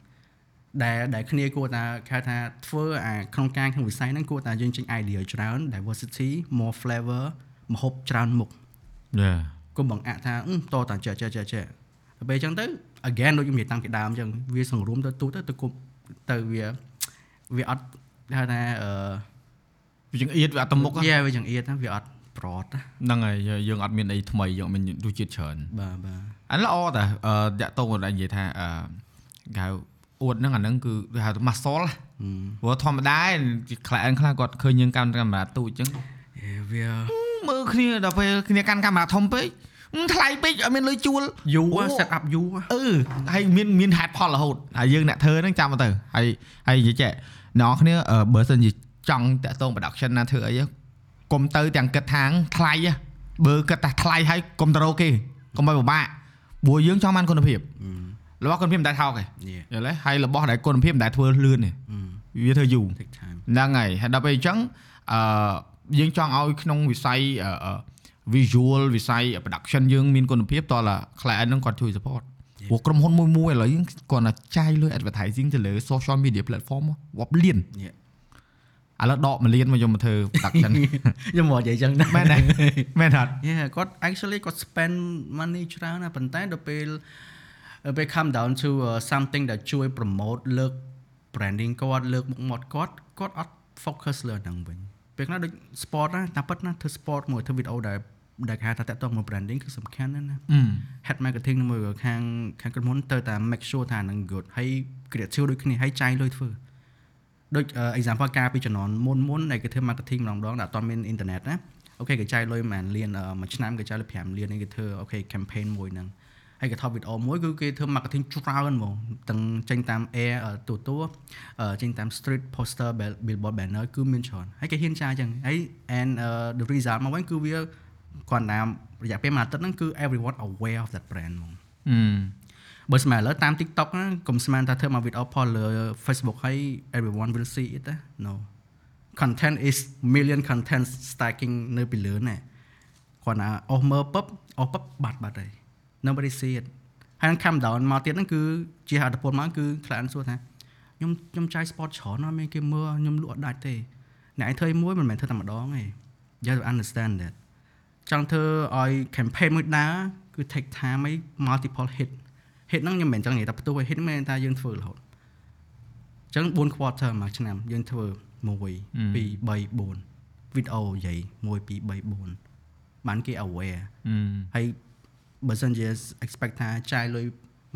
ដែលដែលគ្នាគួរតែហៅថាធ្វើអាក្នុងការក្នុងវិស័យហ្នឹងគួរតែយើងចេញ idea ច្រើន diversity more flavor មហូបច្រើនមុខយ៉ាកុំបង្អាក់ថាតតាចេះចេះចេះចេះទៅពេលអញ្ចឹងទៅ again ដូចខ្ញុំនិយាយតាំងពីដើមអញ្ចឹងវាសង្រួមទៅទូទៅទៅគប់ទៅវាវាអត់ហៅថាអឺវាចង្អៀតវាអត់ទៅមុខយ៉ាវាចង្អៀតវាអត់ ប្រតហ្នឹងហើយយើងអត់មានអីថ្មីយើងមានរសជាតិច្រើនបាទបាទអាល្អតាអឺតាក់តងគាត់និយាយថាអឺគេហៅអួតហ្នឹងអាហ្នឹងគឺគេហៅថា muscle ព្រោះធម្មតាខ្លះខ្លះគាត់ឃើញយើងកាន់កាមេរ៉ាទូចអញ្ចឹងវាមើលគ្នាដល់ពេលគ្នាកាន់កាមេរ៉ាធំពេកថ្លៃពេកអត់មានលុយជួលយូរ set up យូរអឺហើយមានមានហេតុផលរហូតហើយយើងអ្នកធ្វើហ្នឹងចាំទៅហើយហើយនិយាយចេះអ្នកនរគ្នាបើសិនជាចង់តាក់ទង production ណាធ្វើអី កុំទៅទាំងគិតថាថ្លៃបើគិតថាថ្លៃហើយកុំទៅរកគេកុំឲ្យពិបាកព្រោះយើងចង់បានគុណភាពរបស់គុណភាពមិនដែលថោកទេយល់ទេហើយរបស់ដែលគុណភាពមិនដែលធ្វើលឿនទេវាធ្វើយូរហ្នឹងហើយហើយដល់ពេលអញ្ចឹងអឺយើងចង់ឲ្យក្នុងវិស័យ visual វិស័យ production យើងមានគុណភាពតើ client ហ្នឹងគាត់ជួយ support ព្រោះក្រុមហ៊ុនមួយមួយឥឡូវយើងគាត់តែចាយលុយ advertising ទៅលើ social media platform វប់លៀន ឥឡូវដកមួយលានមកយកមកធ្វើ production ខ្ញុំមកនិយាយចឹងមែនទេមែនអត់យេគាត់ actually គាត់ spend money ច្រើនណាប៉ុន្តែដល់ពេលពេល come down to something ដែលជួយ promote លើក branding គាត់លើកមុខមាត់គាត់គាត់អត់ focus លើហ្នឹងវិញពេលខ្លះដូច sport ណាតែពិតណាធ្វើ sport មួយធ្វើវីដេអូដែលដែលគេហៅថាតកតមក branding គឺសំខាន់ណាស់ណា head marketing មួយខាងខាងក្រុមហ៊ុនទៅតែ make sure ថានឹង good ហើយ creative ដូចគ្នាហើយចាយលុយធ្វើ ដូច example ការពីជំនាន់មុនមុនដែលគេធ្វើ marketing ម្ដងម្ដងដែលអត់មានអ៊ីនធឺណិតណាអូខេគេចាយលុយប្រហែលលានមួយឆ្នាំគេចាយលុយ5លាននេះគេធ្វើអូខេ campaign មួយហ្នឹងហើយគេថតវីដេអូមួយគឺគេធ្វើ marketing ច្រើនហ្មងទាំងចេញតាម air ទូទួចេញតាម street poster billboard banner គឺមានច្រើនហើយគេហ៊ានចាយចឹងហើយ and the result មកវិញគឺវាគាត់តាមរយៈពេលមួយអាទិត្យហ្នឹងគឺ everyone aware of that brand ហ្មង បើស្មានឥឡូវតាម TikTok ណាកុំស្មានថាធ្វើមកវីដេអូផលលើ Facebook ហើយ everyone will see it ណា no content is million content stacking នៅពីលើណាគាត់ណាអស់មើលពឹបអស់ពឹបបាត់បាត់ហើយ nobody see it ហើយ come down មកទៀតហ្នឹងគឺជាអត្តពលមកគឺ client សួរថាខ្ញុំខ្ញុំចាយ sport ច្រើនណាស់មានគេមើលខ្ញុំលក់អត់ដាច់ទេអ្នកឯងធ្វើមួយមិនមែនធ្វើតែម្ដងទេ you have to understand that ចង់ធ្វើឲ្យ campaign មួយដើរគឺ take time ឲ្យ multiple hit hit ហ្នឹងខ្ញុំមិនមែនចង់និយាយថាផ្ទុះឲ្យ hit មែនថាយើងធ្វើរហូតអញ្ចឹង4 quarter មួយឆ្នាំយើងធ្វើ1 2 3 4វីដេអូនិយាយ1 2 3 4បានគេ aware ហើយបើសិនជា expect ថាចាយលុយ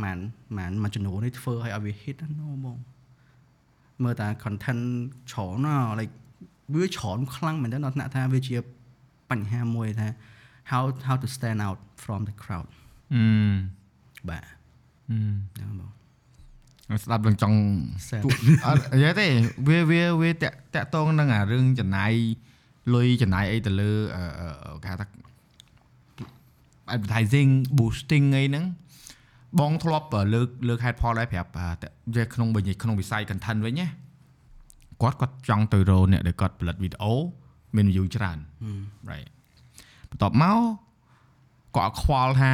ម៉ានម៉ានមួយចំនួននេះធ្វើឲ្យឲ្យវា hit ណា no បងមើលតា content ច្រើនណា like វាច្រើនខ្លាំងមែនតើដល់ថ្នាក់ថាវាជាបញ្ហាមួយថា how how to stand out from the crowd អឺបាទអឺ ហ្នឹងបងស្ដាប់នឹងចង់ Sad ពួកអត់និយាយទេវាវាវាតាក់តាក់តងនឹងអារឿងចំណាយលុយចំណាយអីទៅលើអឺអឺគេហៅថា advertising boosting អីហ្នឹងបងធ្លាប់លើកលើកហេតុផលដែរប្រាប់អាតែវាក្នុងវិញក្នុងវិស័យ content វិញណាគាត់គាត់ចង់ទៅរកអ្នកដែលគាត់ផលិតវីដេអូមាន view ច្រើន right បន្ទាប់មកគាត់ខ្វល់ថា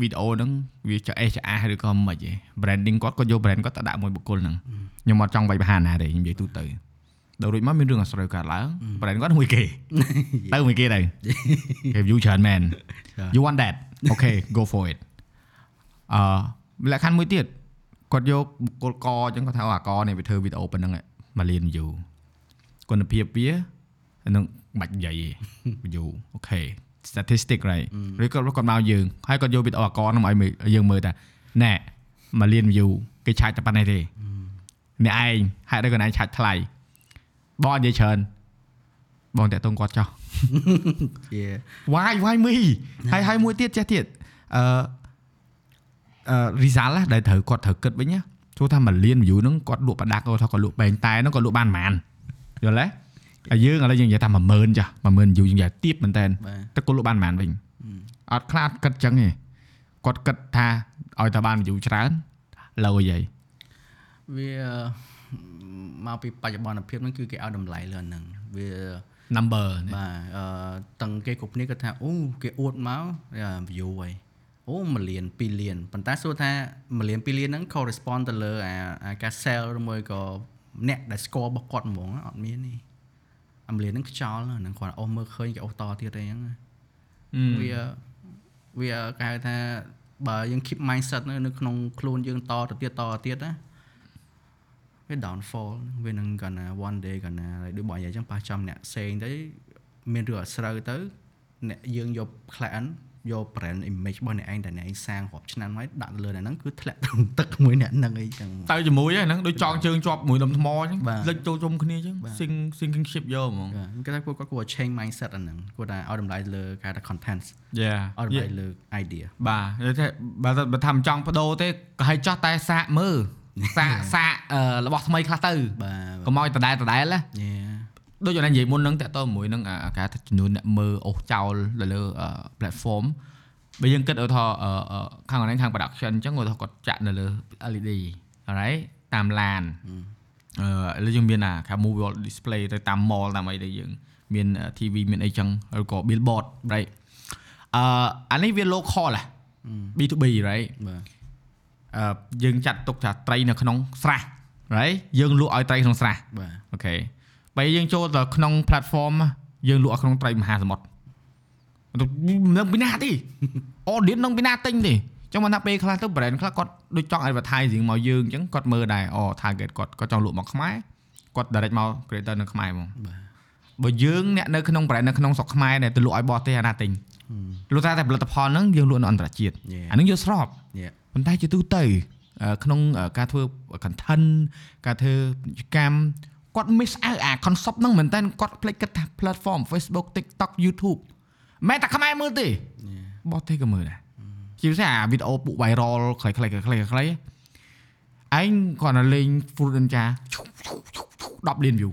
វីដេអូហ្នឹងវាចអេះចអាសឬក៏មិនហី branding គាត់គាត់យក brand គាត់ទៅដាក់មួយបុគ្គលហ្នឹងខ្ញុំអត់ចង់វាយបហាណាទេខ្ញុំនិយាយទូទៅដល់រួចមកមានរឿងអាស្រូវកើតឡើង brand គាត់មួយគេទៅមួយគេទៅគេ view ច្រើនមែន you want that okay go for it អឺលក្ខខណ្ឌមួយទៀតគាត់យកបុគ្គលកអញ្ចឹងគាត់ថាអូអាកនេះវាធ្វើវីដេអូប៉ុណ្ណឹងមួយលាន view គុណភាពវាអានឹងមិនបាច់និយាយទេ view អូខេ statistic right ឬក៏គាត់មកយើងហើយគាត់យកវីដេអូអាកនោះមកឲ្យមើលយើងមើលថាណែមួយលាន view គេឆាច់តែប៉ុណ្ណេះទេអ្នកឯងហេតុអីគាត់ឯងឆាច់ថ្លៃបងនិយាយច្រើនបងតាក់ទងគាត់ចោះ Yeah why why me ហើយហើយមួយទៀតចេះទៀតអឺអឺ result ណាដែលត្រូវគាត់ត្រូវគិតវិញណាទោះថាមួយលាន view ហ្នឹងគាត់លក់ប្រដាក់គាត់ថាគាត់លក់បែងតែហ្នឹងគាត់លក់បានប៉ុន្មានយល់ទេ ហើយយើងឥឡូវយើងនិយាយថា10000ចាស់10000 view យើងនិយាយទៀបមែនតើបាទតែគាត់លក់បានប៉ុន្មានវិញអត់ខ្លាចគិតចឹងទេគាត់គិតថាឲ្យតែបាន view ច្រើនលើអីហីវាមកពីបច្ចុប្បន្នភាពហ្នឹងគឺគេឲ្យតម្លៃលើអាហ្នឹងវា number បាទអឺតឹងគេគ្រប់គ្នាគាត់ថាអូគេអួតមក view ហើយអូ1លាន2លានប៉ុន្តែសួរថា1លាន2លានហ្នឹង correspond ទៅលើអាអាការ sell ឬមួយក៏អ្នកដែល score របស់គាត់ហ្មងអត់មានទេ អា1លានហ្នឹងខ្យល់ហ្នឹងគាត់អស់មើលឃើញគេអស់តទៀតអីហ្នឹងវាវាគេហៅថាបើយើង keep mindset នៅក្នុងខ្លួនយើងតទៅទៀតតទៅទៀតណាវា downfall វានឹងកណ្ណា one day កណ្ណាហើយដូចបងនិយាយចឹងប៉ះចំអ្នកផ្សេងទៅមានរឿងអត់ស្រូវទៅអ្នកយើងយក client យក brand image របស់អ្នកឯងដែលអ្នកឯងសាងរាប់ឆ្នាំហើយដាក់ទៅលើអ្នកហ្នឹងគឺធ្លាក់ក្នុងទឹកមួយអ្នកហ្នឹងអីចឹងទៅជាមួយហ្នឹងដូចចងជើងជាប់មួយដុំថ្មអញ្ចឹងបាទលិចចូលជុំគ្នាអញ្ចឹងបាទ sync syncing ship យកហ្មងបាទគេថាគាត់គាត់គួរ change mindset អាហ្នឹងគាត់ថាឲ្យតម្លៃលើគេថា content yeah ឲ្យតម្លៃលើ idea បាទនិយាយថាបើថាបើថាមិនចង់បដូរទេក៏ឲ្យចោះតែសាកមើលសាកសាកអឺរបស់ថ្មីខ្លះទៅបាទកុំឲ្យដដែលដដែលណា yeah ដូចយើងនិយាយមុនហ្នឹងតើតើមួយហ្នឹងអាការថាចំនួនអ្នកមើលអូសចោលទៅលើអឺ platform បើយើងគិតឲ្យថាអឺអឺខាងអនឡាញខាង production អញ្ចឹងគាត់ថាគាត់ចាក់នៅលើ LED alright តាមឡានអឺឥឡូវយើងមានអាខាង movie display ទៅតាម mall តាមអីដែលយើងមាន TV មានអីចឹងឬក៏ billboard right អឺអានេះវា local ហ៎ B2B right បាទអឺយើងចាត់ទុកថាត្រីនៅក្នុងស្រះ right យើងលក់ឲ្យត្រីក្នុងស្រះបាទអូខេ បើយើងចូលទៅក្នុង platform យើងលក់ឲ្យក្នុងត្រីមហាសមុទ្រនឹងពីណាទេ audience នឹងពីណាទិញទេចឹងមកថាពេលខ្លះទៅ brand ខ្លះគាត់ដូចចង់ advertising មកយើងចឹងគាត់មើលដែរអូ target គាត់គាត់ចង់លក់មកខ្មែរគាត់ direct មក creator នៅខ្មែរហ្មងបាទបើយើងអ្នកនៅក្នុង brand នៅក្នុងស្រុកខ្មែរដែលទៅលក់ឲ្យបរទេសអាណាទិញលក់តែតែផលិតផលហ្នឹងយើងលក់នៅអន្តរជាតិ Yeah. អាហ្នឹងយកស្រប yeah ប៉ុន្តែជាទូទៅអឺក្នុងអឺការធ្វើ content ការធ្វើពាណិជ្ជកម្ម គាត់ miss out អា concept ហ្នឹងមែនតើគាត់ភ្លេចគិតថា platform Facebook TikTok YouTube មិនតែខ្មែរមើលទេបោះទេក៏មើលដែរជាពិសេសអាវីដេអូពុក viral ខ្លីៗខ្លីៗខ្លីៗខ្លីៗឯងគាត់នៅលេង Fruit Ninja 10 លាន view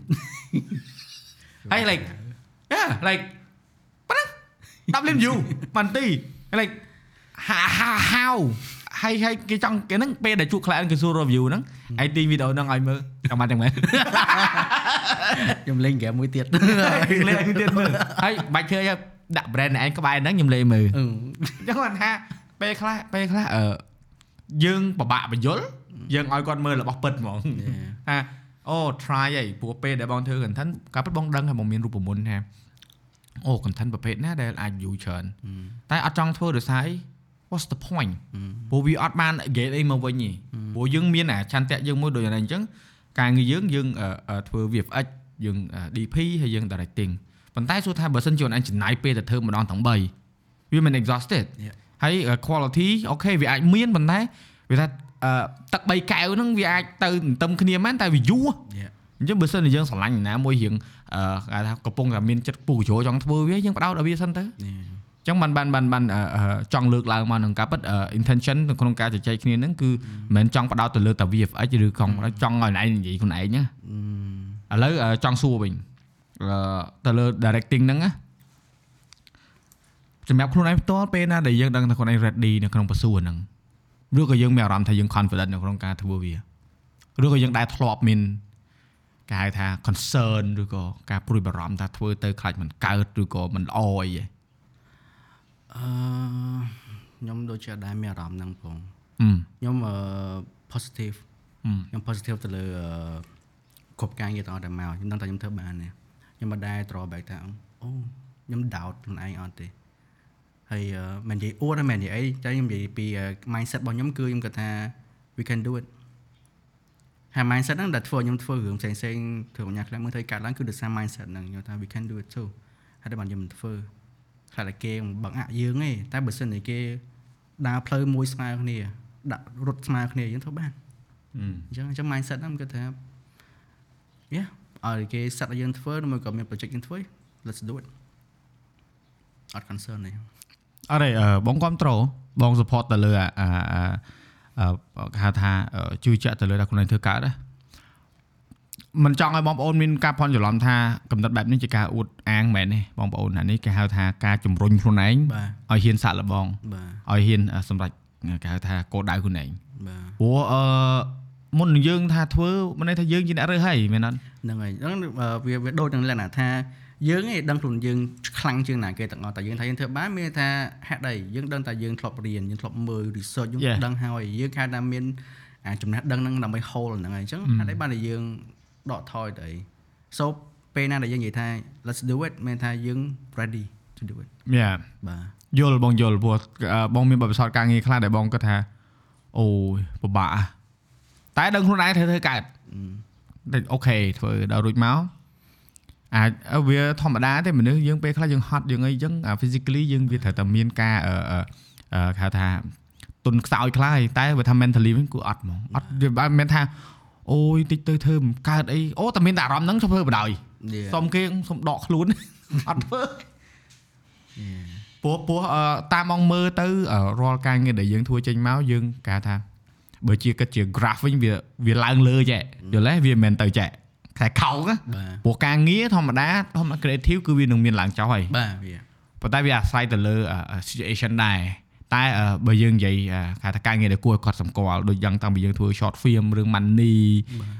ហើយ like yeah like ប៉ុណ្ណា10លាន view បានទី like how how how ហើយហើយគេចង់គេហ្នឹងពេលដែលជួប client គេសួរ review ហ្នឹង ឯងទីវីដេអូហ្នឹងឲ្យមើលចាំបានទាំងមែនខ្ញុំលេងហ្គេមមួយទៀតលេងទៀតមើលហើយបាច់ធ្វើឲ្យដាក់ brand ឯងក្បែរហ្នឹងខ្ញុំលេងមើលអឺអញ្ចឹងគាត់ថាពេលខ្លះពេលខ្លះអឺយើងពិបាកបញ្យល់យើងឲ្យគាត់មើលរបស់ពិតហ្មងថាអូ try អីព្រោះពេលដែលបងធ្វើ content ការពិតបងដឹងហើយបងមានរូបមន្តថាអូ content ប្រភេទណាដែលអាច view ច្រើនតែអត់ចង់ធ្វើដោយសារអី what's the point ព្រោះវាអត់បាន get អីមកវិញទេព្រោះយើងមានអាឆន្ទៈយើងមួយដូចយ៉ាងណាអញ្ចឹងការងារយើងយើងអឺអឺធ្វើ VFX យើងអឺ DP ហើយយើង directing ប៉ុន្តែសួរថាបើសិនជាអនចំណាយពេលទៅធ្វើម្ដងទាំង3វាមិន exhausted Yeah. ហើយ quality អូខេវាអាចមានប៉ុន្តែវាថាអឺទឹក3កែវហ្នឹងវាអាចទៅទន្ទឹមគ្នាមែនតែវាយូរ Yeah. អញ្ចឹងបើសិនជាយើងស្រឡាញ់ណាមួយរៀងអឺគេថាកំពុងតែមានចិត្តពុះជ្រោចង់ធ្វើវាយើងបដោតឲ្យវាសិនទៅ Yeah. អញ្ចឹងបានបានបានបានអឺអឺចង់លើកឡើងមកនឹងការពិតអឺ intention នៅក្នុងការជជែកគ្នាហ្នឹងគឺមិនមែនចង់បដោតទៅលើតែ VFX ឬកង់ចង់ឲ្យឯងនិយាយខ្លួនឯងណា Mm. ឥឡូវអឺចង់សួរវិញអឺទៅលើ directing ហ្នឹងណាសម្រាប់ខ្លួនឯងផ្ទាល់ពេលណាដែលយើងដឹងថាខ្លួនឯង ready នៅក្នុងពសួរហ្នឹងឬក៏យើងមានអារម្មណ៍ថាយើង confident នៅក្នុងការធ្វើវាឬក៏យើងដែរធ្លាប់មានគេហៅថា concern ឬក៏ការព្រួយបារម្ភថាធ្វើទៅខ្លាចមិនកើតឬក៏មិនល្អអីហ៎ អឺខ្ញុំដូចជាអត់ដែរមានអារម្មណ៍ហ្នឹងផងអឺខ្ញុំអឺ positive អឺខ្ញុំ positive ទៅលើអឺគ្រប់ការងារទាំងអស់ដែលមកខ្ញុំដឹងថាខ្ញុំធ្វើបានទេខ្ញុំមិនដែរ drawback ថាអូខ្ញុំ doubt ខ្លួនឯងអត់ទេហើយអឺមិននិយាយអួតទេមិននិយាយអីតែខ្ញុំនិយាយពីអឺ mindset របស់ខ្ញុំគឺខ្ញុំគិតថា we can do it ហើយ mindset ហ្នឹងដែលធ្វើឲ្យខ្ញុំធ្វើរឿងផ្សេងផ្សេងៗធ្វើឲ្យញ៉ាខ្លះមើលធ្វើឲ្យកាត់ឡើងគឺដោយសារ mindset ហ្នឹងខ្ញុំថា we can do it too ហើយតែបានខ្ញុំមិនធ្វើ ខ្លាចតែគេបង្អាក់យើងទេតែបើសិនជាគេដើរផ្លូវមួយស្មើគ្នាដាក់រត់ស្មើគ្នាយើងធ្វើបានអញ្ចឹងអញ្ចឹង mindset ហ្នឹងគឺថា yeah ឲ្យគេ set ឲ្យយើងធ្វើឬមួយក៏មាន project យើងធ្វើ let's do it អត់ concern ទេអរេអឺបងគ្រប់ត្រូលបង support ទៅលើអាអាអាអឺគេហៅថាអឺជួយចាក់ទៅលើថាខ្លួនឯងធ្វើកើតណា មិនចង់ឲ្យបងប្អូនមានការភ័ន្តច្រឡំថាកំណត់បែបនេះជាការអួតអាងមែនទេបងប្អូនអានេះគេហៅថាការជំរុញខ្លួនឯងបាទឲ្យហ៊ានសាក់លបងបាទឲ្យហ៊ានអឺសម្រេចគេហៅថាគោលដៅខ្លួនឯងបាទព្រោះអឺមុននឹងយើងថាធ្វើមិនន័យថាយើងជាអ្នករើសហើយមែនអត់ហ្នឹងហើយហ្នឹងអឺវាវាដូចនឹងលក្ខណៈថាយើងឯងដឹងខ្លួនយើងខ្លាំងជាងណាគេទាំងអស់តែយើងថាយើងធ្វើបានមានថាហេតុអីយើងដឹងតែយើងធ្លាប់រៀនយើងធ្លាប់មើល research យើង Yeah. ដឹងហើយយើងខែតែមានអាចំណេះដឹងហ្នឹងដើម្បី hold ហ្នឹងហើយអញ្ចឹងហេតុអីបានតែយើង ដកថយទៅអី so ពេលណាដែលយើងនិយាយថា let's do it មានថាយើង ready to do it យ៉ាបាទយល់បងយល់ព្រោះអឺបងមានបទពិសោធន៍ការងារខ្លះដែលបងគាត់ថាអូយពិបាកហ่ะតែដឹងខ្លួនឯងធ្វើធ្វើកើតតែអូខេធ្វើដល់រួចមកអាចវាធម្មតាទេមនុស្សយើងពេលខ្លះយើងហត់យើងអីចឹងអា physically យើងវាត្រូវតែមានការអឺអឺអឺគេហៅថាទុនខ្សោយខ្លះហើយតែបើថា mentally វិញគឺអត់ហ្មងអត់វាមិនមែនថា អូយតិចទៅធ្វើមិនកើតអីអូតែមានតែអារម្មណ៍ហ្នឹងទៅធ្វើបដ ாய் Yeah. សុំគេសុំដកខ្លួនអត់ធ្វើ Yeah. ព្រោះព្រោះអឺតាមមកមើលទៅអឺរាល់ការងារដែលយើងធ្វើចេញមកយើងគេហៅថាបើជាគិតជា graph វិញវាវាឡើងលើចែយល់ទេវាមិនមែនទៅចែខែខោកណាបាទព្រោះការងារធម្មតាធម្មតា creative គឺវានឹងមានឡើងចុះហើយបាទវាប៉ុន្តែវាអាស្រ័យទៅលើអឺ situation ដែរ តែអឺបើយើងនិយាយអឺគេហៅថាការងារដែលគួរឲ្យកត់សម្គាល់ដូចយ៉ាងតាំងពីយើងធ្វើ short film រឿង money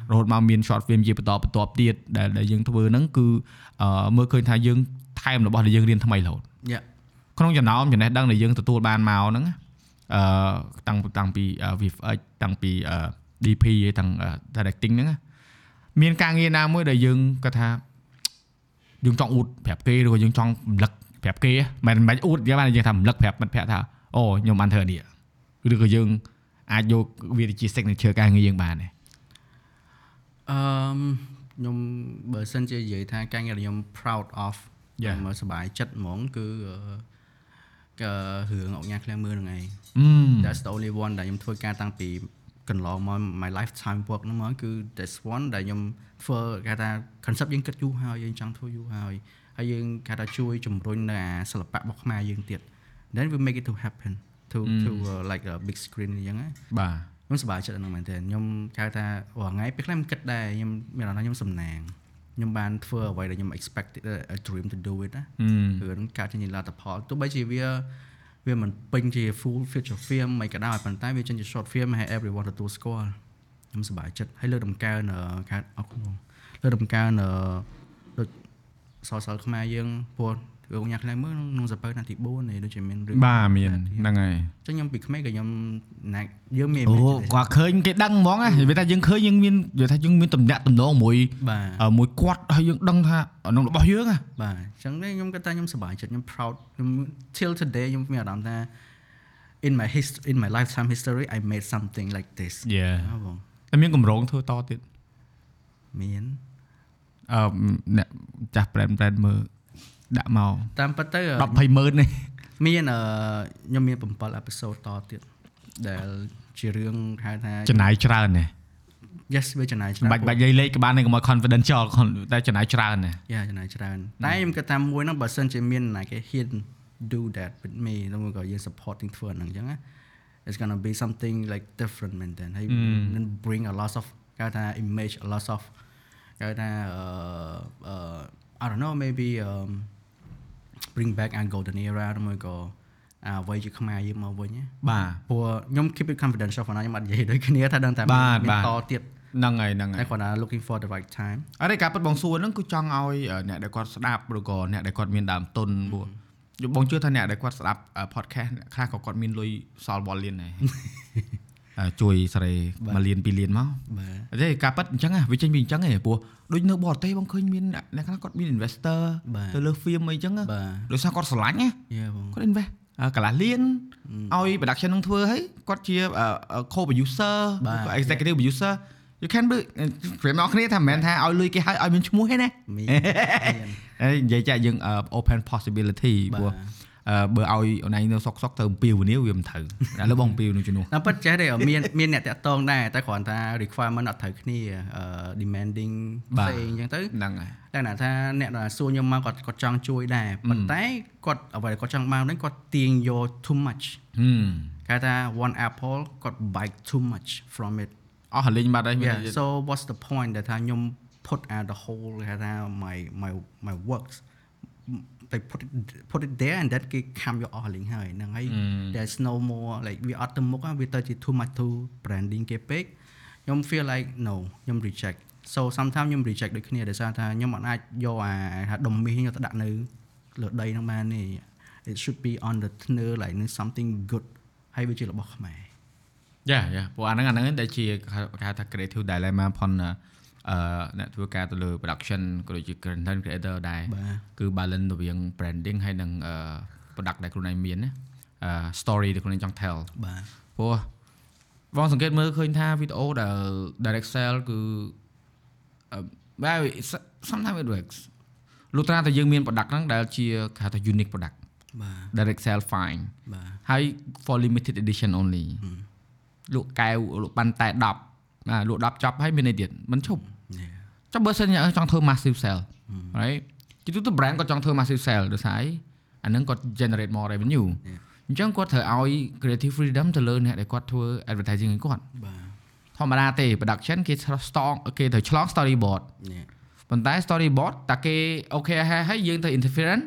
រហូតមកមាន short film ជាបន្តបន្ទាប់ទៀតដែលដែលយើងធ្វើហ្នឹងគឺអឺមើលឃើញថាយើងថែមរបស់ដែលយើងរៀនថ្មីរហូតយ៉ាក្នុងចំណោមចំណេះដឹងដែលយើងទទួលបានមកហ្នឹងណាអឺតាំងតាំងពីអឺ VFX តាំងពីអឺ DP ហើយតាំងអឺ directing ហ្នឹងណាមានការងារណាមួយដែលយើងគាត់ថាយើងចង់អួតប្រាប់គេឬក៏យើងចង់រំលឹកប្រាប់គេមិនមិនអួតយើងបានយើងថារំលឹកប្រាប់មិត្តភក្តិថា អូខ្ញុំបានធ្វើនេះឬក៏យើងអាចយកវាទៅជា signature ការងារយើងបានទេអឺមខ្ញុំបើសិនជានិយាយថាការងារដែលខ្ញុំ proud of Yeah. ខ្ញុំសប្បាយចិត្តហ្មងគឺអឺករឿងអុកញ៉ាឃ្លាំងមើលហ្នឹងឯងអឺ That's the only one ដែលខ្ញុំធ្វើការតាំងពីកន្លងមក my lifetime work ហ្នឹងមកគឺ that's one ដែលខ្ញុំធ្វើគេថា concept យើងគិតយូរហើយយើងចង់ធ្វើយូរហើយហើយយើងគេថាជួយជំរុញនៅអាសិល្បៈរបស់ខ្មែរយើងទៀត then we make it to happen to to uh, like a big screen អញ្ចឹងណាបាទខ្ញុំសប្បាយចិត្តហ្នឹងមែនទែនខ្ញុំគេហៅថារាល់ថ្ងៃពេលខ្លះខ្ញុំគិតដែរខ្ញុំមានអារម្មណ៍ថាខ្ញុំសំណាងខ្ញុំបានធ្វើអ្វីដែលខ្ញុំ expected a dream to do it ណាអឺគឺនឹងកើតចេញជាលទ្ធផលទោះបីជាវាវាមិនពេញជា full feature film មិនក៏ដោយប៉ុន្តែវាចេញជា short film ហើយ everyone ទទួលស្គាល់ខ្ញុំសប្បាយចិត្តហើយលើកដំកើងអឺខាត់អរគុណបងលើកដំកើងអឺដូចសរសើរខ្មែរយើងព្រោះ រឿងញ៉ាំខ្លះមើលក្នុងសភៅណាទី4នេះដូចជាមានរឿងបាទមានហ្នឹងហើយអញ្ចឹងខ្ញុំពីក្មេងក៏ខ្ញុំណាយើងមានអូ imagination គាត់ឃើញគេដឹងហ្មងណានិយាយថាយើងឃើញយើងមាននិយាយថាយើងមានតំណាក់តំណងមួយបាទអឺមួយគាត់ហើយយើងដឹងថាអានោះរបស់យើងណាបាទអញ្ចឹងនេះខ្ញុំគាត់ថាខ្ញុំសប្បាយចិត្តខ្ញុំ proud ខ្ញុំ till today ខ្ញុំមានអារម្មណ៍ថា in my history in my lifetime history I made something like this យេណាបងតែមានកម្រងធ្វើតទៀតមានអឺអ្នកចាស់ brand brand មើល ដាក់មកតាមពិតទៅ10 20ម៉ឺននេះមានអឺខ្ញុំមាន7 episode តទៀតដែលជារឿងហៅថាចំណាយច្រើនណា yes វាចំណាយច្រើនបាច់បាច់និយាយលេខក៏បានដែរកុំឲ្យ confidential តែចំណាយច្រើនណាយ៉ាចំណាយច្រើនតែខ្ញុំគិតថាមួយហ្នឹងបើសិនជាមានណាគេ hit do that with me ទៅមកក៏យើង supporting ធ្វើហ្នឹងអញ្ចឹងណា it's going to be something like different មែនតើហើយ then bring a lot of គេហៅថា image a lot of គេហៅថាអឺអឺ I don't know maybe um bring back a golden era ទៅមកក៏អ្វីជាខ្មែរយើងមកវិញណាបាទព្រោះខ្ញុំ keep it confidential ប៉ុន្តែខ្ញុំអត់និយាយដូចគ្នាថាដឹងតែបាទមានបាទតទៀតហ្នឹងហើយហ្នឹងហើតែយគាត់ថា looking for the right time អរិយការពិតបងសួរហ្នឹងគឺចង់ឲ្យអ្នកដែលគាត់ស្ដាប់ឬក៏អ្នកដែលគាត់មានដើមទុនព្រោះយកបងជឿថាអ្នកដែលគាត់ស្ដាប់ podcast ខ្លះក៏គាត់មានលុយសល់បលលានដែរអឺ ជួយសេរី1លាន2លានមកបាទតែការប៉ັດអញ្ចឹងហ៎វាចេញពីអញ្ចឹងហ៎ព្រោះដូចនៅបរទេសបងឃើញមានអ្នកខ្លះគាត់មាន investor បាទទៅលើ film អីចឹងហ៎បាទដោយសារគាត់ស្រឡាញ់ណាយេបងគាត់ invest អឺកន្លះលានឲ្យ production នឹងធ្វើហើយគាត់ជា co producer បាទ executive producer you can be ព្រមមកគ្នាថាមិនមែនថាឲ្យលុយគេឲ្យឲ្យមានឈ្មោះទេណាមានហើយនិយាយចាក់យើង open possibility ព្រោះអឺ បើឲ្យអូនឯងនៅសុកសុកទៅអំពីវនីវាមិនត្រូវឥឡូវបងអំពីវនីជំនួសតាមពិតចេះទេមានមានអ្នកតាក់តងដែរតែគ្រាន់តែ requirement អត់ត្រូវគ្នាអឺ demanding បាទផ្សេងអញ្ចឹងទៅហ្នឹងហើយតែណាថាអ្នកដែលសួរខ្ញុំមកគាត់គាត់ចង់ជួយដែរប៉ុន្តែគាត់អ្វីដែលគាត់ចង់បានហ្នឹងគាត់ទាញយក too much ហឹមគេថា one apple គាត់ bite too much from it អស់ហលេងបាត់ហើយមាន yeah so what's the point ដែលថាខ្ញុំ put out the whole គេថា my my my works they put it put it there and that គេខំយកអស់លេងហើយហ្នឹងហើយ there's no more like វាអត់ទៅមុខហ្នឹងវាទៅជា too much to branding គេពេកខ្ញុំ feel like no ខ្ញុំ reject so sometimes ខ្ញុំ reject ដូចគ្នាដោយសារថាខ្ញុំអត់អាចយកអាថាដុំមាសខ្ញុំទៅដាក់នៅលើដីហ្នឹងបានទេ it should be on the ធ្នើ like something good ហើយវាជារបស់ខ្មែរយ៉ាយ៉ាព្រោះអាហ្នឹងអាហ្នឹងដែលជាគេហៅថា creative dilemma ផង អឺអ្នកធ្វើការទៅលើ production ក៏ដូចជា content creator ដែរបាទគឺ balance រវាង branding ហើយនិងអឺ product ដែលខ្លួនឯងមានណាអឺ story ដែលខ្លួនឯងចង់ tell បាទព្រោះបងសង្កេតមើលឃើញថាវីដេអូដែល direct sell គឺអឺបែប sometimes it works លុះត្រាតែយើងមាន product ហ្នឹងដែលជាគេហៅថា unique product បាទ direct sell fine បាទហើយ for limited edition only លក់កែវលក់បានតែ10ណាលក់10ចប់ហើយមានអីទៀតមិនឈប់ Yeah. ចាំបើសិនចង់ធ្វើ massive sell right ជាទូទៅ brand ក៏ចង់ធ្វើ massive sell ដោយសារអីអាហ្នឹងគាត់ generate more revenue អញ្ចឹងគាត់ត្រូវឲ្យ creative freedom ទៅលើអ្នកដែលគាត់ធ្វើ advertising ឲ្យគាត់បាទធម្មតាទេ production គេ strong គេត្រូវឆ្លង storyboard នេះប៉ុន្តែ storyboard តាគេអូខេហើយហើយយើងទៅ interference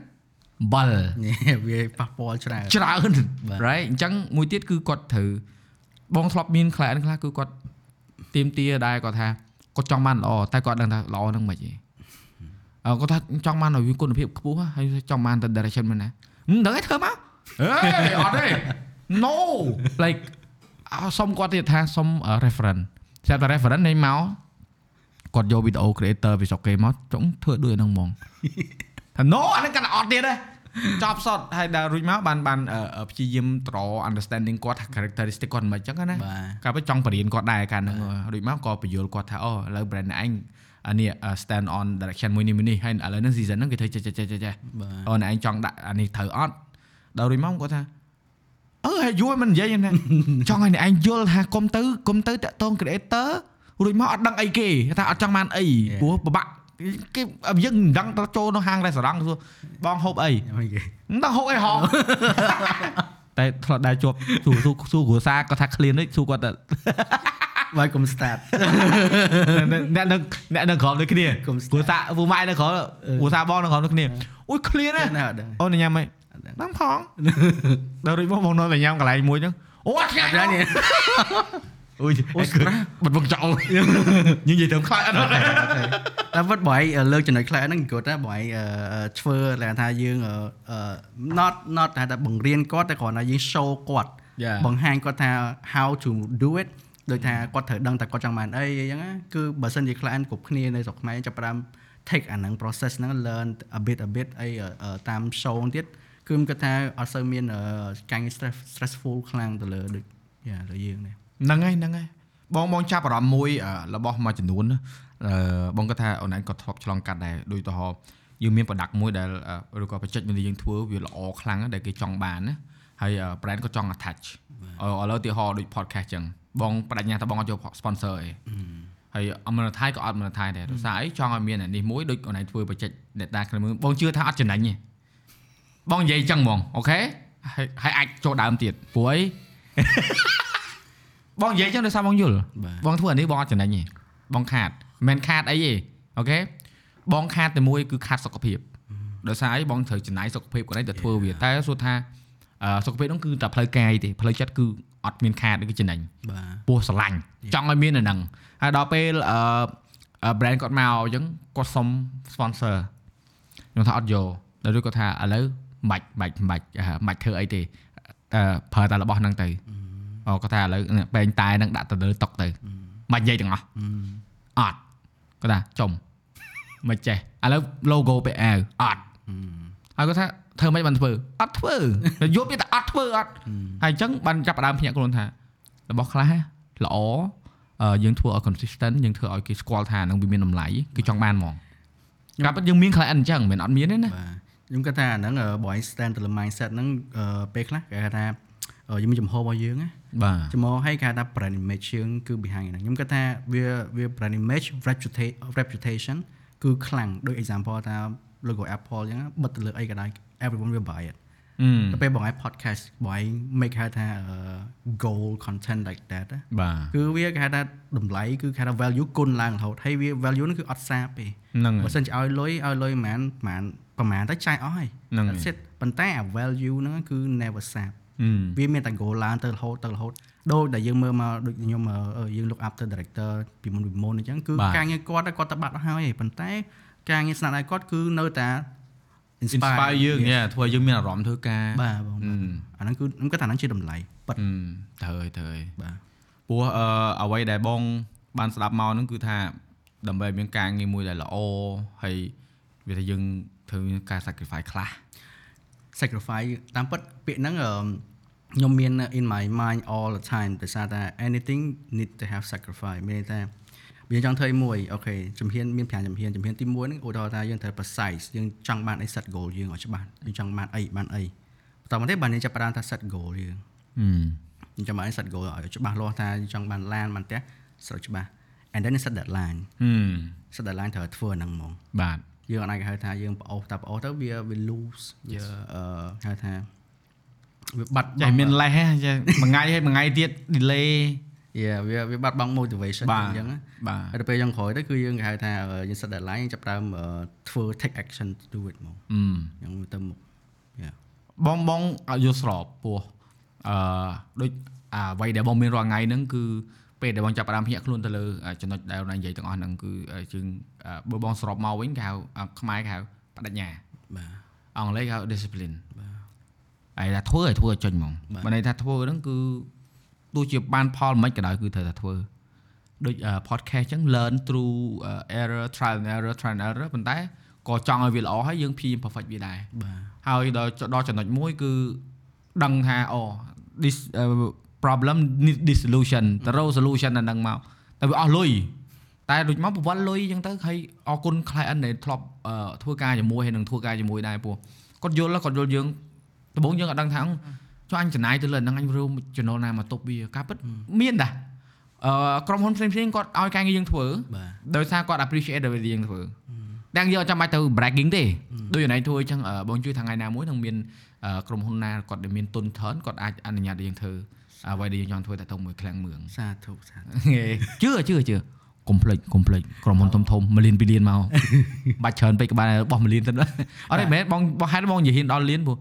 បាល់នេះវាប៉ះពាល់ច្រើនច្រើនបាទ right អញ្ចឹងមួយទៀតគឺគាត់ត្រូវបងធ្លាប់មាន client ខ្លះគឺគាត់ទៀមទាដែរគាត់ថា គាត់ចង់បានល្អតែគាត់ដឹងថាល្អហ្នឹងមិនហីអឺគាត់ថាចង់បានឲ្យវាគុណភាពខ្ពស់ហើយចង់បានទៅ direction មិនណាហឹមដឹងហើយធ្វើមកអេអត់ទេ no like អើសុំគាត់ទៀតថាសុំ reference ស្រាប់តែ reference នៃមកគាត់យកវីដេអូ creator ពីស្រុកគេមកចង់ធ្វើដូចហ្នឹងហ្មងថា no អាហ្នឹងកាន់តែអត់ទៀតទេ ចប់សតហើយដល់រួចមកបានបានអឺអឺព្យាយាមត្រ understanding គាត់ថា characteristic គាត់មិនអញ្ចឹងណាបាទកាលពេលចង់បរៀនគាត់ដែរកាលហ្នឹងរួចមកក៏បញ្យល់គាត់ថាអូឥឡូវ brand ឯងអានេះ stand on direction មួយនេះមួយនេះហើយឥឡូវហ្នឹង season ហ្នឹងគេធ្វើចេះចេះចេះចេះបាទអូនឯងចង់ដាក់អានេះត្រូវអត់ដល់រួចមកគាត់ថាអឺហើយយល់មិននិយាយហ្នឹងណាចង់ឲ្យអ្នកឯងយល់ថាកុំទៅកុំទៅតាក់ទង creator រួចមកអត់ដឹងអីគេថាអត់ចង់បានអីព្រោះពិបាក គេយើងមិនដឹងទៅចូលនៅហាង restaurant សួរបងហូបអីមិនគេមិនដឹងហូបអីហោតែធ្លាប់ដែរជាប់សួរសួរសួរគ្រួសារគាត់ថា clean នេះសួរគាត់ទៅបាយកុំ start អ្នកនៅអ្នកនៅក្រោមដូចគ្នាកុំគ្រួសារពូម៉ែនៅក្រោមគ្រួសារបងនៅក្រោមដូចគ្នាអូយ clean ណាណាអត់ដឹងអូនញ៉ាំអីអត់ដឹងដឹងផងដល់រួចមកបងនៅតែញ៉ាំកន្លែងមួយហ្នឹងអូអត់ឆ្ងាញ់អត់ដឹងនេះ អូយអូស្រាបិទបងចោលញនិយាយទៅខ្លាចអត់តែពិតបើឯងលើកចំណុចខ្លះហ្នឹងគាត់ថាបើឯងអឺធ្វើឡើងថាយើងអឺអឺ not not ថាតែបង្រៀនគាត់តែគ្រាន់តែយើង show គាត់ Yeah. បង្ហាញគាត់ថា how to do it ដូចថាគាត់ត្រូវដឹងតែគាត់ចង់បានអីអីចឹងណាគឺបើសិនជា client គ្រប់គ្នានៅស្រុកខ្មែរចាប់ផ្ដើម take អាហ្នឹង process ហ្នឹង learn a bit a bit អីអឺតាម show ទៀតគឺខ្ញុំគិតថាអត់សូវមានអឺការងារ stress stressful ខ្លាំងទៅលើដូចយ៉ាលើយើងនេះ ហ្នឹងហើយហ្នឹងហើយបងបងចាប់អារម្មណ៍មួយអឺរបស់មួយចំនួនណាអឺបងគាត់ថាអូនឯងក៏ធ្លាប់ឆ្លងកាត់ដែរដូចទៅហោយើងមាន product មួយដែលអឺឬក៏ project មួយដែលយើងធ្វើវាល្អខ្លាំងណាស់ដែលគេចង់បានណាហើយអឺ brand ក៏ចង់ attach អឺឥឡូវឧទាហរណ៍ដូច podcast ចឹងបងបដញ្ញាថាបងអត់យក sponsor អីហើយអមរថៃក៏អត់មរថៃដែរដោយសារអីចង់ឲ្យមានអានេះមួយដូចអូនឯងធ្វើ project data គ្នាមើលបងជឿថាអត់ចំណេញទេបងនិយាយចឹងហ្មងអូខេហើយហើយអាចចូលដើមទៀតព្រោះអី បងនិយាយចឹងដោយសារបងយល់បាទបងធ្វើអានេះបងអត់ចំណេញទេបងខាតមិនមែនខាតអីទេអូខេបងខាតតែមួយគឺខាតសុខភាពដោយសារអីបងត្រូវចំណាយសុខភាពគាត់ឯងទៅធ្វើវាតែសួរថាអឺសុខភាពហ្នឹងគឺតែផ្លូវកាយទេផ្លូវចិត្តគឺអត់មានខាតទេគឺចំណេញបាទពោះស្រឡាញ់ចង់ឲ្យមានអាហ្នឹងហើយដល់ពេលអឺអឺ brand គាត់មកអញ្ចឹងគាត់សុំ sponsor ខ្ញុំថាអត់យកដល់ឬគាត់ថាឥឡូវមិនបាច់មិនបាច់មិនបាច់ធ្វើអីទេអឺប្រើតែរបស់ហ្នឹងទៅអូ គាត់ថាឥឡូវនេះបែងតែហ្នឹងដាក់ទៅលើតុកទៅមិននិយាយទាំងអស់អត់គាត់ថាចំមិនចេះឥឡូវ logo ពាក់អាវអត់ហើយគាត់ថាធ្វើមិនបានធ្វើអត់ធ្វើតែយប់វាតែអត់ធ្វើអត់ហើយអញ្ចឹងបានចាប់ផ្ដើមភ្ញាក់ខ្លួនថារបស់ខ្លះល្អអឺយើងធ្វើឲ្យ consistent យើងធ្វើឲ្យគេស្គាល់ថានឹងវាមានតម្លៃគឺចង់បានហ្មងកាប់ពិតយើងមាន client អញ្ចឹងមិនមែនអត់មានទេណាបាទខ្ញុំគិតថាអាហ្នឹងបើឲ្យ stand ទៅលើ mindset ហ្នឹងអឺពេលខ្លះគេហៅថាអឺយើងមានចំហរបស់យើងណា បាទចំហឲ្យគេហៅថា brand image យើងគឺ behind ហ្នឹងខ្ញុំគិតថាវាវា brand image reputation reputation គឺខ្លាំងដូច example ថា logo Apple អញ្ចឹងបិទទៅលើអីក៏ដោយ everyone will buy it អឺទៅពេលបងឲ្យ podcast បងឲ្យ make ហៅថាអឺ goal content like that ណាបាទគឺវាគេហៅថាតម្លៃគឺគេហៅថា value គុណឡើងរហូតហើយវា value ហ្នឹងគឺអត់សាបទេហ្នឹងហើបើយសិនជាឲ្យលុយឲ្យលុយប្រហែលប្រហែលប្រហែលទៅចាយអស់ហើយហ្នឹងហើយ That's it ប៉ុន្តែអា value ហ្នឹងគឺ never សាបអឺ វាមានតែ goal ឡើងទៅរហូតទៅរហូតដូចដែលយើងមើលមកដូចខ្ញុំអឺយើង look up ទៅ director ពីមុនពីមុនអញ្ចឹងគឺការងារគាត់គាត់ទៅបាត់អស់ហើយប៉ុន្តែការងារស្នាដៃគាត់គឺនៅតែ inspire យើងញ៉ាធ្វើឲ្យយើងមានអារម្មណ៍ធ្វើការបាទបងអឺអាហ្នឹងគឺខ្ញុំគាត់ថាហ្នឹងជាតម្លៃប៉ិតអឺត្រូវហើយត្រូវហើយបាទព្រោះអឺអ្វីដែលបងបានស្ដាប់មកហ្នឹងគឺថាដើម្បីឲ្យមានការងារមួយដែលល្អហើយវាថាយើងធ្វើការ sacrifice ខ្លះ sacrifice តាមពិតពាក្យហ្នឹងអឺ ខ្ញុំមាន in my mind all the time ដោយសារតែ anything need to have sacrifice មានន័យថាវាចង់ធ្វើអីមួយអូខេជំហានមាន5ជំហានជំហានទី1ហ្នឹងឧទាហរណ៍ថាយើងត្រូវ precise យើងចង់បានអី set goal យើងឲ្យច្បាស់យើងចង់បានអីបានអីបន្តមកទៀតបានយើងចាប់ផ្ដើមថា set goal យើងអឺយើងចង់បានអី set goal ឲ្យច្បាស់លាស់ថាយើងចង់បានឡានបានផ្ទះស្រួលច្បាស់ and then set deadline ហឹម set deadline ត្រូវធ្វើអាហ្នឹងហ្មងបាទយើងអាចហៅថាយើងប្អូសតែប្អូសទៅវាវា lose វាអឺហៅថា វាបាត់ចេះមានលេសហ៎ចេះមួយថ្ងៃហើយមួយថ្ងៃទៀត delay យ៉ាវាវាបាត់បង់ motivation បាទអញ្ចឹងណាបាទហើយទៅពេលយើងក្រោយទៅគឺយើងគេហៅថាយើង set deadline យើងចាប់ផ្ដើមអឺធ្វើ take action to do it ហ្មងអឺអញ្ចឹងទៅមុខយ៉ាបងបងឲ្យយល់ស្របពោះអឺដូចអាអ្វីដែលបងមានរាល់ថ្ងៃហ្នឹងគឺពេលដែលបងចាប់ផ្ដើមភ្ញាក់ខ្លួនទៅលើអាចំណុចដែលបងនិយាយទាំងអស់ហ្នឹងគឺយើងបើបងសរុបមកវិញគេហៅអាខ្មែរគេហៅបដិញ្ញាបាទអង់គ្លេសគេហៅ discipline បាទ ហើយថាធ្វើឲ្យធ្វើឲ្យចេញហ្មងបាទបើន័យថាធ្វើហ្នឹងគឺទោះជាបានផលមិនក៏ដោយគឺត្រូវតែធ្វើដូចអឺ podcast ចឹង learn through អឺ error trial and error trial and error ប៉ុន្តែក៏ចង់ឲ្យវាល្អហើយយើងព្យាយាម perfect វាដែរបាទហើយដល់ដល់ចំណុចមួយគឺដឹងថាអូ this uh, problem need this solution ទៅរក solution ដល់ហ្នឹងមកតែវាអស់លុយតែដូចមកប្រវត្តិលុយអញ្ចឹងទៅហើយអរគុណ client ដែលធ្លាប់អឺធ្វើការជាមួយហើយនឹងធ្វើការជាមួយដែរពោះគាត់យល់គាត់យល់យើង ដំបូងយើងអត់ដឹងថាចុះអញចំណាយទៅលើហ្នឹងអញរួមចំណូលណាមកទប់វាការពិតមានដែរអឺក្រុមហ៊ុនផ្សេងៗគាត់ឲ្យការងារយើងធ្វើបាទដោយសារគាត់ appreciate ដល់វាយើងធ្វើតែយើងអត់ចាំបាច់ទៅ bragging ទេដូចណៃធ្វើអញ្ចឹងអឺបងជួយថ្ងៃណាមួយនឹងមានអឺក្រុមហ៊ុនណាគាត់ដែលមានទុនធនគាត់អាចអនុញ្ញាតឲ្យយើងធ្វើអ្វីដែលយើងចង់ធ្វើតែទៅមួយឃ្លាំងមឿងសាធុសាធុជឿជឿជឿកុំភ្លេចកុំភ្លេចក្រុមហ៊ុនធំធំមួយលានពីរលានមកបាច់ច្រើនពេកក៏បានបោះមួយលានទៅអត់ទេមែនបងបងហេតុបងនិយាយហ៊ានដល់លានព្រោះ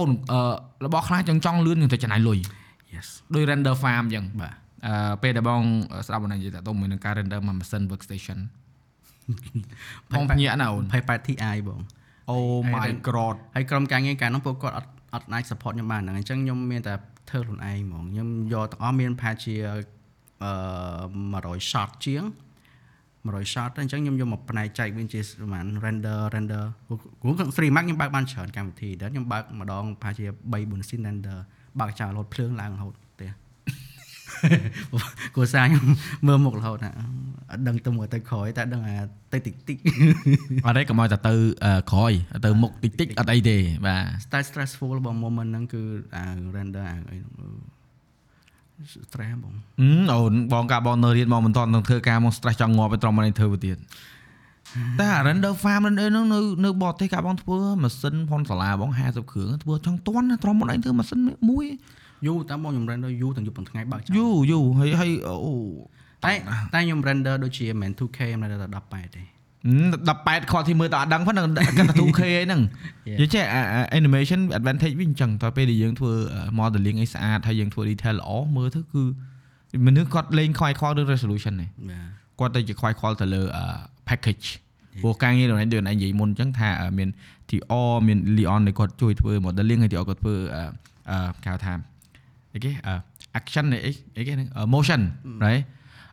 អូនអឺរបស់ខ្លះចង់ចង់លឿននឹងតែចំណាយលុយ yes ដោយ render farm អញ្ចឹងបាទអឺពេលដែលបងស្ដាប់បងនិយាយតើតមួយនឹងការ render មួយម៉ាស៊ីន workstation បងភ្ញាក់ណាអូន 28 Ti បង Oh my god ហើយក្រុមការងារកាលនោះពួកគាត់អត់អត់អាច support ខ្ញុំបានហ្នឹងអញ្ចឹងខ្ញុំមានតែធ្វើខ្លួនឯងហ្មងខ្ញុំយកទាំងអស់មានប្រហែលជាអឺ100 shot ជាង 100 shot ទៅអញ្ចឹងខ្ញុំយកមកផ្នែកចែកវិញជាប្រហែល render render ព្រោះ Free Max ខ្ញុំបើកបានច្រើនកម្មវិធីដែរខ្ញុំបើកម្ដងប្រហែលជា3 4 scene render បើកចោលរហូតភ្លើងឡើងរហូតផ្ទះគ្រួសារខ្ញុំមើលមុខរហូតណាអត់ដឹងទៅមកទៅក្រោយតែដឹងថាទៅតិចតិចអត់ទេកុំឲ្យតែទៅអឺក្រោយទៅមុខតិចតិចអត់អីទេបាទ style stressful របស់ moment ហ្នឹងគឺអា render អាអីហ្នឹង stress បងអឺអូនបងកាបងនៅរៀនមកមិនតន់នឹងធ្វើការមក stress ចង់ងាប់ទៅត្រង់មកនេះធ្វើទៅទៀតតែ render farm render ហ្នឹងនៅនៅបរទេសកាបងធ្វើម៉ាស៊ីនផុនសាលាបង50គ្រឿងធ្វើចង់តន់ណាត្រង់មកនេះធ្វើម៉ាស៊ីនមួយយូរតាមបងខ្ញុំ render យូរទាំងយប់ទាំងថ្ងៃបើកចោលយូយូហើយហើយអូតែតែខ្ញុំ render ដូចជាមិនមែន 2K មិនតែ18ទេ 18ខទីមើលតើអត់ដឹងផងគាត់តែ 2K អីហ្នឹង Yeah. និយាយចេះអាអា animation advantage វិញអញ្ចឹងតើពេលដែលយើងធ្វើ modeling អីស្អាតហើយយើងធ្វើ detail ល្អមើលទៅគឺមនុស្សគាត់លេងខ្វាយខ្វល់លើ resolution នេះបាទគាត់ទៅជាខ្វាយខ្វល់ទៅលើ package ព្រោះការងាររបស់នេះដូចនិយាយមុនអញ្ចឹងថាមាន TR មាន Leon ដែលគាត់ជួយធ្វើ modeling ហើយ TR គាត់ធ្វើអឺគេហៅថាអីគេ action អីអីគេហ្នឹង motion right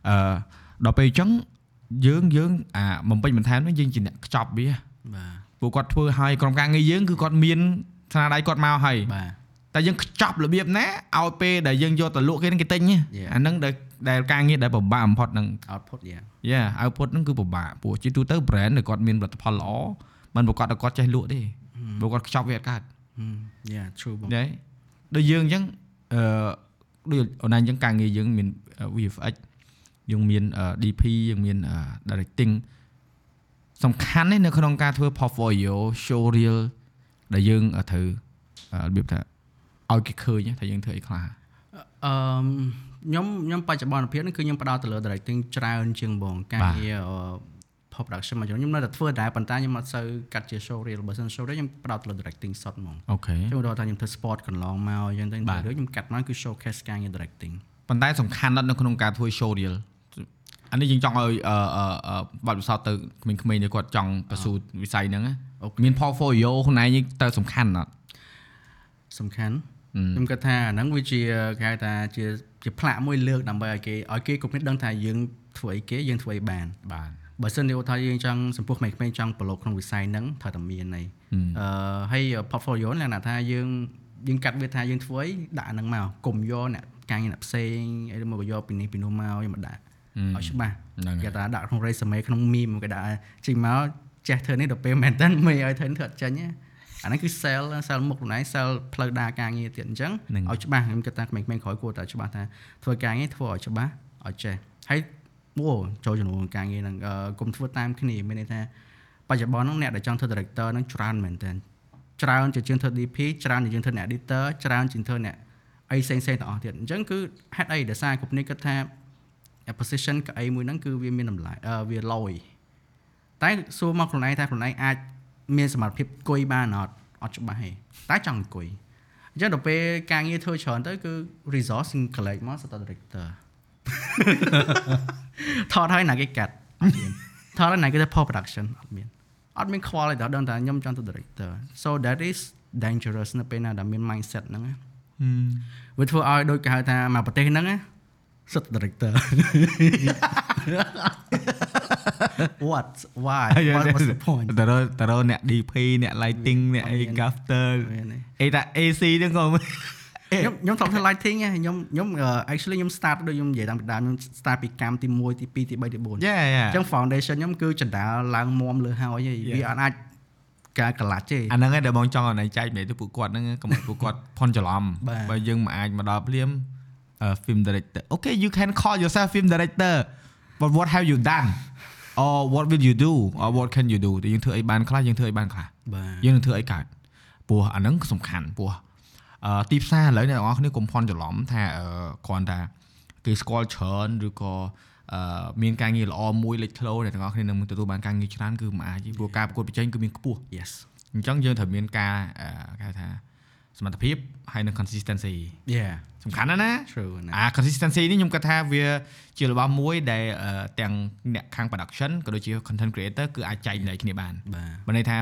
អឺដល់ពេលអញ្ចឹង យើងយើងអាបំពេញបន្ថែមហ្នឹងយើងជាអ្នកខ្ចប់វាបាទព្រោះគាត់ធ្វើឲ្យក្រុមការងារយើងគឺគាត់មានស្នាដៃគាត់មកហើយបាទតែយើងខ្ចប់របៀបណាឲ្យពេលដែលយើងយកទៅលក់គេហ្នឹងគេទិញណា Yeah. អាហ្នឹងដែលដែលការងារដែលពិបាកបំផុតហ្នឹង output យ៉ាយ៉ា output ហ្នឹងគឺពិបាកព្រោះជាទូទៅ brand ដែលគាត់មានផលិតផលល្អมันប្រកាសតែគាត់ចេះលក់ទេព្រោះគាត់ខ្ចប់វាអត់កើតយ៉ា true បងយល់ដូចយើងអញ្ចឹងអឺដូចអូនអញ្ចឹងការងារយើងមាន VFX យើងមាន DP យើងមាន directing សំខាន់ណាស់នៅក្នុងការធ្វើ portfolio show reel ដែលយើងត្រូវរបៀបថាឲ្យគេឃើញថាយើងធ្វើអីខ្លះអឺខ្ញុំខ្ញុំបច្ចុប្បន្នភាពនេះគឺខ្ញុំផ្ដោតទៅលើ directing ច្រើនជាងបងការបាទងារអឺ post production មកខ្ញុំនៅតែធ្វើដែរប៉ុន្តែខ្ញុំអត់សូវកាត់ជា show reel បើសិន show reel ខ្ញុំផ្ដោតទៅលើ directing សុទ្ធហ្មងអូខេខ្ញុំដល់ថាខ្ញុំធ្វើ sport កន្លងមកអញ្ចឹងទៅបាទដូចខ្ញុំកាត់មកគឺ showcase ការងារ directing ប៉ុន្តែសំខាន់ណាស់នៅក្នុងការធ្វើ show reel អានេះយើងចង់ឲ្យអឺអឺអឺបាត់ពិសោធន៍ទៅក្មេងៗនេះគាត់ចង់បន្ស៊ូវិស័យហ្នឹងណាអូខេមាន portfolio ខ្លួនឯងទៅសំខាន់ណាស់សំខាន់អឺខ្ញុំគិតថាអាហ្នឹងវាជាគេហៅថាជាជាផ្លាកមួយលើកដើម្បីឲ្យគេឲ្យគេគ្រប់គ្នាដឹងថាយើងធ្វើអីគេយើងធ្វើអីបានបាទបើសិនជាថាយើងចង់ចំពោះក្មេងៗចង់ប្រឡូកក្នុងវិស័យហ្នឹងត្រូវតែមានន័យអឺហើយ portfolio លក្ខណៈថាយើងយើងកាត់វាថាយើងធ្វើអីដាក់អាហ្នឹងមកកុំយកអ្នកការងារអ្នកផ្សេងអីមកយកពីនេះពីនោះមកយកមកដាក់ ឲ្យច្បាស់ហ្នឹងហើយគេថាដាក់ក្នុង resume ក្នុង meme គេដាក់ចេញមកចេះធ្វើនេះទៅពេលមែនតើមេឲ្យធ្វើនេះធ្វើអត់ចេញទេអាហ្នឹងគឺ sell sell មុខខ្លួនឯង sell ផ្លូវដើរការងារទៀតអញ្ចឹងហ្នឹងឲ្យច្បាស់ខ្ញុំគិតថាក្មេងៗក្រោយគួរតែច្បាស់ថាធ្វើការងារធ្វើឲ្យច្បាស់ឲ្យចេះហើយអូចូលចំនួនការងារហ្នឹងអឺកុំធ្វើតាមគ្នាមានន័យថាបច្ចុប្បន្នហ្នឹងអ្នកដែលចង់ធ្វើ director ហ្នឹងច្រើនមែនតើច្រើនជាជាងធ្វើ DP ច្រើនជាជាងធ្វើអ្នក editor ច្រើនជាងធ្វើអ្នកអីផ្សេងៗទាំងអស់ទៀតអញ្ចឹងគឺហេតុអីដែលសារគ្រប់នេះគិតថា position កៅអីមួយហ្នឹងគឺវាមានតម្លៃអឺវាលយតែសួរមកខ្លួនឯងថាខ្លួនឯងអាចមានសមត្ថភាពអង្គុយបានអត់អត់ច្បាស់ទេតែចង់អង្គុយអញ្ចឹងដល់ពេលការងារធ្វើច្រើនទៅគឺ resource នឹង collect មកសត director ថតហើយណាគេកាត់អត់មានថតហើយណាគេទៅ post production អត់មានអត់មានខ្វល់ទេដល់ដឹងថាខ្ញុំចង់ទៅ director so that is dangerous នៅពេលណាដែលមាន mindset ហ្នឹងណាវាធ្វើឲ្យដូចគេហៅថាមកប្រទេសហ្នឹងណា សិត director what why what was the point តើតើអ្នក DP អ្នក lighting អ្នកអី gafter មានទេអីតា AC ហ្នឹងក៏ខ្ញុំខ្ញុំធ្លាប់ធ្វើ lighting ហ៎ខ្ញុំខ្ញុំ actually ខ្ញុំ start ដូចខ្ញុំនិយាយតាមពីដើមខ្ញុំ start ពីកម្មទី1ទី2ទី3ទី4អយ៉ាយ៉ាញ្ចឹង foundation ខ្ញុំគឺចណ្ដាលឡើងមុំលើហើយហីវាអត់អាចការកលាច់ទេអាហ្នឹងឯងដែលបងចង់ឲ្យណៃចែកម្លែកទៅពួកគាត់ហ្នឹងកុំឲ្យពួកគាត់ផន់ច្រឡំបាទបើយើងមិនអាចមកដល់ភ្លាម អឺ film director okay you can call yourself film director but what have you done or what will you do or what can you do តែយើងធ្វើអីបានខ្លះយើងធ្វើអីបានខ្លះបាទយើងនឹងធ្វើអីកើតព្រោះអាហ្នឹងសំខាន់ព្រោះអឺទីផ្សារឥឡូវអ្នកនរគ្នាកុំភ័ន្តច្រឡំថាអឺគ្រាន់តែគេស្គាល់ច្រើនឬក៏អឺមានការងារល្អមួយលេចធ្លោអ្នកទាំងអស់គ្នានឹងទទួលបានការងារច្រើនគឺមិនអាចទេព្រោះការប្រកួតប្រជែងគឺមានខ្ពស់ yes អញ្ចឹងយើងត្រូវមានការអឺគេហៅថាសមត្ថភាពហើយនិង consistency yeah សំខាន់ណាស់ណា true ណាអា consistency នេះខ្ញុំគិតថាវា ជារបស់មួយដែលអឺទាំងអ្នកខាង production ក៏ដូចជា content creator គឺអាចចែកនៃគ្នាបានបាទបើន័យថា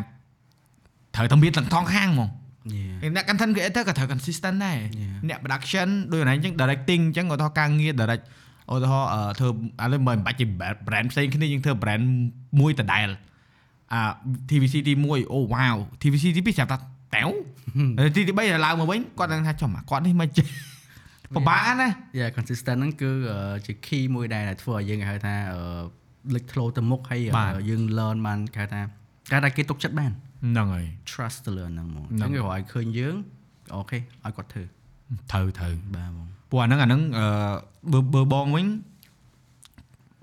ត្រូវតែមានទាំងសងខាងហ្មង yeah អ្នក content creator ក៏ត្រូវ consistent ដែរ Yeah. អ្នក production ដូចអនឡាញអញ្ចឹង directing អញ្ចឹងឧទាហរណ៍ការងារ direct ឧទាហរណ៍អឺធ្វើឥឡូវមិនបាច់ជា brand ផ្សេងគ្នាយើងធ្វើ brand មួយដដែលអា TVC ទី1អូ wow TVC ទី2ចាប់ថាតែវទីទី3ឡើងមកវិញគាត់នឹងថាចំអាគាត់នេះមិនចេះ ពិបាកណាស់ yeah consistent ហ្នឹងគឺជា key មួយដែរដែលធ្វើឲ្យយើងគេហៅថាអឺលេចធ្លោទៅមុខហើយបាទយើង learn បានគេហៅថាគេថាគេទុកចិត្តបានហ្នឹងហើយ trust ទៅលើហ្នឹងហ្មងអហ្នឹងញ្ចឹងគេរកឲ្យឃើញយើងអូខេឲ្យគាត់ធ្វើត្រូវត្រូវបាទហ្មងព្រោះអាហ្នឹងអាហ្នឹងអឺបើបើបងវិញ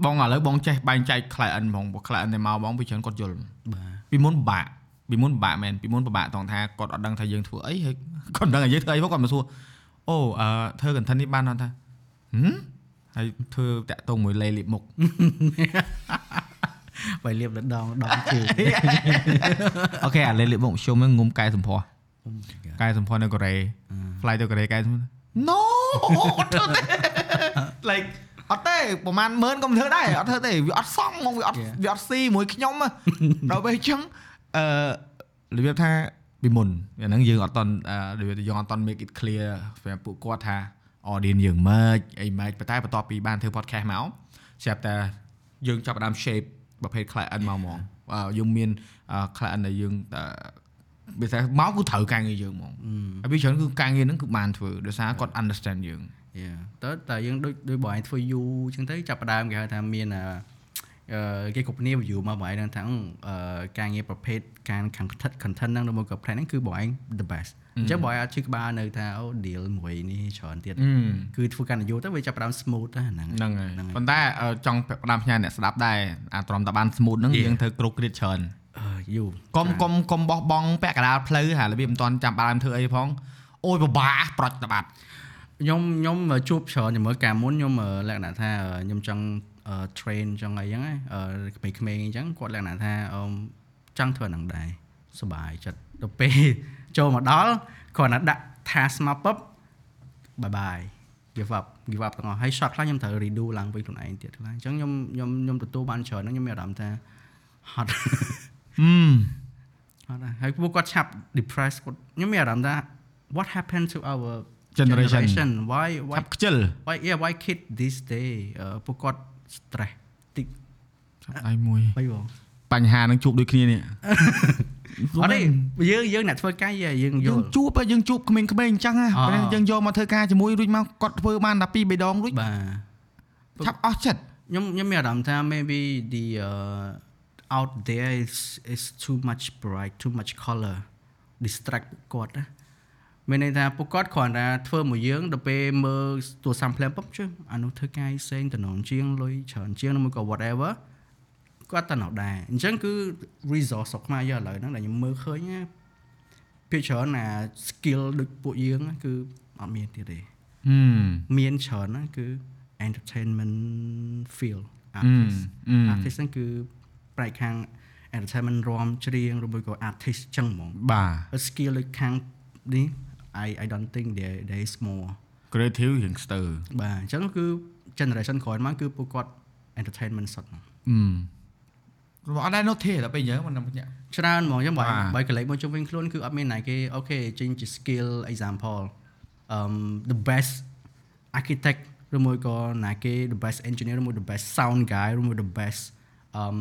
បងឥឡូវបងចេះបែងចែក client ហ្មងព្រោះ client ដែលមកបងពីច្រើនគាត់យល់បាទពីមុនពិបាកពីមុនពិបាកមែនពីមុនពិបាកតងថាគាត់អត់ដឹងថាយើងធ្វើអីហើយគាត់ដឹងថាយើងធ្វើអីមកគាត់មកសួរ អូអឺធ្វើ content នេះបានអត់ថាហឹមហើយធ្វើតាក់ទងមួយលេលៀបមុខបើលៀបដដងដងជើងអូខេអាលេលៀបមុខជុំហ្នឹងងុំកែសម្ផស្ស Oh my god កែសម្ផស្សនៅកូរ៉េ fly ទៅកូរ៉េកែសម្ផស្ស No អត់ធ្វើទេ like អត់ទេប្រហែលម៉ឺនកុំធ្វើដែរអត់ធ្វើទេវាអត់សមហ្មងវាអត់ Yeah. វាអត់ស៊ីមួយខ្ញុំហ៎ដល់ពេលអញ្ចឹងអឺរបៀបថា ពីមុនអាហ្នឹងយើងអត់តន់អឺរបៀបថាយើងអត់តន់ make it clear សម្រាប់ពួកគាត់ថា audience យើងម៉េចអីម៉េចប៉ុន្តែបន្ទាប់ពីបានធ្វើ podcast មកស្រាប់តែយើងចាប់ផ្ដើម shape ប្រភេទ client មកហ្មងអឺយើងមានអឺ client ដែលយើងអឺវាថាមកគឺត្រូវការងារយើងហ្មងហើយវាច្រើនគឺការងារហ្នឹងគឺបានធ្វើដោយសារគាត់ understand យើងយ៉ាតើតែយើងដូចដូចបងឯងធ្វើយូរអញ្ចឹងទៅចាប់ផ្ដើមគេហៅថាមានអឺអឺ គេគ្រប់គ្នា view មកបងឯងហ្នឹងថាអឺការងារប្រភេទការ content content ហ្នឹងឬមកក៏ plan ហ្នឹងគឺបងឯង the best អញ្ចឹងបងឯងអត់ឈឺក្បាលនៅថាអូ deal មួយនេះច្រើនទៀតអឺគឺធ្វើកាន់តែយូរទៅវាចាប់ផ្ដើម smooth ទៅហ្នឹងហ្នឹងហើយហ្នឹងហើយប៉ុន្តែអឺចង់ផ្ដាំផ្ញើអ្នកស្ដាប់ដែរអាត្រមតាបាន smooth ហ្នឹង Yeah. យើងធ្វើគ្រប់គ្រាតច្រើនអឺយូរកុំកុំកុំបោះបង់ពាក់កណ្ដាលផ្លូវហារបៀបមិនតាន់ចាំបានធ្វើអីផងអូយពិបាកប្រតិបត្តិខ្ញុំខ្ញុំជួបច្រើនជាមួយការមុនខ្ញុំលក្ខណៈថាខ្ញុំចង់ train ចង់អីចឹងណាក្មេងៗអញ្ចឹងគាត់លក្ខណៈថាអឺចង់ធ្វើអាហ្នឹងដែរសុបាយចិត្តដល់ពេលចូលមកដល់គាត់ណាដាក់ task មកពឹប bye bye give up give up ទាំងអស់ហើយ shot ខ្លះខ្ញុំត្រូវ redo ឡើងវិញខ្លួនឯងទៀតខ្លះអញ្ចឹងខ្ញុំខ្ញុំខ្ញុំទទួលបានច្រើនហ្នឹងខ្ញុំមានអារម្មណ៍ថាហត់អឺអត់ដែរហើយពួកគាត់ឆាប់ depressed គាត់ខ្ញុំមានអារម្មណ៍ថា what happened to our Generation. why why ឆាប់ខ្ជិល why yeah why kid this day អឺពួកគាត់ stress តិចឆាប់ដៃមួយអីបងបញ្ហានឹងជួបដូចគ្នានេះអត់ទេយើងយើងអ្នកធ្វើការយើងយើងយយើងល់ជួបហើយយើងជួបក្មេងៗអញ្ចឹងណាអ่าប៉ុន្តែយើងយកមកធ្វើការជាមួយរួចមកគាត់ធ្វើបានតែពីរបីដងរួចបាទឆាប់អស់ចិត្តខ្ញុំខ្ញុំមានអារម្មណ៍ថា maybe the uh, out there is is too much bright too much color distract ពួកគាត់ណា មានន័យថាពួកគាត់គ្រាន់តែធ្វើមួយយើងដល់ពេលមើលទូរស័ព្ទភ្លាមពុបជើអានោះធ្វើការផ្សេងតំណងជាងលុយច្រើនជាងឬមួយក៏ whatever គាត់តែនៅដែរអញ្ចឹងគឺ resource ស្រុកខ្មែរយើងឥឡូវហ្នឹងដែលខ្ញុំមើលឃើញណាភាគច្រើនណា skill ដូចពួកយើងណាគឺអត់មានទៀតទេហឹមមានច្រើនណាគឺ entertainment field អឺ artist អឺ artist ហ្នឹងគឺប្រែកខាង entertainment រាំច្រៀងឬមួយក៏ artist ចឹងហ្មងបាទហើយ skill ដូចខាងនេះ I I don't think there there is more creative រៀងស្ទើរបាទអញ្ចឹងគឺ generation ក្រោយមកគឺពួកគាត់ entertainment សុទ្ធហ្មងអឺរបស់អត់ដែរ notice ដល់ពេលយើងមិនបញ្ញាច្រើនហ្មងចឹងបើបាទបើកលេចមកជុំវិញខ្លួនគឺអត់មានណាគេអូខេចេញជា skill example um the best architect ឬមួយក៏ណាគេ the best engineer ឬមួយ the best sound guy ឬមួយ the best um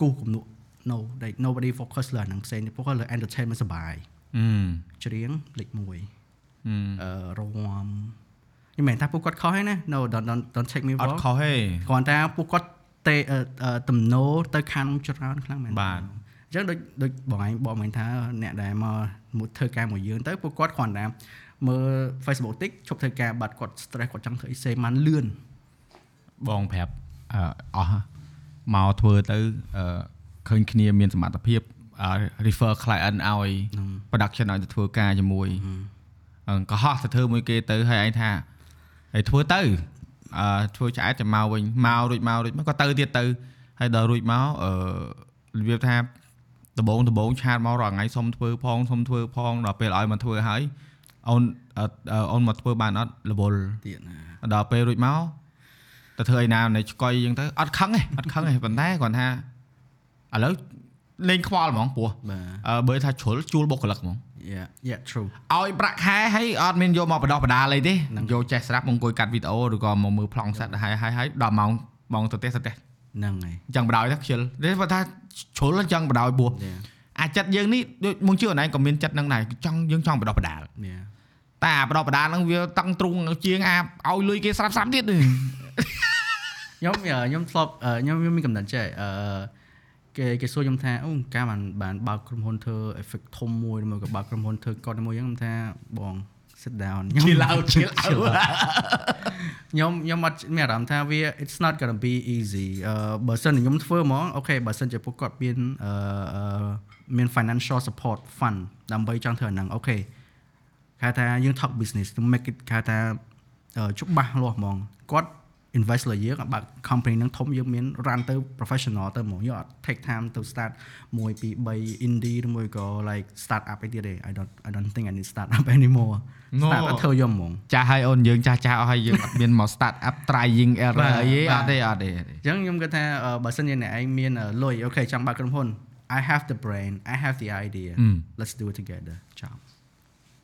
គូសគំនុ no like nobody focus លើអាហ្នឹងផ្សេងទេ focus លើ entertainment សបាយអឺ ច្រៀងលេខ1អឺអឺរាំខ្ញុំមិនថាពួកគាត់ខុសទេណា no don't don't don't take me អត់ wrong ខុសទេគ្រាន់តែពួកគាត់ទេអឺអឺទំនោរទៅខាងនោះច្រើនខ្លាំងមែនបាទអញ្ចឹងដូចដូចបងឯងបងមិញថាអ្នកដែលមកមកធ្វើការមួយយើងទៅពួកគាត់គ្រាន់តែមើល Facebook តិចឈប់ធ្វើការបាត់គាត់ stress គាត់ចង់ធ្វើអីសេបានលឿនបងប្រាប់អឺអស់មកធ្វើទៅអឺឃើញគ្នាមានសមត្ថភាពអឺ refer client ឲ្យ production ឲ្យទៅធ្វើការជាមួយអឺក៏ហោះទៅធ្វើមួយគេទៅហើយឯងថាហើយធ្វើទៅអឺធ្វើឆ្អែតចាំមកវិញមករួចមករួចមកក៏ទៅទៀតទៅហើយដល់រួចមកអឺរបៀបថាដបងដបងឆាតមករាល់ថ្ងៃសុំធ្វើផងសុំធ្វើផងដល់ពេលឲ្យមកធ្វើហើយអូនអឺអូនមកធ្វើបានអត់រវល់ទៀតណាដល់ពេលរួចមកទៅធ្វើឯណានៅឆ្កុយអញ្ចឹងទៅអត់ខឹងទេអត់ខឹងទេប៉ុន្តែគាត់ថាឥឡូវ លេងខ្វល់ហ្មងព្រោះបាទអឺបើថាជ្រុលជួលបុគ្គលិកហ្មង yeah yeah true ឲ្យប្រាក់ខែហើយអត់មានយកមកបដោះបដាលអីទេហ្នឹងយកចេះស្រាប់មកអង្គុយកាត់វីដេអូឬក៏មកមើលប្លង់សិតហើយហើយហើយដល់ម៉ោងម៉ោងទៅទេទៅទេហ្នឹងហើយអញ្ចឹងបដ ாய் ទៅខ្ជិលទេគាត់ថាជ្រុលអញ្ចឹងបដ ாய் ពោះ yeah អាចិត្តយើងនេះដូចមកជឿអនឯងក៏មានចិត្តនឹងដែរចង់យើងចង់បដោះបដាល yeah តែអាបដបដាហ្នឹងវាតឹងទ្រូងជាងអាឲ្យលុយគេស្រាប់ស្រាប់ទៀតខ្ញុំខ្ញុំធ្លាប់អឺខ្ញុំខ្ញុំមានកំណត់ចេះអឺ គេគេសួរខ្ញុំថាអូការបានបានបើកក្រុមហ៊ុនធ្វើ effect ធំមួយឬមួយក៏បើកក្រុមហ៊ុនធ្វើកត់មួយអញ្ចឹងខ្ញុំថាបង sit down ខ្ញុំ chill out chill out ខ្ញុំខ្ញុំអត់មានអារម្មណ៍ថាវា it's not going to be easy អឺបើសិនជាខ្ញុំធ្វើហ្មងអូខេបើសិនជាពួកគាត់មានអឺអឺមាន financial support fund ដើម្បីចង់ធ្វើអាហ្នឹងអូខេគេថាយើង talk business to make it គេថាអឺច្បាស់លាស់ហ្មងគាត់ invest លើយើងបើ company ហ្នឹងធំយើងមាន run ទៅ professional ទៅហ្មងយើងអត់ take time ទៅ start 1 2 3 indie ឬមួយក៏ like start up អីទៀតទេ I don't I don't think I need start up anymore No. start up ធ្វើយកហ្មងចាស់ឲ្យអូនយើងចាស់ចាស់អស់ហើយយើងអត់មានមក start up trying error បាទអីទេបាអទត់ទេអត់ទេអញ្ចឹងខ្ញុំគិតថាអឺបើសិនជាអ្នកឯងមានអឺលុយអូខេចង់បើកក្រុមហ៊ុន I have the brain I have the idea អឺ let's do it together ចប់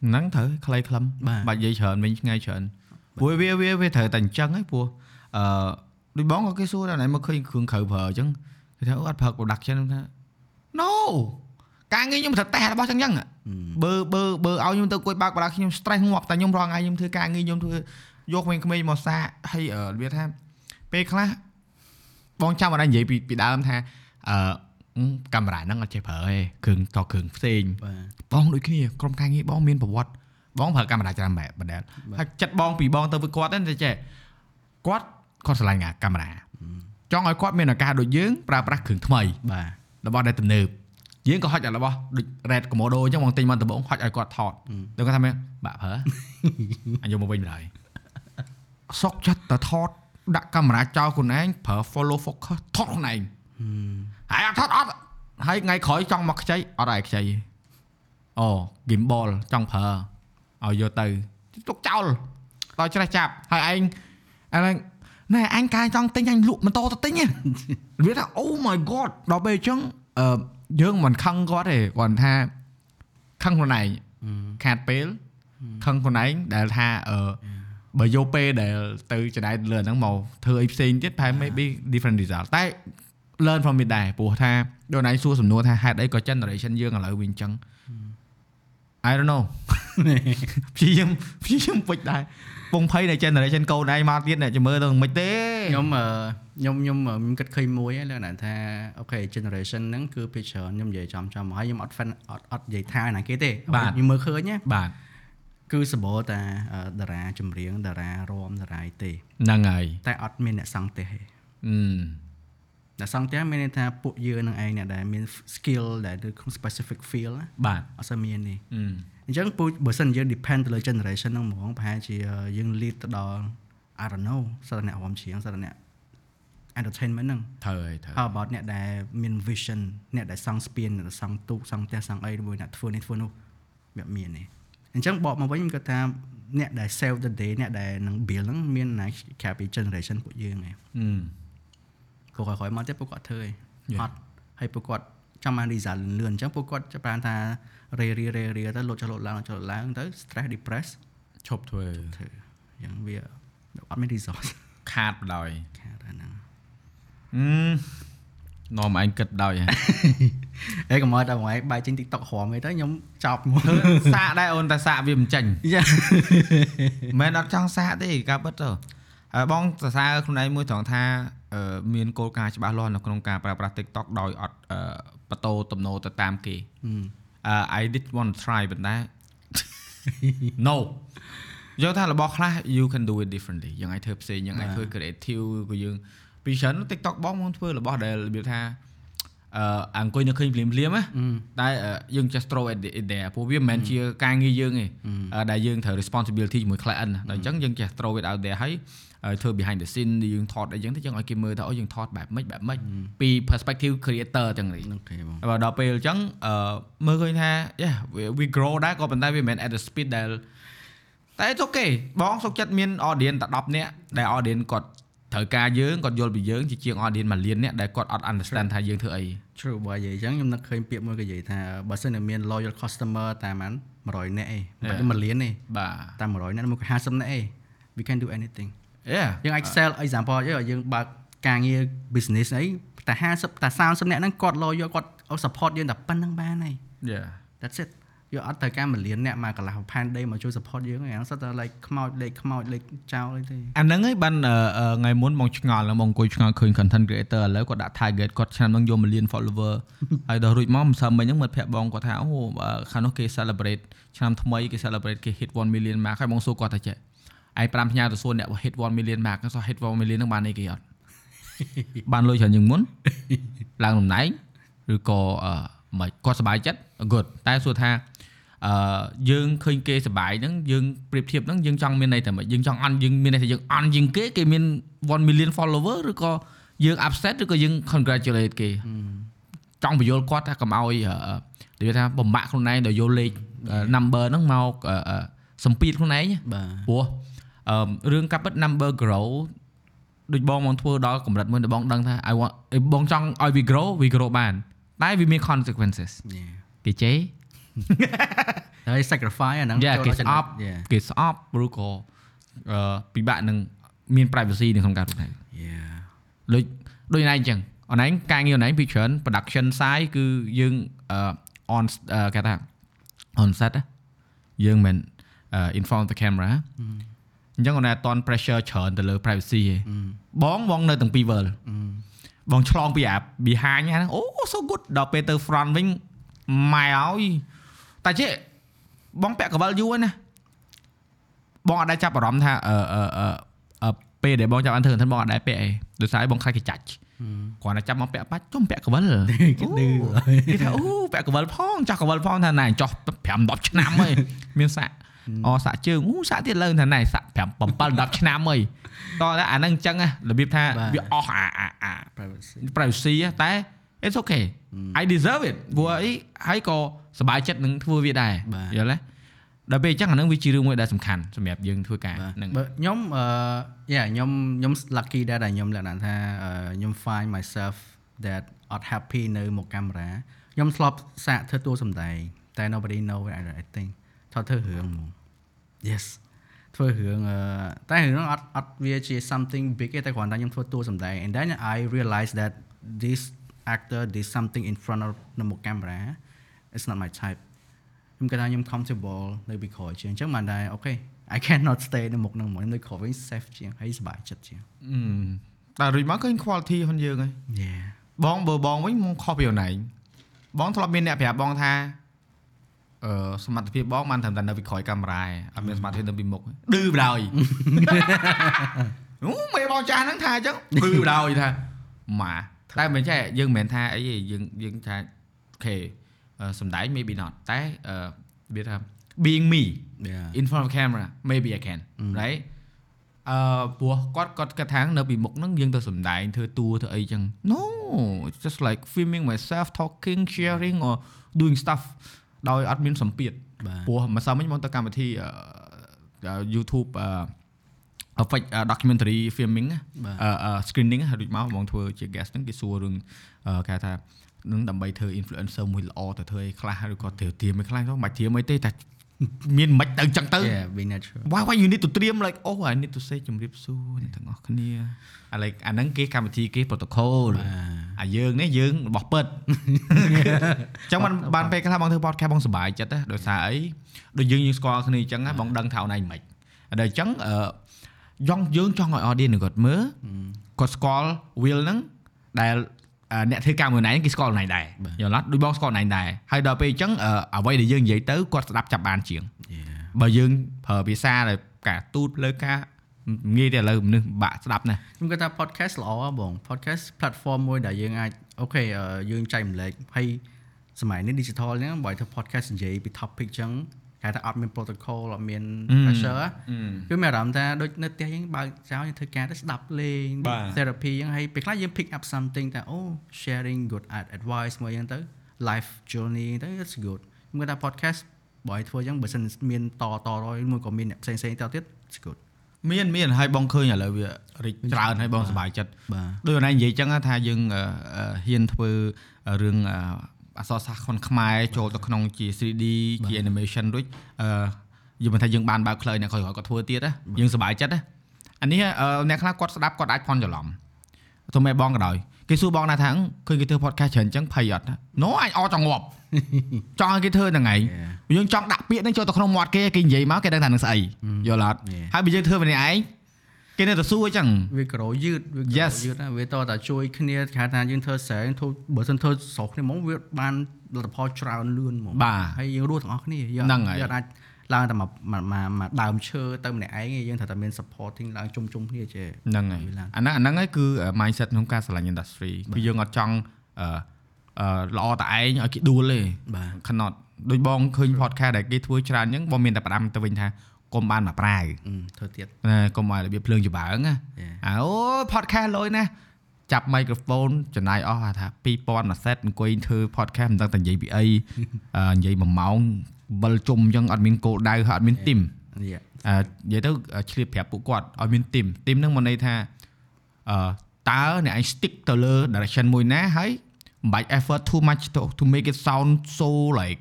ហ្នឹងត្រូវខ្លីខ្លឹមបាទបាច់និយាយច្រើនវិញឆ្ងាយច្រើនព្រោះវាវាវាត្រូវតែអញ្ចឹងហីព្រោះ អឺដូចបងក៏គេសួរដែរណែមកឃើញគ្រឿងក្រៅប្រើអញ្ចឹងគេថាអូអត់ប្រើ production ខ្ញុំថា no ការងារខ្ញុំត្រូវតេស្តរបស់ចឹងចឹងបើបើបើឲ្យខ្ញុំទៅគួយបើកបដាខ្ញុំ stress ងាប់តែខ្ញុំរងថ្ងៃខ្ញុំធ្វើការងារខ្ញុំធ្វើយកក្មេងៗមកសាកហើយអឺវាថាពេលខ្លះបងចាំអត់ដែរនិយាយពីពីដើមថាអឺកាមេរ៉ាហ្នឹងអត់ចេះប្រើទេគ្រឿងតគ្រឿងផ្សេងបាទបងដូចគ្នាក្រុមការងារបងមានប្រវត្តិបងប្រើកាមេរ៉ាច្រើនបែបបណ្ដែលហើយចិត្តបងពីបងទៅ với គាត់ហ្នឹងតែចេះគាត់ គាត់ឆ្លាញ់អាកាមេរ៉ាចង់ឲ្យគាត់មានឱកាសដូចយើងប្រើប្រាស់គ្រឿងថ្មីបាទរបស់ដែលទំនើបយើងក៏ហុចអារបស់ដូច Red Komodo អញ្ចឹងបងទិញមកដំបូងហុចឲ្យគាត់ថតទៅគាត់ថាមែនបាក់ប្រើអញយកមកវិញម្ដងសុកចិត្តតែថតដាក់កាមេរ៉ាចោលខ្លួនឯងប្រើ follow focus ថតខ្លួនឯងហើយអត់ថតអត់ហើយថ្ងៃក្រោយចង់មកខ្ចីអត់ឲ្យខ្ចីទេអូ gimbal ចង់ប្រើឲ្យយកទៅទុកចោលដល់ច្រេះចាប់ហើយឯងឯង ណែអញកាយចង់ទិញអញលក់ម៉ូតូទៅទិញហ៎វាថា oh my god ដល់ពេលអញ្ចឹងអឺយើងមិនខឹងគាត់ទេគាត់ថាខឹងខ្លួនឯងខាតពេលខឹងខ្លួនឯងដែលថាអឺបើយកពេលដែលទៅចដែកលើហ្នឹងមកធ្វើអីផ្សេងទៀតប្រហែល maybe different result តែ learn from it ដែរព្រោះថាដូចណៃសួរសំណួរថាហេតុអីក៏ generation យើងឥឡូវវាអញ្ចឹង I don't know ព្យាយាមព្យាយាមពេចដែរ ពងភ័យនៃ generation កូនឯងមកទៀតអ្នកជំមើលទៅមិនទេខ្ញុំអឺខ្ញុំខ្ញុំអឺខ្ញុំគិតឃើញមួយហ្នឹងលក្ខណៈថាអូខេ generation ហ្នឹងគឺពីច្រើនខ្ញុំនិយាយចំចំហើយខ្ញុំអត់ fan អត់អត់និយាយថាណាគេទេបាទខ្ញុំមើលឃើញណាបាទគឺសបោតាអឺតារាចម្រៀងតារារាំតារាអីទេហ្នឹងហើយតែអត់មានអ្នកសង់ទេសទេអឺអ្នកសង់ផ្ទះមានន័យថាពួកយើងនឹងឯងអ្នកដែលមាន skill ដែលនៅក្នុង specific field ណាបាទអត់សូវមានទេអឺ អញ្ចឹងពូបើសិនយើង depend ទៅលើ generation ហ្នឹងហ្មងប្រហែលជាយើង lead ទៅដល់ I don't know សារអ្នករំច្រៀងសារអ្នក entertainment ហ្នឹងត្រូវហើយត្រូវ How about អ្នកដែលមាន vision អ្នកដែលសង់ស្ពានអ្នកដែលសង់ទូកសង់ផ្ទះសង់អីមួយអ្នកធ្វើនេះធ្វើនោះវាអត់មានទេអញ្ចឹងបកមកវិញគាត់ថាអ្នកដែល save the day អ្នកដែលនឹង build ហ្នឹងមានណាក្រៅពី generation ពួកយើងឯងអឺក៏ក្រោយៗមកទៀតពួកគាត់ធ្វើឯង Yeah. អត់ហើយពួកគាត់ចាំបាន result លឿនអញ្ចឹងពួកគាត់ចាប់បានថា រេរីរេរីទៅលោតចុះលោតឡើងលោតចុះលោតឡើងទៅ stress depress ឈប់ធ្វើធ្វើអញ្ចឹងវាអត់មាន resource ខាតបដ ாய் ខាតអាហ្នឹងអឺនាំឯងគិតបដ ாய் អេកុំឲ្យតែមួយបាយចេញ TikTok ហមអីទៅខ្ញុំចប់មកសាកដែរអូនតែសាកវាមិនចាញ់យ៉ាមិនអត់ចង់សាកទេការពិតទៅហើយបងសរសើរខ្លួនឯងមួយត្រង់ថាអឺមានគោលការណ៍ច្បាស់លាស់នៅក្នុងការប្រើប្រាស់ TikTok ដោយអត់អឺបតោទំនោរទៅតាមគេ អឺ I did want to try ប៉ុន្តែ no យកថារបស់ខ្លះ you can do it differently យ៉ាងអាចធ្វើផ្សេងយ៉ាងអាចធ្វើ creative ក៏យើងពីច្រើន TikTok បងមកធ្វើរបស់ដែលរបៀបថា អឺអង្គុយនៅឃើញភ្លាមភ្លាមណាតែអឺយើង just throw it in there ព្រោះវាមិនមែនជាការងារយើងទេអឺដែលយើងត្រូវ responsibility ជាមួយ client ណាដល់អញ្ចឹងយើង just throw it out there ហើយហើយធ្វើ behind the scene យើងថតអីចឹងទៅយើងឲ្យគេមើលថាអូយើងថតបែបម៉េចបែបម៉េចពី perspective creator ចឹងនេះអូខេបងបើដល់ពេលអញ្ចឹងអឺមើលឃើញថា yeah we- we grow ដែរក៏ប៉ុន្តែវាមិនមែន at the speed ដែលតែ it's okay បងសុខចិត្តមាន audience តែ10នាក់ដែល audience គាត់ ត្រូវការយើងគាត់យល់ពីយើងជាជាង audience មួយលាននាក់ដែលគាត់អត់ understand ថាយើងធ្វើអី True បើនិយាយអញ្ចឹងខ្ញុំនឹកឃើញពាក្យមួយគេនិយាយថាបើសិនតែមាន loyal customer តែប៉ុន្មាន100នាក់ឯងមិន Yeah. មួយលានទេបាទតែ100នាក់មួយ50នាក់ឯង we can do anything yeah យើងអាច sell example យើងយើងបើកការងារ business អីតែ50តែ30នាក់ហ្នឹងគាត់ loyal គាត់ support យើងតែប៉ុណ្្នឹងបានហើយ yeah that's it យកអត់ត្រូវការមួយលានអ្នកមកកន្លះផែនដីមកជួយ support យើងហ្នឹងសិតតែ like ខ្មោចលេខខ្មោចលេខចោលអីទេអាហ្នឹងឯងបានអឺអឺថ្ងៃមុនបងឆ្ងល់ហ្នឹងបងអង្គុយឆ្ងល់ឃើញ content creator ឥឡូវគាត់ដាក់ target គាត់ឆ្នាំហ្នឹងយក million follower ហើយដល់រួចមកម្សិលមិញហ្នឹងមិត្តភ័ក្ដិបងគាត់ថាអូអឺខាងនោះគេ celebrate ឆ្នាំថ្មីគេ celebrate គេ hit 1 million mark ហើយបងសួរគាត់ថាចេះឯង5ផ្ញើទៅសួរអ្នក hit 1 million mark ហ្នឹងសោះ hit 1 million ហ្នឹងបានអីគេអត់បានលុយច្រើនជាងមុនឡើងតំណែងឬក៏អឺមិនគាត់សប្បាយចិត្ត good តែសួរថា អឺយើងឃើញគេសប្បាយហ្នឹងយើងប្រៀបធៀបហ្នឹងយើងចង់មានន័យថាម៉េចយើងចង់អន់យើងមានន័យថាយើងអន់ជាងគេគេមាន1 million follower ឬក៏យើង upset ឬក៏យើង congratulate គេចង់បញ្យល់គាត់ថាកុំឲ្យអឺនិយាយថាបំបាក់ខ្លួនឯងដល់យកលេខ number ហ្នឹងមកអឺអឺសម្ពាធខ្លួនឯងបាទព្រោះអឺរឿងកាប់ពិត number grow ដូចបងមកធ្វើដល់កម្រិតមួយដែលបងដឹងថា I want អេបងចង់ឲ្យ we grow we grow បានតែវាមាន consequences គេជេរ ហើយ sacrifice អាហ្នឹង Yeah គេចូលស្អប់ Yeah គេស្អប់ឬក៏អឺពិបាកនឹងមាន privacy នៅក្នុងការរស់នៅ Yeah ដូចដូចណៃអញ្ចឹងអនឡាញការងារអនឡាញពីច្រើន production side គឺយើងអឺ on អឺគេថា on set ណាយើងមិន in front of the camera អញ្ចឹងអនឡាញអត់តន់ pressure ច្រើនទៅលើ privacy ទេបងបងនៅទាំងពីរ world បងឆ្លងពីអា behind ហ្នឹងអូ so good ដល់ពេលទៅ front វិញម៉ែឲ្យ តែជិបងពាក់កវលយូរហើយណាបងអត់ដែលចាប់អារម្មណ៍ថាអឺអឺអឺអឺពេលដែលបងចាប់អានធ្វើហ្នឹងបងអត់ដែលពាក់ឯងដោយសារបងខ្លាចគេចាច់គ្រាន់តែចាប់មកពាក់បាច់ចុំពាក់កវលគេឌឺគេថាអូពាក់កវលផងចាស់កវលផងថាណែចោះ5 10ឆ្នាំហើយមានសាក់អសាក់ជើងអូសាក់ទៀតឡើងថាណែសាក់5 7 10ឆ្នាំហើយតោះតែអាហ្នឹងអញ្ចឹងណារបៀបថាវាអស់អាអាអា privacy privacy ហ៎តែ it's okay I deserve it ព្រោះអីហើយក៏សប្បាយចិត្តនឹងធ្វើវាដែរបាទយល់ទេដល់ពេលអញ្ចឹងអាហ្នឹងវាជារឿងមួយដែលសំខាន់សម្រាប់យើងធ្វើការបាទហ្នឹងបើខ្ញុំអឺ yeah ខ្ញុំខ្ញុំ lucky ដែរដែលខ្ញុំលក្ខណៈថាអឺខ្ញុំ find myself that not happy នៅមុខកាមេរ៉ាខ្ញុំធ្លាប់សាកធ្វើតួសម្ដែងតែ nobody know it I think ថតធ្វើរឿងហ្មង yes ធ្វើរឿងអឺតែរឿងហ្នឹងអត់អត់វាជា something big ទេតែគ្រាន់តែខ្ញុំធ្វើតួសម្ដែង and then I realized that this actor did something in front of នៅមុខកាមេរ៉ា it's not my type ខ្ញុំគិតថាខ្ញុំ comfortable នៅពីក្រោយជាងអញ្ចឹងបានដែរអូខេ I cannot stay នៅមុខហ្នឹងហ្មងខ្ញុំនៅក្រោយវិញ safe ជាងហើយសប្បាយចិត្តជាងអឺតែរួចមកឃើញ quality ហ្នឹងយើងហើយ Yeah បងបើបងវិញមកខុសពីអូនឯងបងធ្លាប់មានអ្នកប្រាប់បងថាអឺសមត្ថភាពបងបានត្រឹមតែនៅពីក្រោយកាមេរ៉ាឯងអត់មានសមត្ថភាពនៅពីមុខឌឺបដ ாய் អូមេបងចាស់ហ្នឹងថាអញ្ចឹងឌឺបដ ாய் ថាម៉ា តែមិនចេះយើងមិនមែនថាអីទេយើងយើងថាអូខេអឺសំដែង maybe not តែអឺវាថា being me Yeah in front of camera maybe I can right អឺព្រោះគាត់គាត់គិតថានៅពីមុខហ្នឹងយើងទៅសំដែងធ្វើតួធ្វើអីចឹង no it's just like filming myself talking sharing or doing stuff ដោយអត់មានសម្ពាធបាទព្រោះម្សិលមិញមកទៅកម្មវិធីអឺ YouTube អឺ effect documentary filming ណាបាទអឺអឺ screening ហើយដូចមកហ្មងធ្វើជា guest ហ្នឹងគេសួររឿងអឺគេថានឹងដើម្បីធ្វើ influencer មួយល្អទៅធ្វើអីខ្លះឬក៏ត្រូវត្រៀមអីខ្លះទៅមិនត្រៀមអីទេតែមានមិនទៅចឹងទៅ Yeah be natural why why you need to ត្រៀម like oh I need to say ជំរាបសួរអ្នកទាំងអស់គ្នាអា like អាហ្នឹងគេកម្មវិធីគេ protocol អាយើងនេះយើងរបស់ពិតអញ្ចឹងបានបានពេលខ្លះបងធ្វើ podcast បងសប្បាយចិត្តណាដោយសារអីដូចយើងយើងស្គាល់គ្នាអញ្ចឹងណាបងដឹងថាអូនឯងមិនដល់អញ្ចឹងអឺ យ៉ងយើងចង់ឲ្យ audience គាត់មើលគាត់ស្គាល់ will ហ្នឹងដែលអឺអ្នកធ្វើការមួយណៃគេស្គាល់ណៃដែរយល់អត់ដូចបងស្គាល់ណៃដែរហើយដល់ពេលអញ្ចឹងអឺអ្វីដែលយើងនិយាយទៅគាត់ស្ដាប់ចាប់បានជាង Yeah បើយើងប្រើភាសាដែលការទូតលើការងាយតែឥឡូវមនុស្សបាក់ស្ដាប់ណាស់ខ្ញុំគិតថា podcast ល្អហ៎បង podcast platform មួយដែលយើងអាចអូខេអឺយើងចែកម្លែកហើយសម័យនេះ digital ហ្នឹងបើធ្វើ podcast និយាយពី topic ចឹង គេថាអត់មាន protocol អត់មាន pressure គឺមានអារម្មណ៍ថាដូចនៅផ្ទះយើងបើកចោលយើងធ្វើការទៅស្ដាប់លេងបាទ therapy ចឹងហើយពេលខ្លះយើង pick up something ថាអូ sharing good advice មួយចឹងទៅ life journey ទៅ it's good ខ្ញុំគិតថា podcast បើឲ្យធ្វើចឹងបើសិនមានតតរយមួយក៏មានអ្នកផ្សេងៗតទៀត it's good មានមានហើយបងឃើញឥឡូវវារីកច្រើនហើយបងសប្បាយចិត្តបាទដូចអូនឯងនិយាយចឹងណាថាយើងអឺអឺហ៊ានធ្វើរឿង អឺអក្សរសាស្ត្រខុនខ្មែរចូលទៅក្នុងជា 3D ជា animation រួចអឺយើងមិនថាយើងបានបើកផ្លូវអ្នកក្រោយៗគាត់ធ្វើទៀតណាយើងសប្បាយចិត្តណាអានេះអឺអ្នកខ្លះគាត់ស្ដាប់គាត់អាចផន់ច្រឡំទោះមិនបងក៏ដោយគេសួរបងណាថាឃើញគេធ្វើ podcast ច្រើនអញ្ចឹងភ័យអត់ណូអញអត់ចង់ងាប់ចង់ឲ្យគេធ្វើហ្នឹងឯងយើងចង់ដាក់ពាក្យហ្នឹងចូលទៅក្នុងមាត់គេគេនិយាយមកគេដឹងថានឹងស្អីយល់អត់ហើយបើយើងធ្វើម្នាក់ឯង គេនៅតែសួរអញ្ចឹងវាក្រយឺតវាក្រ Yes យឺតណាវាតតែជួយគ្នាគេហៅថាយើងធ្វើស្រែធ្វើបើមិនធ្វើស្រុកគ្នាហ្មងវាបានលទ្ធផលច្រើនលឿនហ្មងបាទហើយយើងរស់ទាំងអស់គ្នាយើងហ្នឹងហើយយើងអាចឡើងតែមកមកមកមកដើមឈើទៅម្នាក់ឯងឯងយើងត្រូវតែមាន supporting ឡើងជុំជុំគ្នាចេះហ្នឹងហើយវាឡើងអាហ្នឹងអាហ្នឹងហើយគឺ mindset ក្នុងការឆ្លាញ់ industry គឺយើងអត់ចង់អឺអឺល្អតែឯងឲ្យគេដួលទេបាទខណត់ដូចបងឃើញ podcast ដែលគេធ្វើច្រើនអញ្ចឹងបងមានតែផ្ដាំទៅវិញថា កុំបានមកប្រាវអឺធ្វើទៀតណាកុំឲ្យរបៀបភ្លើងច្បើងណា Yeah. អើអូ podcast លុយណាចាប់ microphone ចំណាយអស់ថា2000មួយ set អង្គុយធ្វើ podcast មិនដឹងតែនិយាយពីអីអឺនិយាយ1ម៉ោងវិលជុំអញ្ចឹងអត់មានគោលដៅហើយអត់មានទីមនេះអឺនិយាយទៅឆ្លៀតប្រាប់ពួកគាត់ឲ្យមានទីមទីមហ្នឹងមកន័យថាអឺតើអ្នកឯង stick ទៅលើ direction មួយណាហើយមិនបាច់ effort too much to to make it sound so like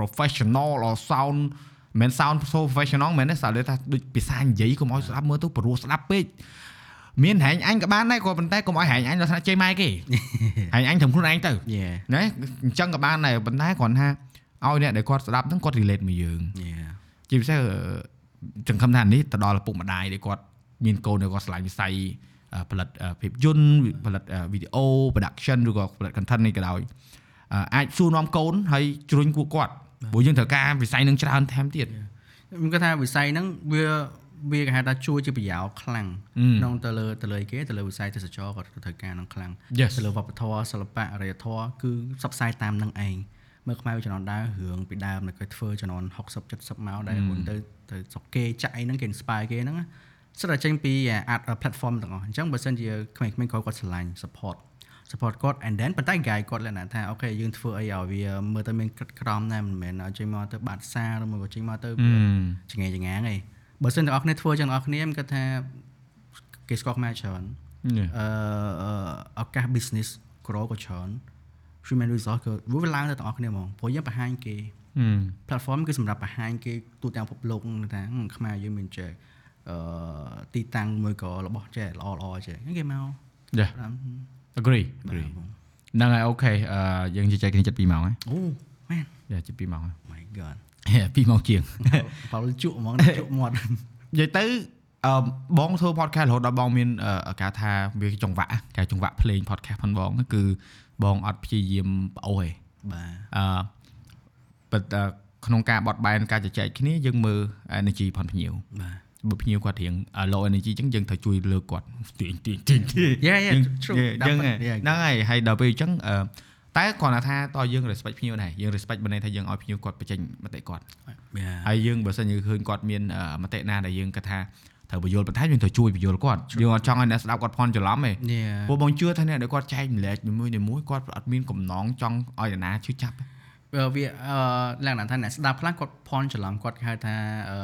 professional or sound មិន sound so professional មែនទេសារលើថាដូចភាសានិយាយកុំឲ្យស្ដាប់មើលទៅព្រោះស្ដាប់ពេកមានហែងអញក៏បានដែរក៏ប៉ុន្តែកុំឲ្យហែងអញដល់ថ្នាក់ជ័យម៉ែគេហែងអញត្រឹមខ្លួនឯងទៅយេណាអញ្ចឹងក៏បានដែរប៉ុន្តែគ្រាន់ថាឲ្យអ្នកដែលគាត់ស្ដាប់ហ្នឹងគាត់ relate មកយើងយេជាពិសេសអឺចង្ឃឹមថានេះទៅដល់ឪពុកម្ដាយដែលគាត់មានកូនដែលគាត់ឆ្លាញ់វិស័យអឺផលិតអឺភាពយន្តផលិតវីដេអូ production ឬក៏ផលិត content នេះក៏ដោយអឺអាចសួរនាំកូនហើយជ្រុញគួរគាត់ ព្រោះយើងត្រូវការវិស័យនឹងច្រើនថែមទៀតខ្ញុំគាត់ថាវិស័យហ្នឹងវាវាគេហៅថាជួយជាប្រយោជន៍ខ្លាំងអឺក្នុងទៅលើទៅលើគេទៅលើវិស័យទេសចរគាត់ត្រូវការនឹងខ្លាំង Yes ទៅលើវប្បធម៌សិល្បៈអរិយធម៌គឺផ្សព្វផ្សាយតាមនឹងឯងមើលខ្មែរជំនាន់ដើមរឿងពីដើមនៅគេធ្វើជំនាន់60 70មកដែលមុនទៅទៅស្រុកគេចាក់អីហ្នឹងគេ inspire គេហ្នឹងណាសិតតែចេញពីអា art platform ទាំងអស់អញ្ចឹងបើសិនជាក្មេងៗគាត់គាត់ឆ្លាញ់ support support គាត់ and then ប៉ុន្តែ guide គាត់លក្ខណៈថាអូខេយើងធ្វើអីឲ្យវាមើលទៅមានក្រិតក្រមណាស់មិនមែនឲ្យចេញមកទៅបាត់សារឬមកចេញមកទៅចង្អេចង្ងាងឯងបើសិនទាំងអស់គ្នាធ្វើចឹងទាំងអស់គ្នាខ្ញុំគិតថាគេស្គាល់ខ្មែរច្រើនអឺអឺឱកាស business grow ក៏ច្រើន human resource ក៏វាឡើងទៅទាំងអស់គ្នាហ្មងព្រោះយើងបង្ហាញគេ platform គឺសម្រាប់បង្ហាញគេទូទាំងពិភពលោកថាហឹមខ្មែរយើងមានចេះអឺទីតាំងមួយក៏របស់ចេះល្អល្អចេះហ្នឹងគេមក Yeah តាម agree agree ហ្នឹងហើយអូខេអឺយើងជជែកគ្នាចិត្ត2ម៉ោងហើយអូមែនយ៉ាចិត្ត2ម៉ោងហើយ my god 2ម៉ោងជាងបើជក់ហ្មងជក់មាត់និយាយទៅអឺបងធ្វើ podcast រហូតដល់បងមានអឺការថាវាចង្វាក់គេចង្វាក់ភ្លេង podcast ផងបងគឺបងអត់ព្យាយាមប្អូសទេបាទអឺប៉ុន្តែក្នុងការបត់បែនការជជែកគ្នាយើងមើល energy ផងភ្ញៀវបាទ បើភ្ញៀវគាត់រៀង low energy អញ្ចឹងយើងត្រូវជួយលើគាត់ទាញទាញទាញទាញ Yeah, yeah, យើង true. យើងដាប់ហ្នឹង Yeah. ហើយហើយដល់ពេលអញ្ចឹងអឺតែគ្រាន់តែថាតើយើង respect ភ្ញៀវដែរយើង respect បើន័យថាយើងឲ្យភ្ញៀវគាត់បញ្ចេញមតិគាត់បាទហើយយើងបើសិនយើងឃើញគាត់មានអឺមតិណាដែលយើងគិតថាត្រូវបញ្យល់បន្ថែមយើងត្រូវជួយបញ្យល់គាត់យើងអត់ចង់ឲ្យអ្នកស្ដាប់គាត់ផន់ច្រឡំទេ Yeah. ព្រោះបងជឿថាអ្នកដែលគាត់ចែកម្លែកមួយៗមួយៗគាត់អត់មានកំណងចង់ឲ្យអ្នកណាឈឺចាប់ទេវាវាអឺលក្ខណៈថាអ្នកស្ដាប់ខ្លះគាត់ផន់ច្រឡំគាត់គេហៅថាអឺ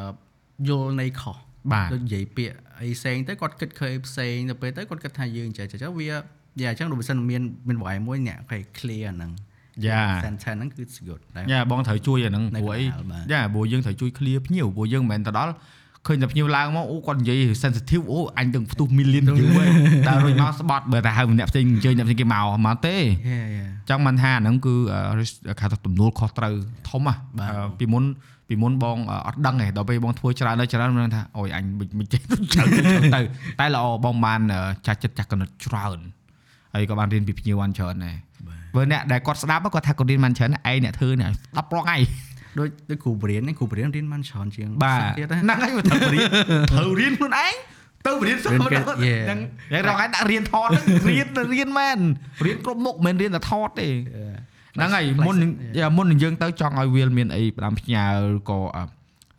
យល់នៃខុស បាទដូចនិយាយពាក្យអីផ្សេងទៅគាត់គិតឃើញផ្សេងទៅពេលទៅគាត់គិតថាយើងចេះចេះវាយ៉ាអញ្ចឹងដូចបើសិនមានមានបរិយាមួយអ្នកគេ clear អាហ្នឹងយ៉ា sentence ហ្នឹងគឺ good ដែរយ៉ាបងត្រូវជួយអាហ្នឹងនៅព្រោះអីកណ្ដាលបាទយ៉ាព្រោះយើងត្រូវជួយ clear ភ្ញៀវព្រោះយើងមិនមែនទៅដល់ឃើញតែភ្ញៀវឡើងមកអូគាត់និយាយ sensitive អូអញទាំងផ្ទុះ million view ហ៎តែរួចមកស្បត់បើតែហៅម្នាក់ផ្សេងអញ្ជើញអ្នកផ្សេងគេមកមកទេ Yeah yeah ចង់មិនថាអាហ្នឹងគឺអឺគេថាទំនួលខុសត្រូវធំហ៎បាទអឺពីមុន ពីមុនបងអឺអត់ដឹងទេដល់ពេលបងធ្វើច្រើនទៅច្រើនមិនដឹងថាអូយអញមិនមិនចេះទៅច្រើនទៅច្រើនទៅតែល្អបងបានអឺចាស់ចិត្តចាស់កណិតច្រើនហើយក៏បានរៀនពីភ្ញៀវបានច្រើនដែរបាទបើអ្នកដែលគាត់ស្ដាប់គាត់ថាគាត់រៀនបានច្រើនឯងអ្នកធ្វើនេះស្ដាប់ប្រងឯងដូចដូចគ្រូបរៀនហ្នឹងគ្រូបរៀនរៀនបានច្រើនជាងបាទសិស្សទៀតណាហ្នឹងហើយវាត្រូវរៀនត្រូវរៀនខ្លួនឯងទៅរៀនសិស្សរៀនមិនគេដឹង Yeah. ហ្នឹងយ៉ាងរកឯងដាក់រៀនថតហ្នឹងរៀនរៀនមែនរៀនគ្រប់មុខមិនមែនរៀនតែថតទេ ហ្នឹងហើយមុននឹងយ៉ាមុននឹងយើងទៅចង់ឲ្យវាមានអីផ្ដាំផ្ញើឬក៏អឺ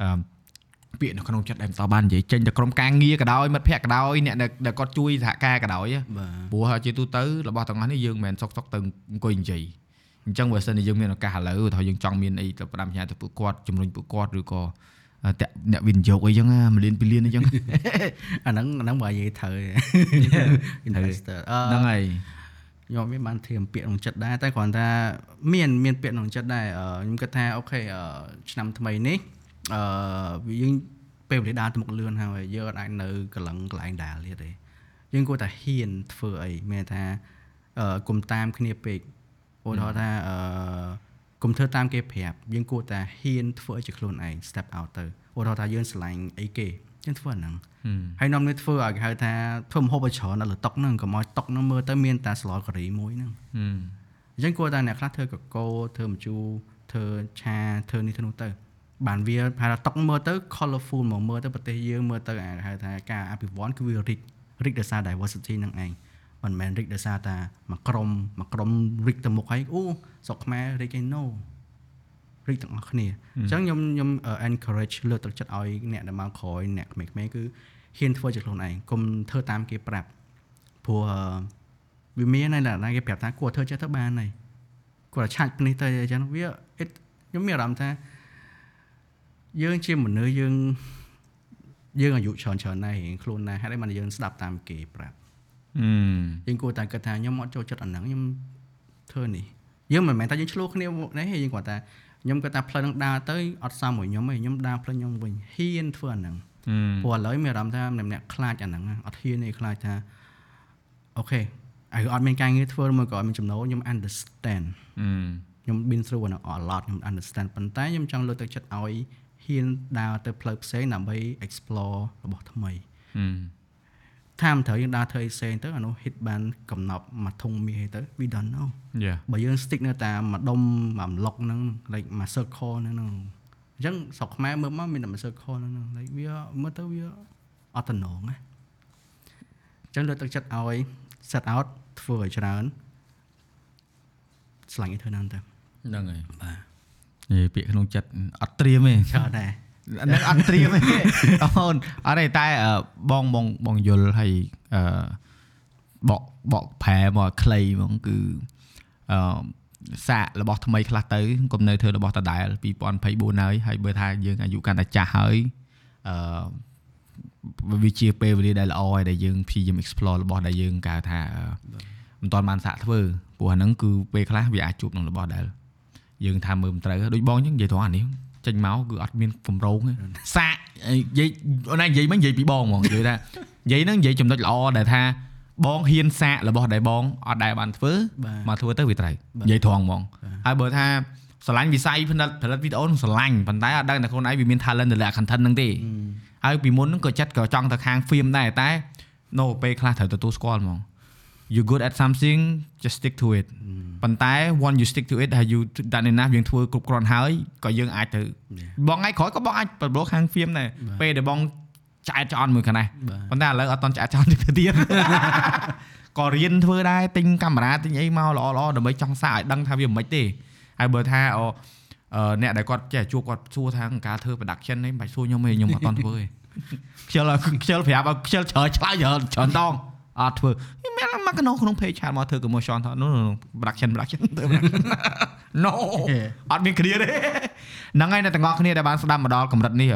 អឺពាក្យនៅក្នុងចិត្តដែលមិនតបាននិយាយចេញទៅក្រុមការងារក៏ដោយមិត្តភ័ក្តិក៏ដោយអ្នកដែលដែលគាត់ជួយសហការក៏ដោយបាទព្រោះជាទូទៅរបស់ទាំងអស់នេះយើងមិនមែនសុកសុកទៅអង្គុយនិយាយអញ្ចឹងបើសិនជាយើងមានឱកាសឥឡូវថាយើងចង់មានអីទៅផ្ដាំផ្ញើទៅពួកគាត់ជំរុញពួកគាត់ឬក៏តាក់អ្នកវិនិយោគអីចឹងណាមួយលានពីរលានអីចឹងអាហ្នឹងអាហ្នឹងបើនិយាយត្រូវ investor អឺហ្នឹងហើយ ខ្ញុំមានបានធៀមពាក្យក្នុងចិត្តដែរតែគ្រាន់ថាមានមានពាក្យក្នុងចិត្តដែរអឺខ្ញុំគិតថាអូខេអឺឆ្នាំថ្មីនេះអឺយើងពេលវេលាដើរទៅមុខលឿនហើយយើងអត់អាចនៅកន្លងកន្លែងដើរទៀតទេយើងគួរតែហ៊ានធ្វើអីមានន័យថាអឺគុំតាមគ្នាពេកឧទាហរណ៍ថាអឺគុំធ្វើតាមគេប្រាប់យើងគួរតែហ៊ានធ្វើឲ្យជាខ្លួនឯង step out ទៅឧទាហរណ៍ថាយើងស្រឡាញ់អីគេ យើងធ្វើអាហ្នឹងហើយនាំនេះធ្វើឲ្យគេហៅថាធ្វើម្ហូបឲ្យច្រើនដល់លើតុកហ្នឹងកុំឲ្យតុកហ្នឹងមើលទៅមានតែស្លការីមួយហ្នឹងអញ្ចឹងគួរតែអ្នកខ្លះធ្វើកកោធ្វើម្ជូរធ្វើឆាធ្វើនេះធ្វើនោះទៅបានវាថាតុកមើលទៅ colorful មកមើលទៅប្រទេសយើងមើលទៅហៅថាការអភិវឌ្ឍគឺវា rich rich ដោយសារ diversity ហ្នឹងឯងមិនមែន rich ដោយសារតែមួយក្រុមមួយក្រុម rich ទៅមុខហើយអូស្រុកខ្មែរ rich ឯណូ rich ទាំងអស់គ្នាអញ្ចឹងខ្ញុំខ្ញុំ encourage លើកទឹកចិត្តឲ្យអ្នកដែលមកក្រោយអ្នកក្មេងៗគឺហ៊ានធ្វើជាខ្លួនឯងកុំធ្វើតាមគេប្រាប់ព្រោះវាមានហើយណាគេប្រាប់ថាគួរធ្វើចេះទៅបានហើយគួរតែឆាច់នេះទៅអញ្ចឹងវាខ្ញុំមានអារម្មណ៍ថាយើងជាមនុស្សយើងយើងអាយុច្រើនច្រើនណាស់រៀងខ្លួនណាស់ហេតុអីបានយើងស្ដាប់តាមគេប្រាប់យើងគួរតែគិតថាខ្ញុំអត់ចូលចិត្តអាហ្នឹងខ្ញុំធ្វើនេះយើងមិនមែនថាយើងឆ្លោះគ្នានេះយើងគាត់ថា ខ្ញុំគាត់ថាផ្លូវហ្នឹងដើរទៅអត់សមមួយខ្ញុំទេខ្ញុំដើរផ្លូវខ្ញុំវិញហ៊ានធ្វើអាហ្នឹងព្រោះឥឡូវមានអារម្មណ៍ថាម្នាក់ខ្លាចអាហ្នឹងអត់ហ៊ានទេខ្លាចថាអូខេហើយអត់មានការងារធ្វើមកក៏អត់មានចំណូលខ្ញុំ understand ខ្ញុំ been through a lot ខ្ញុំ understand ប៉ុន្តែខ្ញុំចង់លើកទឹកចិត្តឲ្យហ៊ានដើរទៅផ្លូវផ្សេងដើម្បី explore របស់ថ្មី ថាមិនត្រូវយើងដើរធ្វើអីផ្សេងទៅអានោះ hit បានកំណប់មួយធុងមាសទៅ we don't know បើយើង stick នៅតាមមួយដុំមួយប្លុកហ្នឹង like មួយ circle ហ្នឹងអញ្ចឹងស្រុកខ្មែរមើលមកមានតែមួយ circle ហ្នឹង like វាមើលទៅវាអត់តំណងណាអញ្ចឹងលើកទឹកចិត្តឲ្យ set out ធ្វើឲ្យច្រើនស្លាញ់ឲ្យធ្វើហ្នឹងទៅហ្នឹងហើយបាទនិយាយពាក្យក្នុងចិត្តអត់ត្រៀមទេច្រើនដែរហ្នឹងអត់ត្រៀមទេអូនអត់ទេតែបងបងបងយល់ឲ្យអឺបកបកប្រែមកខ្លីហ្មងគឺអឺសាករបស់ថ្មីខ្លះទៅកុំនៅធ្វើរបស់ដដែល2024ហើយហើយបើថាយើងអាយុកាន់តែចាស់ហើយអឺវាជាពេលវេលាដែលល្អហើយដែលយើងព្យាយាម explore របស់ដែលយើងកៅថាមិនទាន់បានសាកធ្វើព្រោះអាហ្នឹងគឺពេលខ្លះវាអាចជួបនឹងរបស់ដែលយើងថាមើលមិនត្រូវដូចបងចឹងនិយាយត្រង់អានេះ ចេញមកគឺអត់មានកម្រងសាកនិយាយអូននិយាយមិននិយាយពីបងហ្មងនិយាយថានិយាយហ្នឹងនិយាយចំណុចល្អដែលថាបងហ៊ានសាករបស់ដែលបងអត់ដែលបានធ្វើមកធ្វើទៅវាត្រូវនិយាយត្រង់ហ្មងហើយបើថាស្រឡាញ់វិស័យផលិតផលិតវីដេអូនឹងស្រឡាញ់ប៉ុន្តែអត់ដឹងថាខ្លួនឯងវាមាន talent ទៅលើ content ហ្នឹងទេហើយពីមុនហ្នឹងក៏ចិត្តក៏ចង់ទៅខាង film ដែរតែ no ពេលខ្លះត្រូវទទួលស្គាល់ហ្មង you good at something just stick to it ប៉ុន្តែ once you stick to it ហើយ you ដាក់នៅណាយើងធ្វើគ្រប់គ្រាន់ហើយក៏យើងអាចទៅបងថ្ងៃក្រោយក៏បងអាចប្រឡូខាង film ដែរពេលដែលបងឆ្អែតឆ្អន់មួយខាងនេះប៉ុន្តែឥឡូវអត់តន់ឆ្អែតឆ្អន់ទៀតទៀតក៏រៀនធ្វើដែរទិញកាមេរ៉ាទិញអីមកល្អល្អដើម្បីចង់សាកឲ្យដឹងថាវាមិនទេហើយបើថាអូអ្នកដែលគាត់ចេះជួបគាត់សួរថាការធ្វើ production នេះមិនបាច់សួរខ្ញុំទេខ្ញុំអត់តន់ធ្វើទេខ្ជិលខ្ជិលប្រាប់ឲ្យខ្ជិលច្រើនឆ្លើយច្រើនដង អត់ធ្វើមានមកក្នុងក្នុង page ឆាតមកធ្វើ commercial ថា no no production production ទៅ no អត់មានគ្រាទេហ្នឹងហើយអ្នកទាំងអស់គ្នាដែលបានស្ដាប់មកដល់កម្រិតនេះ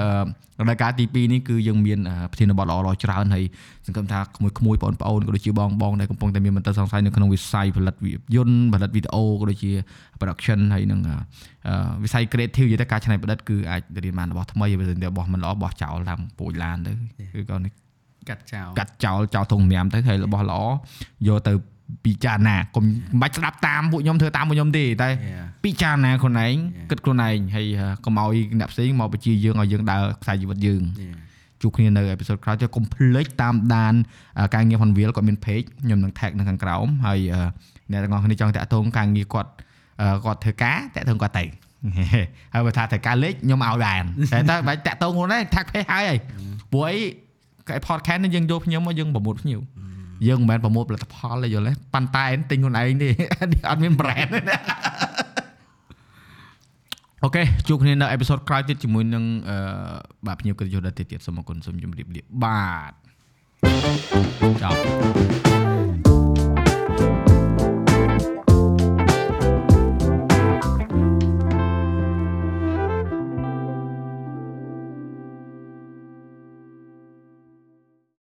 រដូវកាលទី2នេះគឺយើងមានប្រធានបទល្អៗច្រើនហើយសង្ឃឹមថាក្មួយក្មួយបងប្អូនក៏ដូចជាបងបងដែលកំពុងតែមានមន្ទិលសង្ស័យនៅក្នុងវិស័យផលិតយន្តផលិតវីដេអូក៏ដូចជា production ហើយនឹងវិស័យ creative និយាយទៅការច្នៃប្រឌិតគឺអាចរៀនបានរបស់ថ្មីបើមិនរបស់មិនល្អបោះចោលតាមពូជឡានទៅគឺក៏នេះ កាត់ចោលកាត់ចោលចោលធុងញ៉ាំទៅហើយរបស់ល្អយកទៅពិចារណាកុំបាច់ស្ដាប់តាមពួកខ្ញុំធ្វើតាមពួកខ្ញុំទេតែពិចារណាខ្លួនឯងគិតខ្លួនឯងហើយកុំឲ្យអ្នកផ្សេងមកបញ្ជាយើងឲ្យយើងដើរខ្សែជីវិតយើងជួបគ្នានៅអេពីសូតក្រោយចុះកុំភ្លេចតាមដានការងារ Honville គាត់មាន page ខ្ញុំនឹង tag នៅខាងក្រោមហើយអ្នកទាំងអស់គ្នាចង់តាក់ទងការងារគាត់គាត់ធ្វើការតាក់ទងគាត់ទៅហើយបើថាត្រូវការលេខខ្ញុំឲ្យបានតែតែបាច់តាក់ទងខ្លួនឯង tag page ហើយព្រោះអីកែ podcast នេះយើងយកភ្ញៀវមកយើងប្រមូលភ្ញៀវយើងមិនមែនប្រមូលផលិតផលទេយល់ទេប៉ុន្តែទិញខ្លួនឯងទេអត់មាន brand ទេអូខេជួបគ្នានៅអេពីសូតក្រោយទៀតជាមួយនឹងអឺបាទភ្ញៀវកិត្តិយសដទៃទៀតសូមអរគុណសូមជម្រាបលាបាទចប់